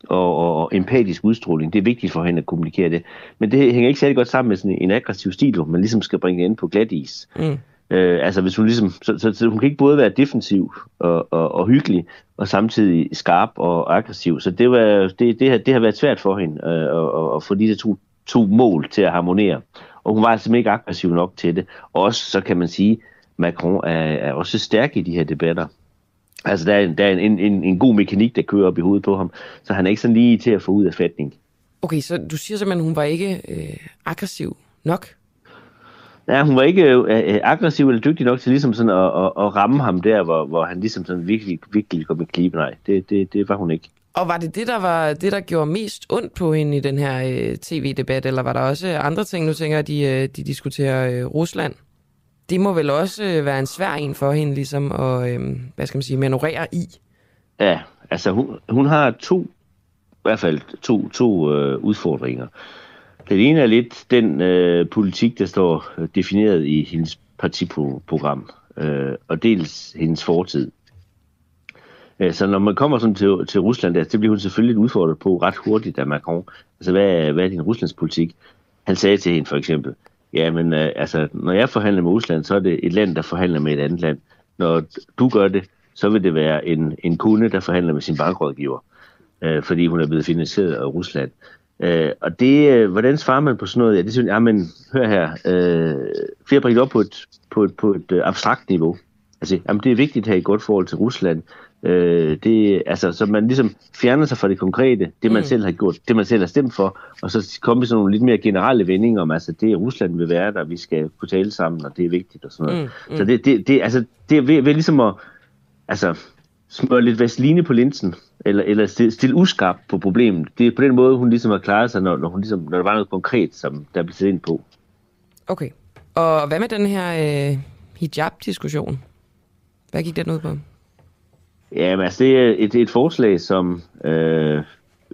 og, og, og empatisk udstråling. Det er vigtigt for hende at kommunikere det. Men det hænger ikke særlig godt sammen med sådan en aggressiv stil, hvor man ligesom skal bringe det ind på glat is. Mm. Øh, altså hvis hun ligesom, så, så, så hun kan ikke både være defensiv og, og, og hyggelig, og samtidig skarp og aggressiv. Så det, var, det, det, har, det har været svært for hende øh, at, at få disse to to mål til at harmonere. Og hun var altså ikke aggressiv nok til det. Og også, så kan man sige, Macron er, er også stærk i de her debatter. Altså, der er, der er en, en, en god mekanik, der kører op i hovedet på ham, så han er ikke sådan lige til at få ud af fatning. Okay, så du siger simpelthen, at hun var ikke øh, aggressiv nok? Ja, hun var ikke øh, aggressiv eller dygtig nok til ligesom sådan at, at, at ramme ham der, hvor, hvor han ligesom sådan virkelig, virkelig kom med klibe. Nej, det, det, det var hun ikke. Og var det det, der var det, der gjorde mest ondt på hende i den her øh, tv-debat, eller var der også andre ting? Nu tænker jeg, at de, øh, de diskuterer øh, Rusland. Det må vel også øh, være en svær en for hende, ligesom at, øh, hvad skal man sige, manøvrere i? Ja, altså hun, hun har to, i hvert fald to, to øh, udfordringer. Den ene er lidt den øh, politik, der står defineret i hendes partiprogram, øh, og dels hendes fortid. Så når man kommer sådan til, til Rusland, der, det bliver hun selvfølgelig udfordret på ret hurtigt af Macron. Altså, hvad er, hvad er din Ruslands politik? Han sagde til hende for eksempel, Jamen, øh, altså, når jeg forhandler med Rusland, så er det et land, der forhandler med et andet land. Når du gør det, så vil det være en, en kunde, der forhandler med sin bankrådgiver, øh, fordi hun er blevet finansieret af Rusland. Øh, og det, øh, hvordan svarer man på sådan noget? Ja, det synes jeg, men hør her, øh, flere bringe op på et, på et, på et øh, abstrakt niveau. Altså, jamen, det er vigtigt at have et godt forhold til Rusland. Øh, det, altså, så man ligesom fjerner sig fra det konkrete, det man mm. selv har gjort, det man selv har stemt for, og så kommer sådan nogle lidt mere generelle vendinger om, altså det Rusland vil være der, vi skal kunne tale sammen, og det er vigtigt og sådan noget. Mm. Mm. Så det, det, det, altså, det er ved, ved ligesom at altså, smøre lidt vaseline på linsen, eller, eller stille, stille uskarp på problemet. Det er på den måde, hun ligesom har klaret sig, når, når, hun ligesom, når der var noget konkret, som der blev sat ind på. Okay. Og hvad med den her øh, hijab-diskussion? Hvad gik den ud på? Ja, men altså, det er et, et forslag, som øh,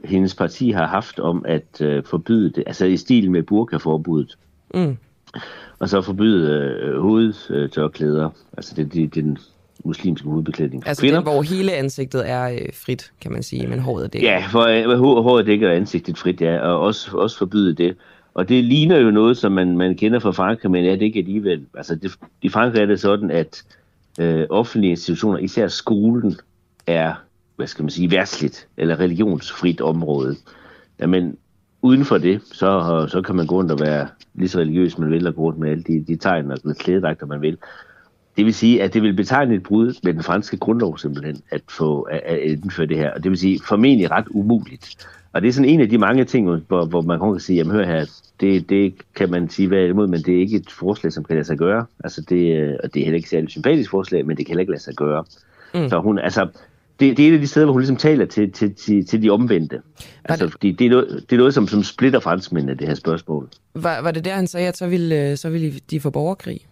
hendes parti har haft om at øh, forbyde det, altså i stil med burkaforbuddet. Mm. Og så forbyde øh, hovedtørklæder, altså det, det, er den muslimske hovedbeklædning. Altså den, hvor hele ansigtet er øh, frit, kan man sige, men håret dækker. Ja, for øh, håret dækker ansigtet frit, ja, og også, også forbyde det. Og det ligner jo noget, som man, man kender fra Frankrig, men er det ikke alligevel. Altså det, i Frankrig er det sådan, at øh, offentlige institutioner, især skolen, er, hvad skal man sige, værtsligt eller religionsfrit område. Jamen, uden for det, så, så kan man gå rundt og være lige så religiøs, man vil, og gå rundt med alle de, de tegn og klædedragter, man vil. Det vil sige, at det vil betegne et brud med den franske grundlov simpelthen, at få at, at indføre det her. Og det vil sige, formentlig ret umuligt. Og det er sådan en af de mange ting, hvor, hvor man kan sige, jamen hør her, det, det kan man sige, hvad imod, men det er ikke et forslag, som kan lade sig gøre. Altså det, og det er heller ikke et særligt sympatisk forslag, men det kan heller ikke lade sig gøre. Mm. Så hun, altså, det, det er et af de steder, hvor hun ligesom taler til, til, til, til de omvendte. Altså, det? fordi det er noget, det er noget som, som splitter franskmændene, det her spørgsmål. Var, var det der, han sagde, at så ville, så ville de få borgerkrig?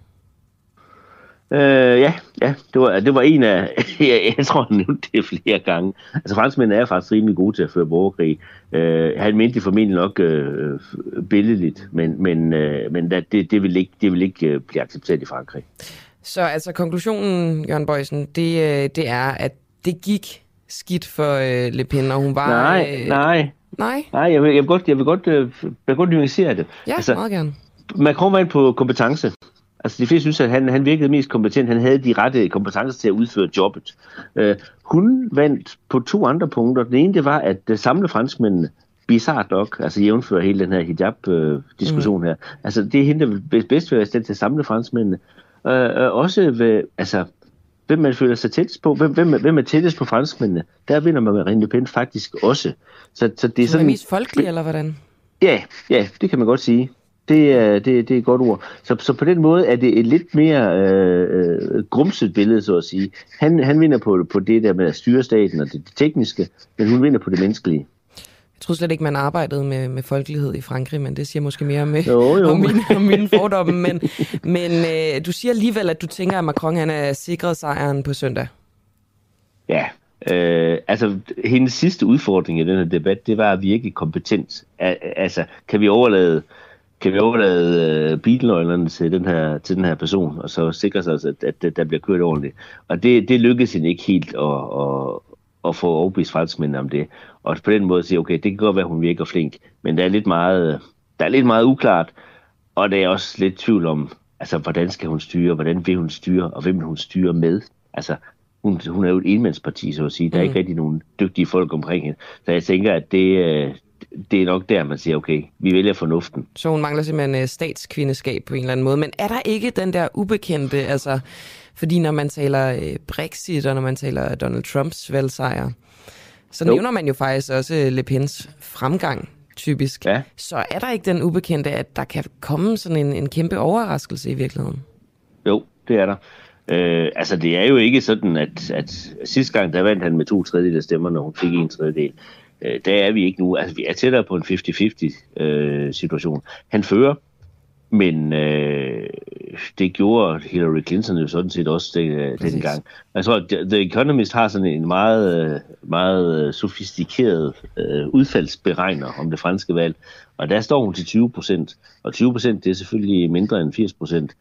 Øh, ja, ja, det var, det var en af, jeg, jeg tror, han nævnte det flere gange. Altså franskmændene er faktisk rimelig gode til at føre borgerkrig. Øh, han mente det formentlig nok øh, billedligt, men, men, øh, men det, det, vil ikke, det vil ikke øh, blive accepteret i Frankrig. Så altså konklusionen, Jørgen Bøjsen, det, øh, det er, at det gik skidt for øh, Le Pen, og hun var... Nej, øh, nej. Nej? Nej, jeg vil, jeg vil godt, jeg vil godt, øh, jeg vil godt nuancere det. Ja, altså, meget gerne. Macron var ind på kompetence. Altså de fleste synes, at han, han virkede mest kompetent. Han havde de rette kompetencer til at udføre jobbet. Uh, hun vandt på to andre punkter. Den ene, det var at uh, samle franskmændene bizarrt nok, altså jævnføre hele den her hijab-diskussion mm. her. Altså det er hende, der bedst være til at samle franskmændene. Uh, uh, også ved, altså, hvem man føler sig tættest på, hvem, hvem, hvem er tættest på franskmændene, der vinder man Marine Le Pen faktisk også. Så, så det er så sådan... er mest folkelig, eller hvordan? Ja, ja, det kan man godt sige. Det er, det, det er et godt ord. Så, så på den måde er det et lidt mere øh, øh, grumset billede, så at sige. Han, han vinder på, på det der med at styre staten og det, det tekniske, men hun vinder på det menneskelige. Jeg tror slet ikke, man arbejdede med, med folkelighed i Frankrig, men det siger måske mere med, jo, jo. om, mine, om mine fordomme. Men, men øh, du siger alligevel, at du tænker, at Macron han er sikret sejren på søndag. Ja, øh, altså hendes sidste udfordring i den her debat, det var at virke kompetent. altså, kan vi overlade kan vi overlade uh, bilnøglerne til den, her, til den her person, og så sikre sig, at, at, at der bliver kørt ordentligt. Og det, det lykkedes hende ikke helt at, at, at få overbevist franskmændene om det. Og på den måde sige, okay, det kan godt være, at hun virker flink, men der er lidt meget, der er lidt meget uklart, og der er også lidt tvivl om, altså, hvordan skal hun styre, hvordan vil hun styre, og hvem vil hun styre med? Altså, hun, hun er jo et enmandsparti, så at sige. Der er mm. ikke rigtig nogen dygtige folk omkring hende. Så jeg tænker, at det, øh, det er nok der, man siger, okay, vi vælger fornuften. Så hun mangler simpelthen øh, statskvindeskab på en eller anden måde. Men er der ikke den der ubekendte, altså, fordi når man taler øh, Brexit, og når man taler Donald Trumps valgsejr, så jo. nævner man jo faktisk også Le Pens fremgang. typisk, ja. så er der ikke den ubekendte, at der kan komme sådan en, en kæmpe overraskelse i virkeligheden. Jo, det er der. Øh, altså, det er jo ikke sådan, at, at sidste gang, der vandt han med to tredjedel af stemmerne, og hun fik en tredjedel. Øh, der er vi ikke nu. Altså, vi er tættere på en 50-50 øh, situation. Han fører, men øh, det gjorde Hillary Clinton jo sådan set også den, dengang. Jeg tror, The Economist har sådan en meget, meget sofistikeret øh, udfaldsberegner om det franske valg, og der står hun til 20 procent, og 20 procent det er selvfølgelig mindre end 80 procent.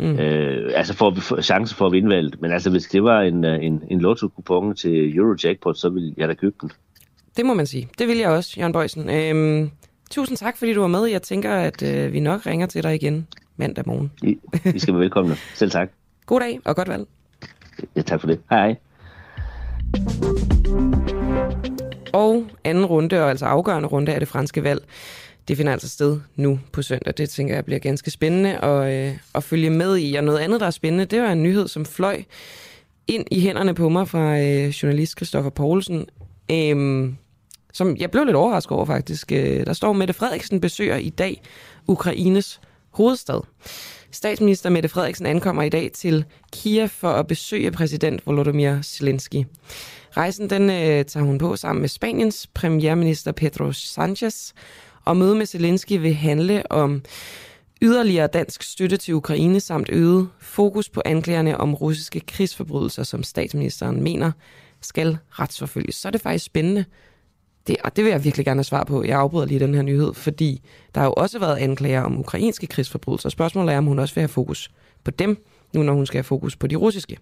Mm. Øh, altså for, for chance for at vinde valget. Men altså, hvis det var en, en, en lotto-kupon til Eurojackpot, så ville jeg da købe den. Det må man sige. Det vil jeg også, Jørgen Bøjsen. Øhm, tusind tak, fordi du var med. Jeg tænker, at øh, vi nok ringer til dig igen mandag morgen. I, I skal være velkomne. Selv tak. God dag og godt valg. Ja, tak for det. Hej hej. Og anden runde, og altså afgørende runde af det franske valg, det finder altså sted nu på søndag. Det tænker jeg bliver ganske spændende at, øh, at følge med i. Og noget andet, der er spændende, det var en nyhed, som fløj ind i hænderne på mig fra øh, journalist Christoffer Poulsen, Øhm, som jeg blev lidt overrasket over faktisk. Øh, der står, Mette Frederiksen besøger i dag Ukraines hovedstad. Statsminister Mette Frederiksen ankommer i dag til Kiev for at besøge præsident Volodymyr Zelensky. Rejsen den øh, tager hun på sammen med Spaniens premierminister Pedro Sanchez, og møde med Zelensky vil handle om yderligere dansk støtte til Ukraine samt øget fokus på anklagerne om russiske krigsforbrydelser, som statsministeren mener skal retsforfølges. Så er det faktisk spændende. Det, og det vil jeg virkelig gerne have svar på. Jeg afbryder lige den her nyhed, fordi der har jo også været anklager om ukrainske krigsforbrydelser. Spørgsmålet er, om hun også vil have fokus på dem, nu når hun skal have fokus på de russiske.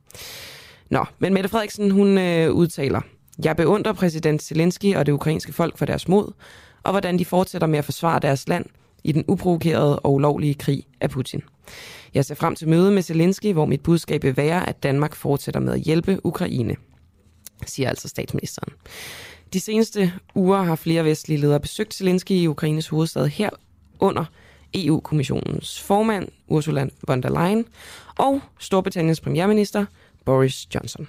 Nå, men Mette Frederiksen, hun øh, udtaler, jeg beundrer præsident Zelensky og det ukrainske folk for deres mod, og hvordan de fortsætter med at forsvare deres land i den uprovokerede og ulovlige krig af Putin. Jeg ser frem til mødet med Zelensky, hvor mit budskab vil være, at Danmark fortsætter med at hjælpe Ukraine, siger altså statsministeren. De seneste uger har flere vestlige ledere besøgt Zelensky i Ukraines hovedstad her under EU-kommissionens formand Ursula von der Leyen og Storbritanniens premierminister Boris Johnson.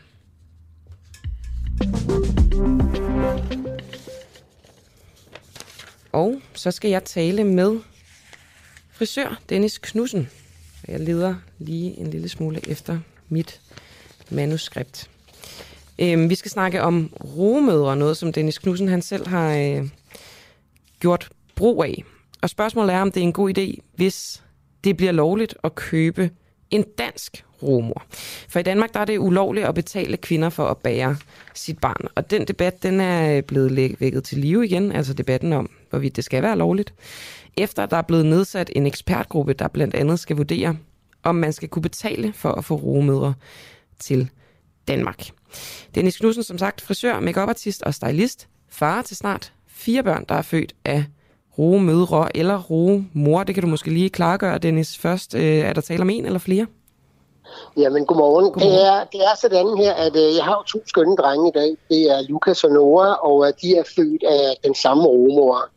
Og så skal jeg tale med frisør Dennis Knudsen. Jeg leder lige en lille smule efter mit manuskript. Øhm, vi skal snakke om romødre, noget som Dennis Knudsen han selv har øh, gjort brug af. Og spørgsmålet er, om det er en god idé, hvis det bliver lovligt at købe en dansk romor. For i Danmark der er det ulovligt at betale kvinder for at bære sit barn. Og den debat den er blevet vækket til live igen, altså debatten om, hvorvidt det skal være lovligt. Efter der er blevet nedsat en ekspertgruppe, der blandt andet skal vurdere, om man skal kunne betale for at få rumødre til Danmark. Dennis Knudsen, som sagt, frisør, makeupartist og stylist, far til snart fire børn, der er født af roe mødre eller roe mor. Det kan du måske lige klargøre, Dennis. Først, øh, er der tale om en eller flere? Jamen, godmorgen. godmorgen. Det, er, det er sådan her, at øh, jeg har to skønne drenge i dag. Det er Lukas og Nora, og øh, de er født af den samme rumor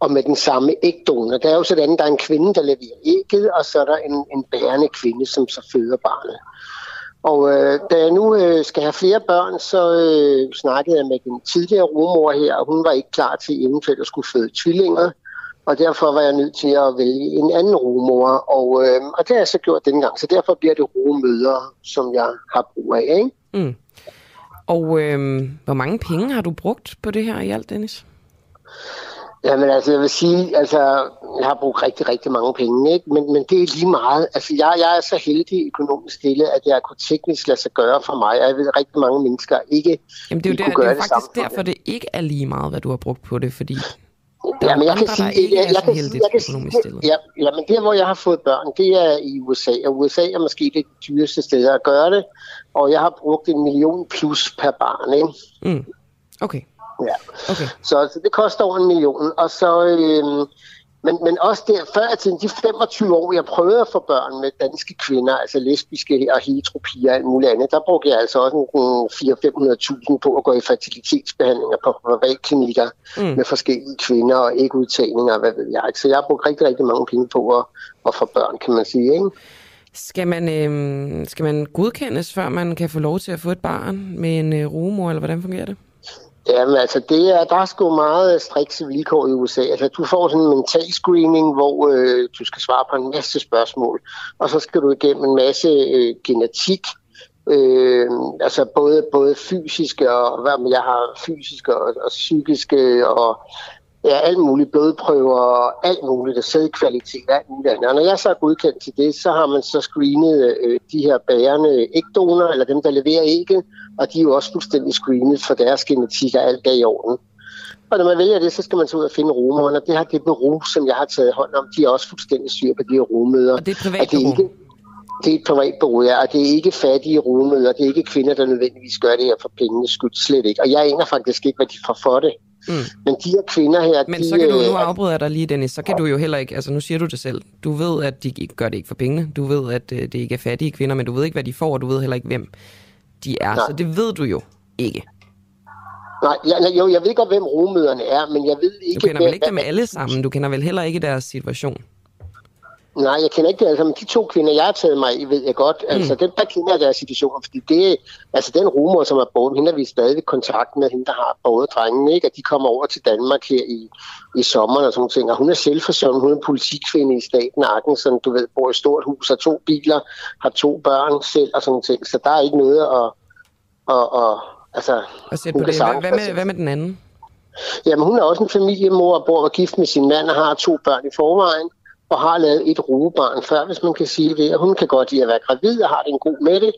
og med den samme ægdonor. Det er jo sådan, at der er en kvinde, der leverer ægget, og så er der en, en bærende kvinde, som så føder barnet. Og øh, da jeg nu øh, skal have flere børn, så øh, snakkede jeg med den tidligere rumor her, og hun var ikke klar til eventuelt at skulle føde tvillinger. Og derfor var jeg nødt til at vælge en anden rumor, og, øh, og det har jeg så gjort denne gang. Så derfor bliver det rumøder, som jeg har brug af. Ikke? Mm. Og øh, hvor mange penge har du brugt på det her i alt, Dennis? Jamen altså, jeg vil sige, altså, jeg har brugt rigtig, rigtig mange penge, ikke? Men, men det er lige meget. Altså, jeg, jeg er så heldig økonomisk stille, at jeg kunne teknisk lade sig gøre for mig. Jeg ved, at rigtig mange mennesker ikke Jamen, det er jo, der, det er jo faktisk det derfor, det ikke er lige meget, hvad du har brugt på det, fordi der ja, men jeg kan sige, jeg, jeg, jeg, kan, jeg kan sige, ja, ja, men der, hvor jeg har fået børn, det er i USA, og USA er måske det dyreste sted at gøre det, og jeg har brugt en million plus per barn, ikke? Mm. Okay. Ja. Okay. Så, så det koster over en million. Og så, øhm, men, men også der, før til de 25 år, jeg prøvede at få børn med danske kvinder, altså lesbiske og heteropier og alt muligt andet, der brugte jeg altså også 400-500.000 på at gå i fertilitetsbehandlinger på privatklinikker mm. med forskellige kvinder og ægudtagninger og hvad ved jeg. Så jeg har brugt rigtig, rigtig mange penge på at, at få børn, kan man sige. Ikke? Skal man, øh, skal man godkendes, før man kan få lov til at få et barn med en øh, rumor, eller hvordan fungerer det? Jamen altså, det er, der er sgu meget øh, strikse vilkår i USA. Altså, du får sådan en mental screening, hvor øh, du skal svare på en masse spørgsmål, og så skal du igennem en masse øh, genetik, øh, altså både, både fysiske og hvad med, jeg har fysiske og, og psykiske og ja, alt muligt blodprøver og alt muligt, og sædkvalitet og alt muligt andet. Og når jeg så er godkendt til det, så har man så screenet øh, de her bærende ægdonorer, eller dem, der leverer ægget, og de er jo også fuldstændig screenet for deres genetik og alt er i orden. Og når man vælger det, så skal man så ud og finde rumerne, og det har det bureau, som jeg har taget hånd om, de er også fuldstændig styr på de her rummøder. Og det er privat det er ikke, det er et privat bureau, ja, og det er ikke fattige rummøder, det er ikke kvinder, der nødvendigvis gør det her for pengenes skyld, slet ikke. Og jeg aner faktisk ikke, hvad de får for det. Mm. Men de her kvinder her... Men de, så kan du, nu øh, afbryder dig lige, Dennis, så kan du jo heller ikke, altså nu siger du det selv, du ved, at de gør det ikke for pengene, du ved, at øh, det ikke er fattige kvinder, men du ved ikke, hvad de får, og du ved heller ikke, hvem de er, Nej. så det ved du jo ikke. Nej, jeg, jo, jeg ved godt, hvem rummøderne er, men jeg ved ikke... Du kender vel hvem- ikke dem alle sammen, du kender vel heller ikke deres situation. Nej, jeg kender ikke det. Altså, men de to kvinder, jeg har taget mig i, ved jeg godt. Altså, Mm. den, der kender jeg deres situation, fordi det altså, den rumor, som er båret, hende har vi stadig kontakt med, hende, der har båret drengene, ikke? Og de kommer over til Danmark her i, i sommeren og sådan nogle ting. Og hun er selvforsørgende, hun er en politikvinde i staten Arkansas, du ved, bor i et stort hus, har to biler, har to børn selv og sådan nogle ting. Så der er ikke noget at... at, at altså, hun på det. Hvad, sagtens- hvad, med, hvad med den anden? Jamen, hun er også en familiemor og bor og gift med sin mand og har to børn i forvejen og har lavet et rugebarn før, hvis man kan sige det. Og hun kan godt lide at være gravid og har det en god med det.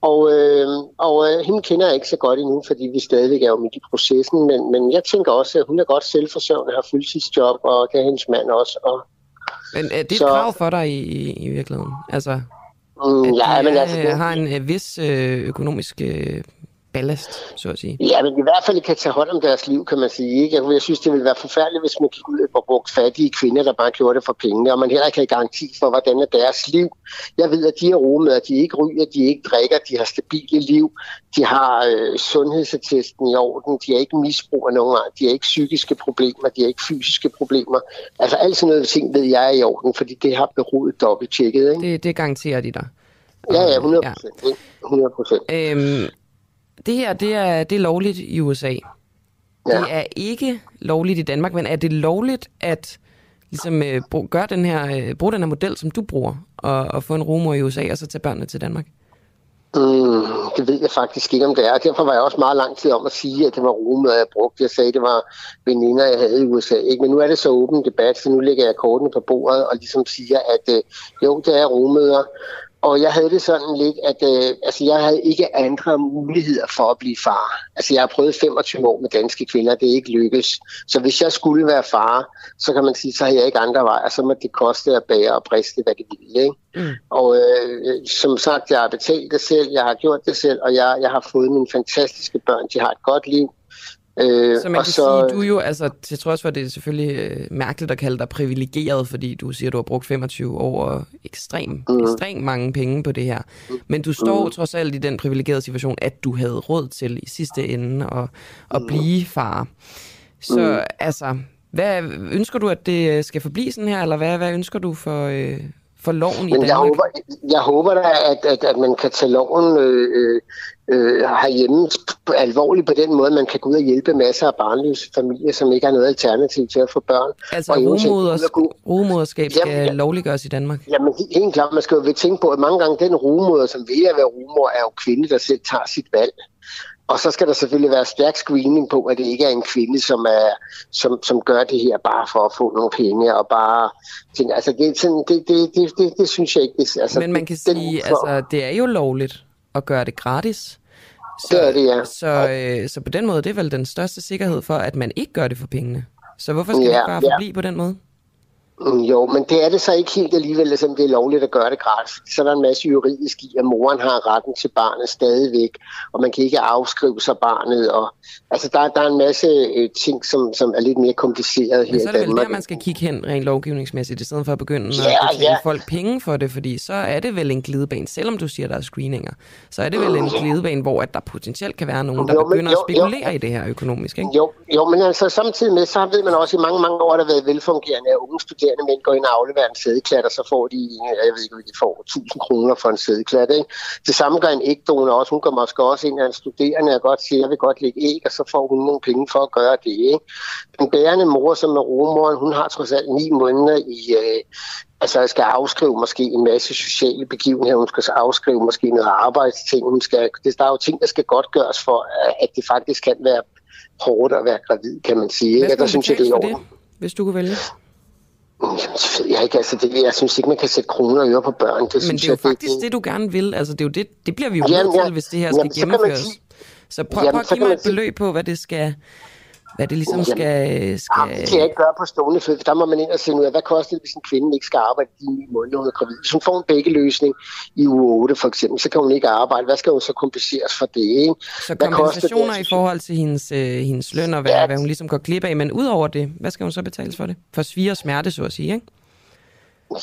Og, øh, og øh, hende kender jeg ikke så godt endnu, fordi vi stadigvæk er jo midt i processen. Men, men jeg tænker også, at hun er godt selvforsørgende, har fuldtidsjob, og er hendes mand også. Og, Men er det et Så- krav for dig i, i, i virkeligheden? Altså, mm, ja, men altså, det, har en øh, vis øh, økonomisk øh, ballast, så at sige. Ja, men i hvert fald kan tage hånd om deres liv, kan man sige. Ikke? Jeg, jeg synes, det ville være forfærdeligt, hvis man gik ud og brugte fattige kvinder, der bare gjorde det for pengene, og man heller ikke har garanti for, hvordan er deres liv. Jeg ved, at de er rummet, at de ikke ryger, de ikke drikker, de har stabile liv, de har øh, sundhedsattesten i orden, de har ikke misbrug af nogen art, de har ikke psykiske problemer, de har ikke fysiske problemer. Altså alt sådan noget ting ved jeg er i orden, fordi det har beroet dobbelt-tjekket. Ikke? Det, det garanterer de dig. Ja, ja, 100 procent. 100 procent. Øhm, det her, det er, det er lovligt i USA. Ja. Det er ikke lovligt i Danmark, men er det lovligt at ligesom, øh, gøre den her, øh, bruge den her model, som du bruger, og, og få en rumor i USA, og så tage børnene til Danmark? Mm, det ved jeg faktisk ikke, om det er. Derfor var jeg også meget lang tid om at sige, at det var rummet, jeg brugte. Jeg sagde, det var veninder, jeg havde i USA. Ikke? Men nu er det så åben debat, så nu lægger jeg kortene på bordet og ligesom siger, at øh, jo, det er rummøder. Og jeg havde det sådan lidt, at øh, altså, jeg havde ikke andre muligheder for at blive far. Altså, jeg har prøvet 25 år med danske kvinder, det er ikke lykkes. Så hvis jeg skulle være far, så kan man sige, så har jeg ikke andre veje, så må det koste at bære og briste, hvad det ville. Ikke? Mm. Og øh, som sagt, jeg har betalt det selv, jeg har gjort det selv, og jeg, jeg har fået mine fantastiske børn. De har et godt liv. Øh, Så man kan så... sige, du er jo, altså, til trods for, at det er selvfølgelig øh, mærkeligt at kalde dig privilegeret, fordi du siger, at du har brugt 25 år og ekstrem, mm. ekstrem mange penge på det her. Men du står Mm. trods alt i den privilegerede situation, at du havde råd til i sidste ende at, at blive far. Så Mm. altså, hvad, ønsker du, at det skal forblive sådan her, eller hvad, hvad ønsker du for, øh, for loven i Men jeg Danmark? håber, jeg håber da, at, at, at man kan tage loven øh, øh, øh, herhjemme alvorligt på den måde, man kan gå ud og hjælpe masser af barnløse familier, som ikke har noget alternativ til at få børn. Altså, rugemoderskab skal Jamen, ja. lovliggøres i Danmark. Jamen, he- helt klart, man skal jo tænke på, at mange gange den rumoder, som vil at være rumor, er jo kvinde, der selv tager sit valg. Og så skal der selvfølgelig være stærk screening på, at det ikke er en kvinde, som, er, som, som gør det her bare for at få nogle penge og bare tænker, altså det, sådan, det, det, det, det, det synes jeg ikke. Det, altså, Men man kan den- sige, altså, det er jo lovligt at gøre det gratis. Så, Det er det, ja. Så, øh, så på den måde, det er vel den største sikkerhed for, at man ikke gør det for pengene. Så hvorfor skal ja, ikke bare ja. forblive på den måde? Mm, Jo, men det er det så ikke helt alligevel, som det er lovligt at gøre det gratis. Så er der en masse juridisk i, at moren har retten til barnet stadigvæk, og man kan ikke afskrive sig barnet. Og, altså, der, der er en masse øh, ting, som, som er lidt mere kompliceret her Men så er i det vel Danmark. der, man skal kigge hen rent lovgivningsmæssigt, i stedet for at begynde at Ja, betale ja. folk penge for det, fordi så er det vel en glidebane, selvom du siger, der er screeninger, så er det vel en glidebane, hvor at der potentielt kan være nogen, der Jo, men begynder jo, at spekulere i det her økonomisk, ikke? Jo, jo, men altså samtidig med, så ved man også, at i mange, mange år har der været velfungerende at unge studerende studerende mænd går ind og afleverer en sædeklat, og så får de, jeg ved ikke, hvad de får, 1000 kroner for en sædeklat. Ikke? Det samme gør en ægdonor også. Hun går måske også ind af en studerende og godt siger, jeg vil godt lægge æg, og så får hun nogle penge for at gøre det. Ikke? Den bærende mor, som er romoren, hun har trods alt ni måneder i, øh, Altså, jeg skal afskrive måske en masse sociale begivenheder, hun skal afskrive måske noget arbejdsting, hun skal, det, der er jo ting, der skal godt gøres for, at det faktisk kan være hårdt at være gravid, kan man sige. Hvad Ikke? Der synes jeg, det er hvis du kunne vælge? Jeg, ikke, altså det, jeg synes ikke, man kan sætte kroner og øre på børn. Det Men synes det er jo jeg, faktisk det, du gerne vil. Altså, det, er jo det, det bliver vi jo nødt til, hvis det her skal Jamen, så kan man gennemføres. sige- Så prøv, Jamen, prøv at så give mig et beløb på, hvad det skal... Hvad det ligesom Jamen, skal... skal... Det kan jeg ikke gøre på stående fod, for der må man ind og finde ud af, hvad koster det, hvis en kvinde ikke skal arbejde de ni måneder, hun er gravid. Hvis hun får en begge løsning i uge 8 for eksempel, så kan hun ikke arbejde. Hvad skal hun så kompenseres for det? Ikke? Så Hvad kompensationer det? i forhold til hendes, øh, hendes løn og hvad, ja. hvad hun ligesom går glip af. Men udover det, hvad skal hun så betales for det? For svir og smerte, så at sige, ikke?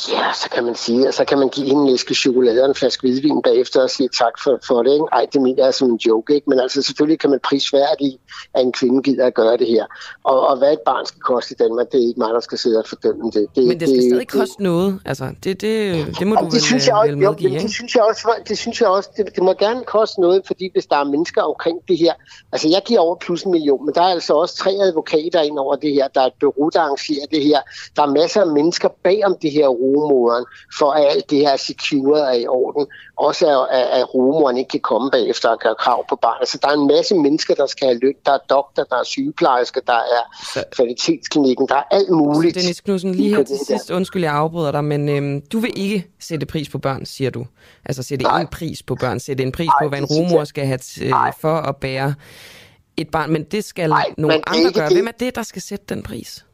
Ja, så kan man sige, og så kan man give hende en æske chokolade og en flaske hvidvin bagefter og sige tak for, for det. Ikke? Ej, det mener jeg som en joke, ikke? Men altså selvfølgelig kan man prisværdigt, at en kvinde gider at gøre det her. Og, og hvad et barn skal koste i Danmark, det er ikke mig, der skal sidde og fordømme det. det Men det skal stadig koste noget. Altså, det, det, det må du det vel, synes jeg øh, også, vel jo, medgive, ikke? det synes jeg også, det synes jeg også, det, det må gerne koste noget, fordi hvis der er mennesker omkring det her, altså jeg giver over plus en million, men der er altså også tre advokater ind over det her, der er et bureau, der arrangerer det her, der er masser af mennesker bag om det her rugemoderen, for at alt det her er secure er i orden, også at, at, rugemoren ikke kan komme bagefter og gøre krav på barnet. Så der er en masse mennesker, der skal have løn, der er doktor, der er sygeplejersker, der er kvalitetsklinikken, der er alt muligt. Dennis Knudsen, lige her til sidst, undskyld, jeg afbryder dig, men øhm, du vil ikke sætte pris på børn, siger du. Altså sætte en pris på børn, sætte en pris Nej, på, hvad en rumor skal have t- for at bære et barn, men det skal Nej, nogle andre gøre. Hvem er det, der skal sætte den pris?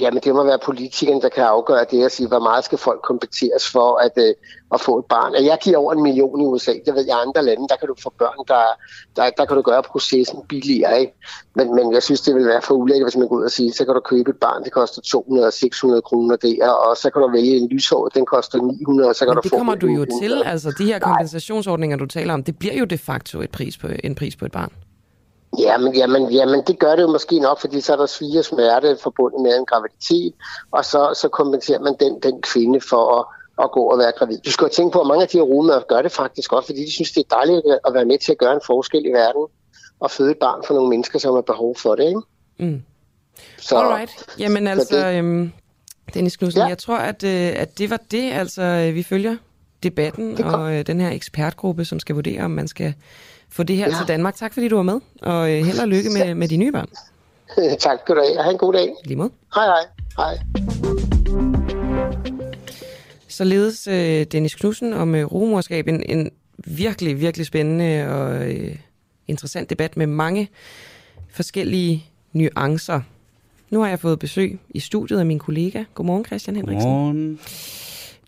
Jamen, det må være politikerne, der kan afgøre det og sige, hvor meget skal folk kompenseres for at, øh, at få et barn. Og jeg giver over en million i USA, det ved jeg i andre lande, der kan du få børn, der, der, der kan du gøre processen billigere. Ikke? Men, men jeg synes, det vil være for ulækkert, hvis man går ud og siger, så kan du købe et barn, det koster 200 og 600 kroner der, og så kan du vælge en lyshår, den koster 900, og så kan Men du det få kommer du jo 900. til, altså de her kompensationsordninger, du taler om, det bliver jo de facto et pris på, en pris på et barn. Jamen, jamen, jamen, det gør det jo måske nok, fordi så er der svige smerte forbundet med en graviditet, og så, så kompenserer man den, den kvinde for at, at gå og være gravid. Du skal jo tænke på, at mange af de her rummer gør det faktisk også, fordi de synes, det er dejligt at være med til at gøre en forskel i verden og føde et barn for nogle mennesker, som har behov for det. Ikke? Mm. Så, Alright. Jamen altså, det- øhm, Dennis Knudsen, ja. jeg tror, at, øh, at det var det. Altså, øh, vi følger debatten og øh, den her ekspertgruppe, som skal vurdere, om man skal få det her Ja. til Danmark. Tak fordi du var med, og øh, held og lykke med, med de nye børn. tak skal du have. Ha' en god dag. Lige måde. Hej, hej. Hej. Således øh, Dennis Knudsen om øh, rumorskab. En, en virkelig, virkelig spændende og øh, interessant debat med mange forskellige nuancer. Nu har jeg fået besøg i studiet af min kollega. Godmorgen, Christian Henriksen. Godmorgen.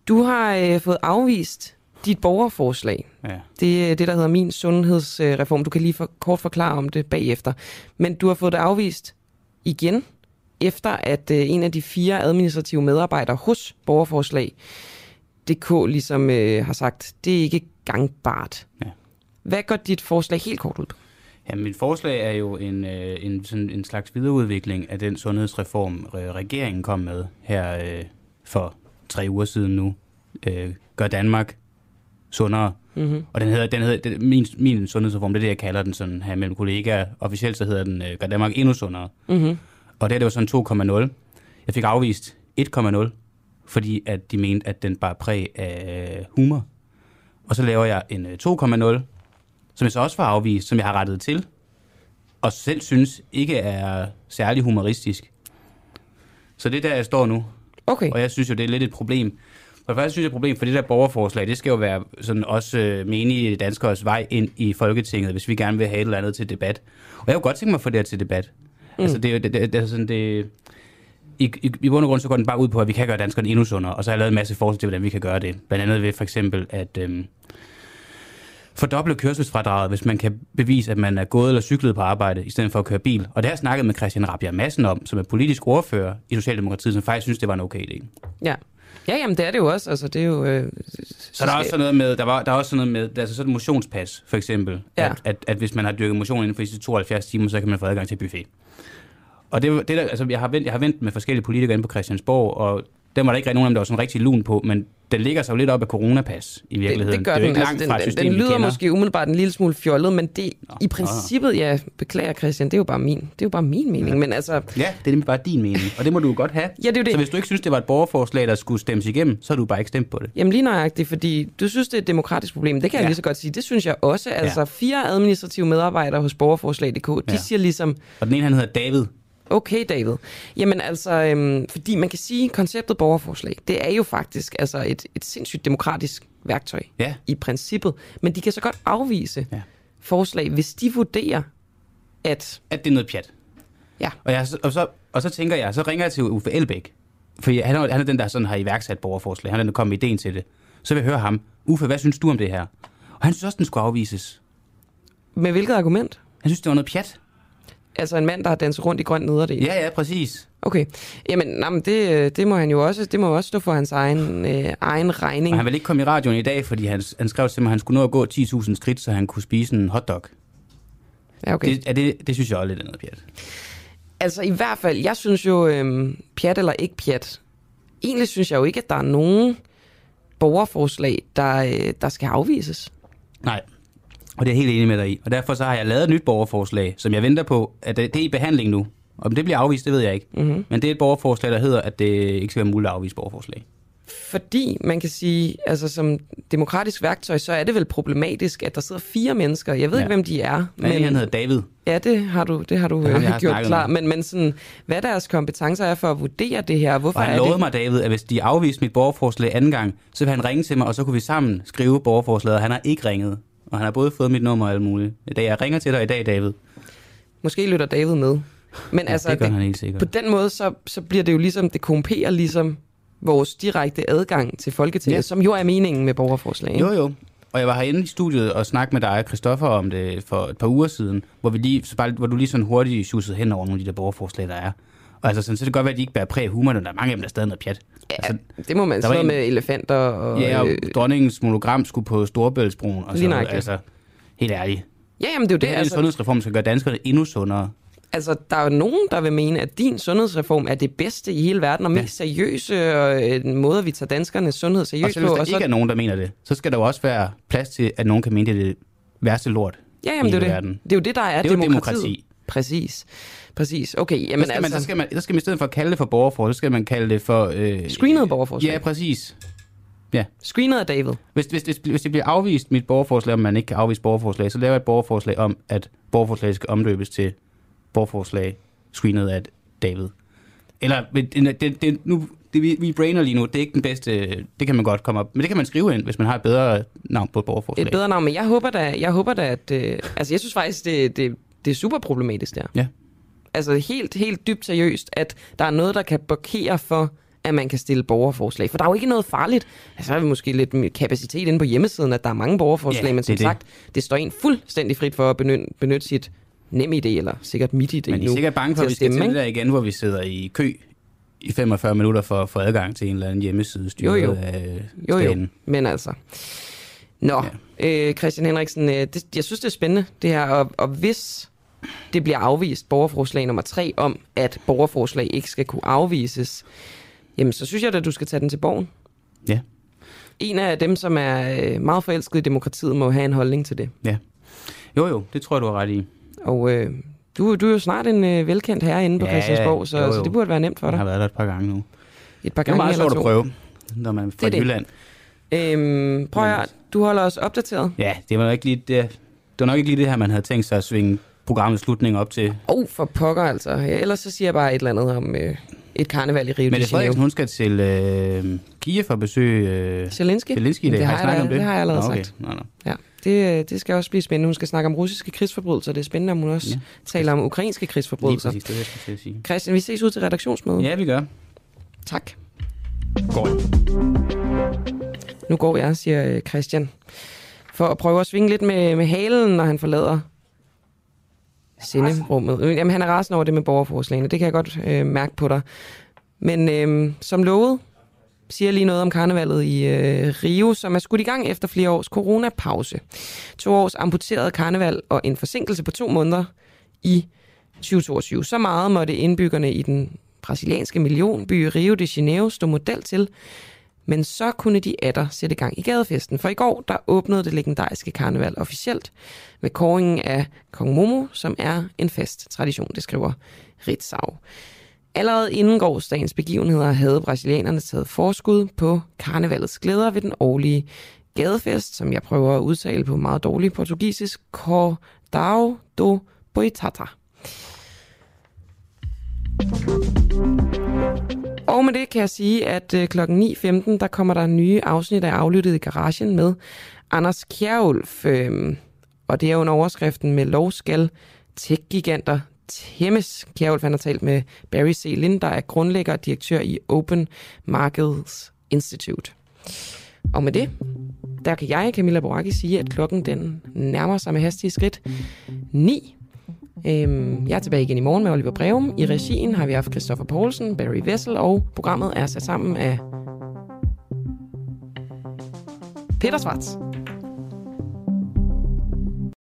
Du har øh, fået afvist dit borgerforslag. Ja. Det er det, der hedder min sundhedsreform. Du kan lige for, kort forklare om det bagefter. Men du har fået det afvist igen, efter at øh, en af de fire administrative medarbejdere hos borgerforslag DK ligesom øh, har sagt, det er ikke gangbart. Ja. Hvad går dit forslag helt kort ud på? Ja, mit forslag er jo en, øh, en, sådan en slags videreudvikling af den sundhedsreform, øh, regeringen kom med her øh, for tre uger siden nu. Øh, gør Danmark sundere. Mhm. Og den hedder, den hedder den, min, min sundhedsreform, det er det, jeg kalder den sådan her mellem kollegaer. Officielt så hedder den øh, Gør Danmark endnu sundere. Mhm. Og det er det var sådan 2,0. Jeg fik afvist 1,0, fordi at de mente, at den bare præg af humor. Og så laver jeg en øh, 2,0, som jeg så også får afvist, som jeg har rettet til, og selv synes ikke er særlig humoristisk. Så det er der, jeg står nu. Okay. Og jeg synes jo, det er lidt et problem. For det første synes jeg, et problem, for det der borgerforslag, det skal jo være sådan også øh, menige danskers vej ind i Folketinget, hvis vi gerne vil have et eller andet til debat. Og jeg kunne godt tænke mig at få det her til debat. Mm. Altså, det, er det, det, det, er sådan, det, i, i, I bund og grund så går den bare ud på, at vi kan gøre danskerne endnu sundere, og så har jeg lavet en masse forslag til, hvordan vi kan gøre det. Blandt andet ved for eksempel at øhm, fordoble kørselsfradraget, hvis man kan bevise, at man er gået eller cyklet på arbejde, i stedet for at køre bil. Og det har jeg snakket med Christian Rabia Madsen om, som er politisk ordfører i Socialdemokratiet, som faktisk synes, det var en okay idé. Ja. Ja, jamen det er det jo også. Altså, det er jo... Øh, Så der er også sådan noget med, der, var, der er også sådan noget med, altså sådan et motionspas, for eksempel, Ja. at, at, at, hvis man har dyrket motion inden for de sidste 72 timer, så kan man få adgang til buffet. Og det, det der, altså, jeg har vendt, jeg har vendt med forskellige politikere inde på Christiansborg, og Den var der ikke rigtig nogen af dem, der var sådan rigtig lun på, men den ligger sig jo lidt op af coronapas i virkeligheden. Det, det gør det er den. ikke langt Altså, fra den, den, system, den vi lyder måske umiddelbart en lille smule fjollet, men det i princippet, ja, beklager Christian, det er jo bare min, det er jo bare min mening, men altså... Ja, det er nemlig bare din mening, og det må du jo godt have. Ja, det er jo det. Så hvis du ikke synes, det var et borgerforslag, der skulle stemmes igennem, så har du bare ikke stemt på det. Jamen lige nøjagtigt, fordi du synes, det er et demokratisk problem. Det kan ja. jeg Ja. lige så godt sige. Det synes jeg også. Altså Ja. fire administrative medarbejdere hos borgerforslag.dk, de Ja. siger ligesom, Og den ene, han hedder David. Okay David. Jamen altså, øhm, fordi man kan sige, konceptet borgerforslag, det er jo faktisk altså et, et sindssygt demokratisk værktøj Ja. i princippet. Men de kan så godt afvise Ja. forslag, hvis de vurderer, at... At det er noget pjat. Ja. Og, jeg, og, så, og så tænker jeg, så ringer jeg til Uffe Elbæk. For han er, han er den, der sådan har iværksat borgerforslag. Han er den, der kom med ideen til det. Så vil jeg høre ham. Uffe, hvad synes du om det her? Og han synes også, den skulle afvises. Med hvilket argument? Han synes, det var noget pjat. Altså en mand, der har danset rundt i grøn nederdel? Ja, ja, præcis. Okay. Jamen, nej, men det, øh, det må han jo også, det må også stå for hans egen, øh, egen regning. Og han vil ikke komme i radioen i dag, fordi han, han skrev til mig, at han skulle nå at gå 10.000 skridt, så han kunne spise en hotdog. Ja, okay. Det, er det, det synes jeg også lidt er noget pjat. Altså i hvert fald, jeg synes jo, øhm, pjat eller ikke pjat, egentlig synes jeg jo ikke, at der er nogen borgerforslag, der, øh, der skal afvises. Nej, og det er jeg helt enig med dig i. Og derfor så har jeg lavet et nyt borgerforslag, som jeg venter på, at det det er i behandling nu. Om det bliver afvist, det ved jeg ikke. Mhm. Men det er et borgerforslag, der hedder, at det ikke skal være muligt at afvise borgerforslag. Fordi man kan sige, altså som demokratisk værktøj, så er det vel problematisk, at der sidder fire mennesker. Jeg ved Ja. ikke, hvem de er. Men han hedder David. Ja, det har du, det har du Det øh, har gjort klar. med. Men, men sådan, hvad deres kompetencer er for at vurdere det her, hvorfor Og han er lovede det... mig, David, at hvis de afviste mit borgerforslag anden gang, så vil han ringe til mig, og så kunne vi sammen skrive borgerforslaget. Han har ikke ringet, og han har både fået mit nummer og alt muligt. Da jeg ringer til dig i dag, David. Måske lytter David med. Men Ja, altså, det gør han helt sikkert. på den måde, så, så bliver det jo ligesom, det korrumperer ligesom vores direkte adgang til Folketinget, Ja. som jo er meningen med borgerforslag. ikke? Jo, jo. Og jeg var herinde i studiet og snakkede med dig og Christoffer om det for et par uger siden, hvor, vi lige, så bare, hvor du lige sådan hurtigt tjussede hen over nogle af de der borgerforslag, der er. Og altså, sådan, så det kan godt være, at de ikke bærer præg af humor, men der er mange af dem, der er stadig noget pjat. Ja, altså, det må man sige en- med elefanter og... ja, og øh, dronningens monogram skulle på Storebæltsbroen. Og Lige nøjagtigt. Altså, helt ærligt. ja, jamen det er jo Det det. er en Altså, sundhedsreform, der skal gøre danskerne endnu sundere. altså, der er jo nogen, der vil mene, at din sundhedsreform er det bedste i hele verden, og Ja. mest seriøse og en måde, vi tager danskernes sundhed Og seriøst selv på. hvis der Og så, ikke er nogen, der mener det, så skal der jo også være plads til, at nogen kan mene, det er det værste lort ja, jamen, i det er jo det. verden. Det er jo det, der er, Det er demokratiet. demokrati. Præcis. Præcis. Okay, Jamen, så, skal man, altså... så, skal man, så skal man i stedet for at kalde det for borgerforslag, så skal man kalde det for... Øh, Screenet borgerforslag. Ja, præcis. Ja. Screenet af David. Hvis, hvis, hvis, hvis det bliver afvist mit borgerforslag, om man ikke kan afvise borgerforslag, så laver jeg et borgerforslag om, at borgerforslag skal omdøbes til borgerforslag screenet af David. Eller, det, det, det, nu, det, vi, vi brainer lige nu, det er ikke den bedste, det kan man godt komme op, men det kan man skrive ind, hvis man har et bedre navn på et borgerforslag. Et bedre navn, men jeg håber da, jeg håber da at... Øh, altså, jeg synes faktisk, det, det, det er super problematisk der. Ja. Altså, helt, helt dybt seriøst, at der er noget, der kan blokere for, at man kan stille borgerforslag. For der er jo ikke noget farligt. Altså, så har vi måske lidt kapacitet inde på hjemmesiden, at der er mange borgerforslag, Ja, men som er det. sagt, det står en fuldstændig frit for at benytte, benytte sit nem idé eller sikkert mit idé Men I er sikkert bange for, at vi skal til det der igen, hvor vi sidder i kø i 45 minutter for at få adgang til en eller anden hjemmeside styret Jo, jo. af Jo, jo, staten. men altså. Nå, ja. øh, Christian Henriksen, øh, det, jeg synes, det er spændende, det her, og, og hvis det bliver afvist, borgerforslag nummer tre, om at borgerforslag ikke skal kunne afvises, jamen så synes jeg at du skal tage den til borgen. Ja. En af dem, som er øh, meget forelsket i demokratiet, må have en holdning til det. Ja. Jo, jo, det tror jeg, du har ret i. Og øh, du, du er jo snart en øh, velkendt herreinde på Ja, Christiansborg, så, jo, jo. så det burde være nemt for Jeg dig. har været der et par gange nu. Et par Det er gange meget sjovt at prøve, når man er fra Det er det. Jylland. Øhm, prøv at du holder os opdateret. Ja, det var, ikke lige det, det var nok ikke lige det her, man havde tænkt sig at svinge programmets slutning op til. Åh, oh, for pokker altså. Ellers så siger jeg bare et eller andet om øh, et karneval i Rio Men de det Frederiksen, hun skal til øh, Kiev for besøg øh, Zelensky? Zelensky i dag. Det Har har snakket jeg- om det? det har jeg allerede Nå, okay. sagt. Nå, nå. Ja, det, øh, det skal også blive spændende. Hun skal snakke om russiske krigsforbrydelser. Det er spændende, om hun også ja. taler om ukrainske Lige krigsforbrydelser. præcis, det er jeg sige. Christian, vi ses ud til redaktionsmødet. Ja, vi gør. Tak. Går Nu går jeg, siger øh, Christian. For at prøve at svinge lidt med, med halen, når han forlader sinderummet. Øh, jamen, han er rasende over det med borgerforslagene. Det kan jeg godt øh, mærke på dig. Men øh, som lovet, siger jeg lige noget om karnevalet i øh, Rio, som er skudt i gang efter flere års coronapause. To års amputeret karneval og en forsinkelse på to måneder i 2022. Så meget måtte indbyggerne i den brasilianske millionby Rio de Janeiro stod model til, men så kunne de atter sætte gang i gadefesten, for i går der åbnede det legendariske karneval officielt med kåringen af Kong Momo, som er en fast tradition, det skriver Ritzau. Allerede inden gårdsdagens begivenheder havde brasilianerne taget forskud på karnevalets glæder ved den årlige gadefest, som jeg prøver at udtale på meget dårlig portugisisk, Cordao do Boitata. Og med det kan jeg sige, at kl. klokken 9.15, der kommer der nye afsnit af Aflyttet i Garagen med Anders Kjærulf. Øhm, og det er under overskriften med lov skal tech-giganter Tæmmes. Kjærulf han har talt med Barry C. Lind, der er grundlægger og direktør i Open Markets Institute. Og med det, der kan jeg, Camilla Boraki, sige, at klokken den nærmer sig med hastige skridt 9. Øhm, jeg er tilbage igen i morgen med Oliver Breum. I regien har vi haft Christoffer Poulsen, Barry Vessel, og programmet er sat sammen af Peter Svarts.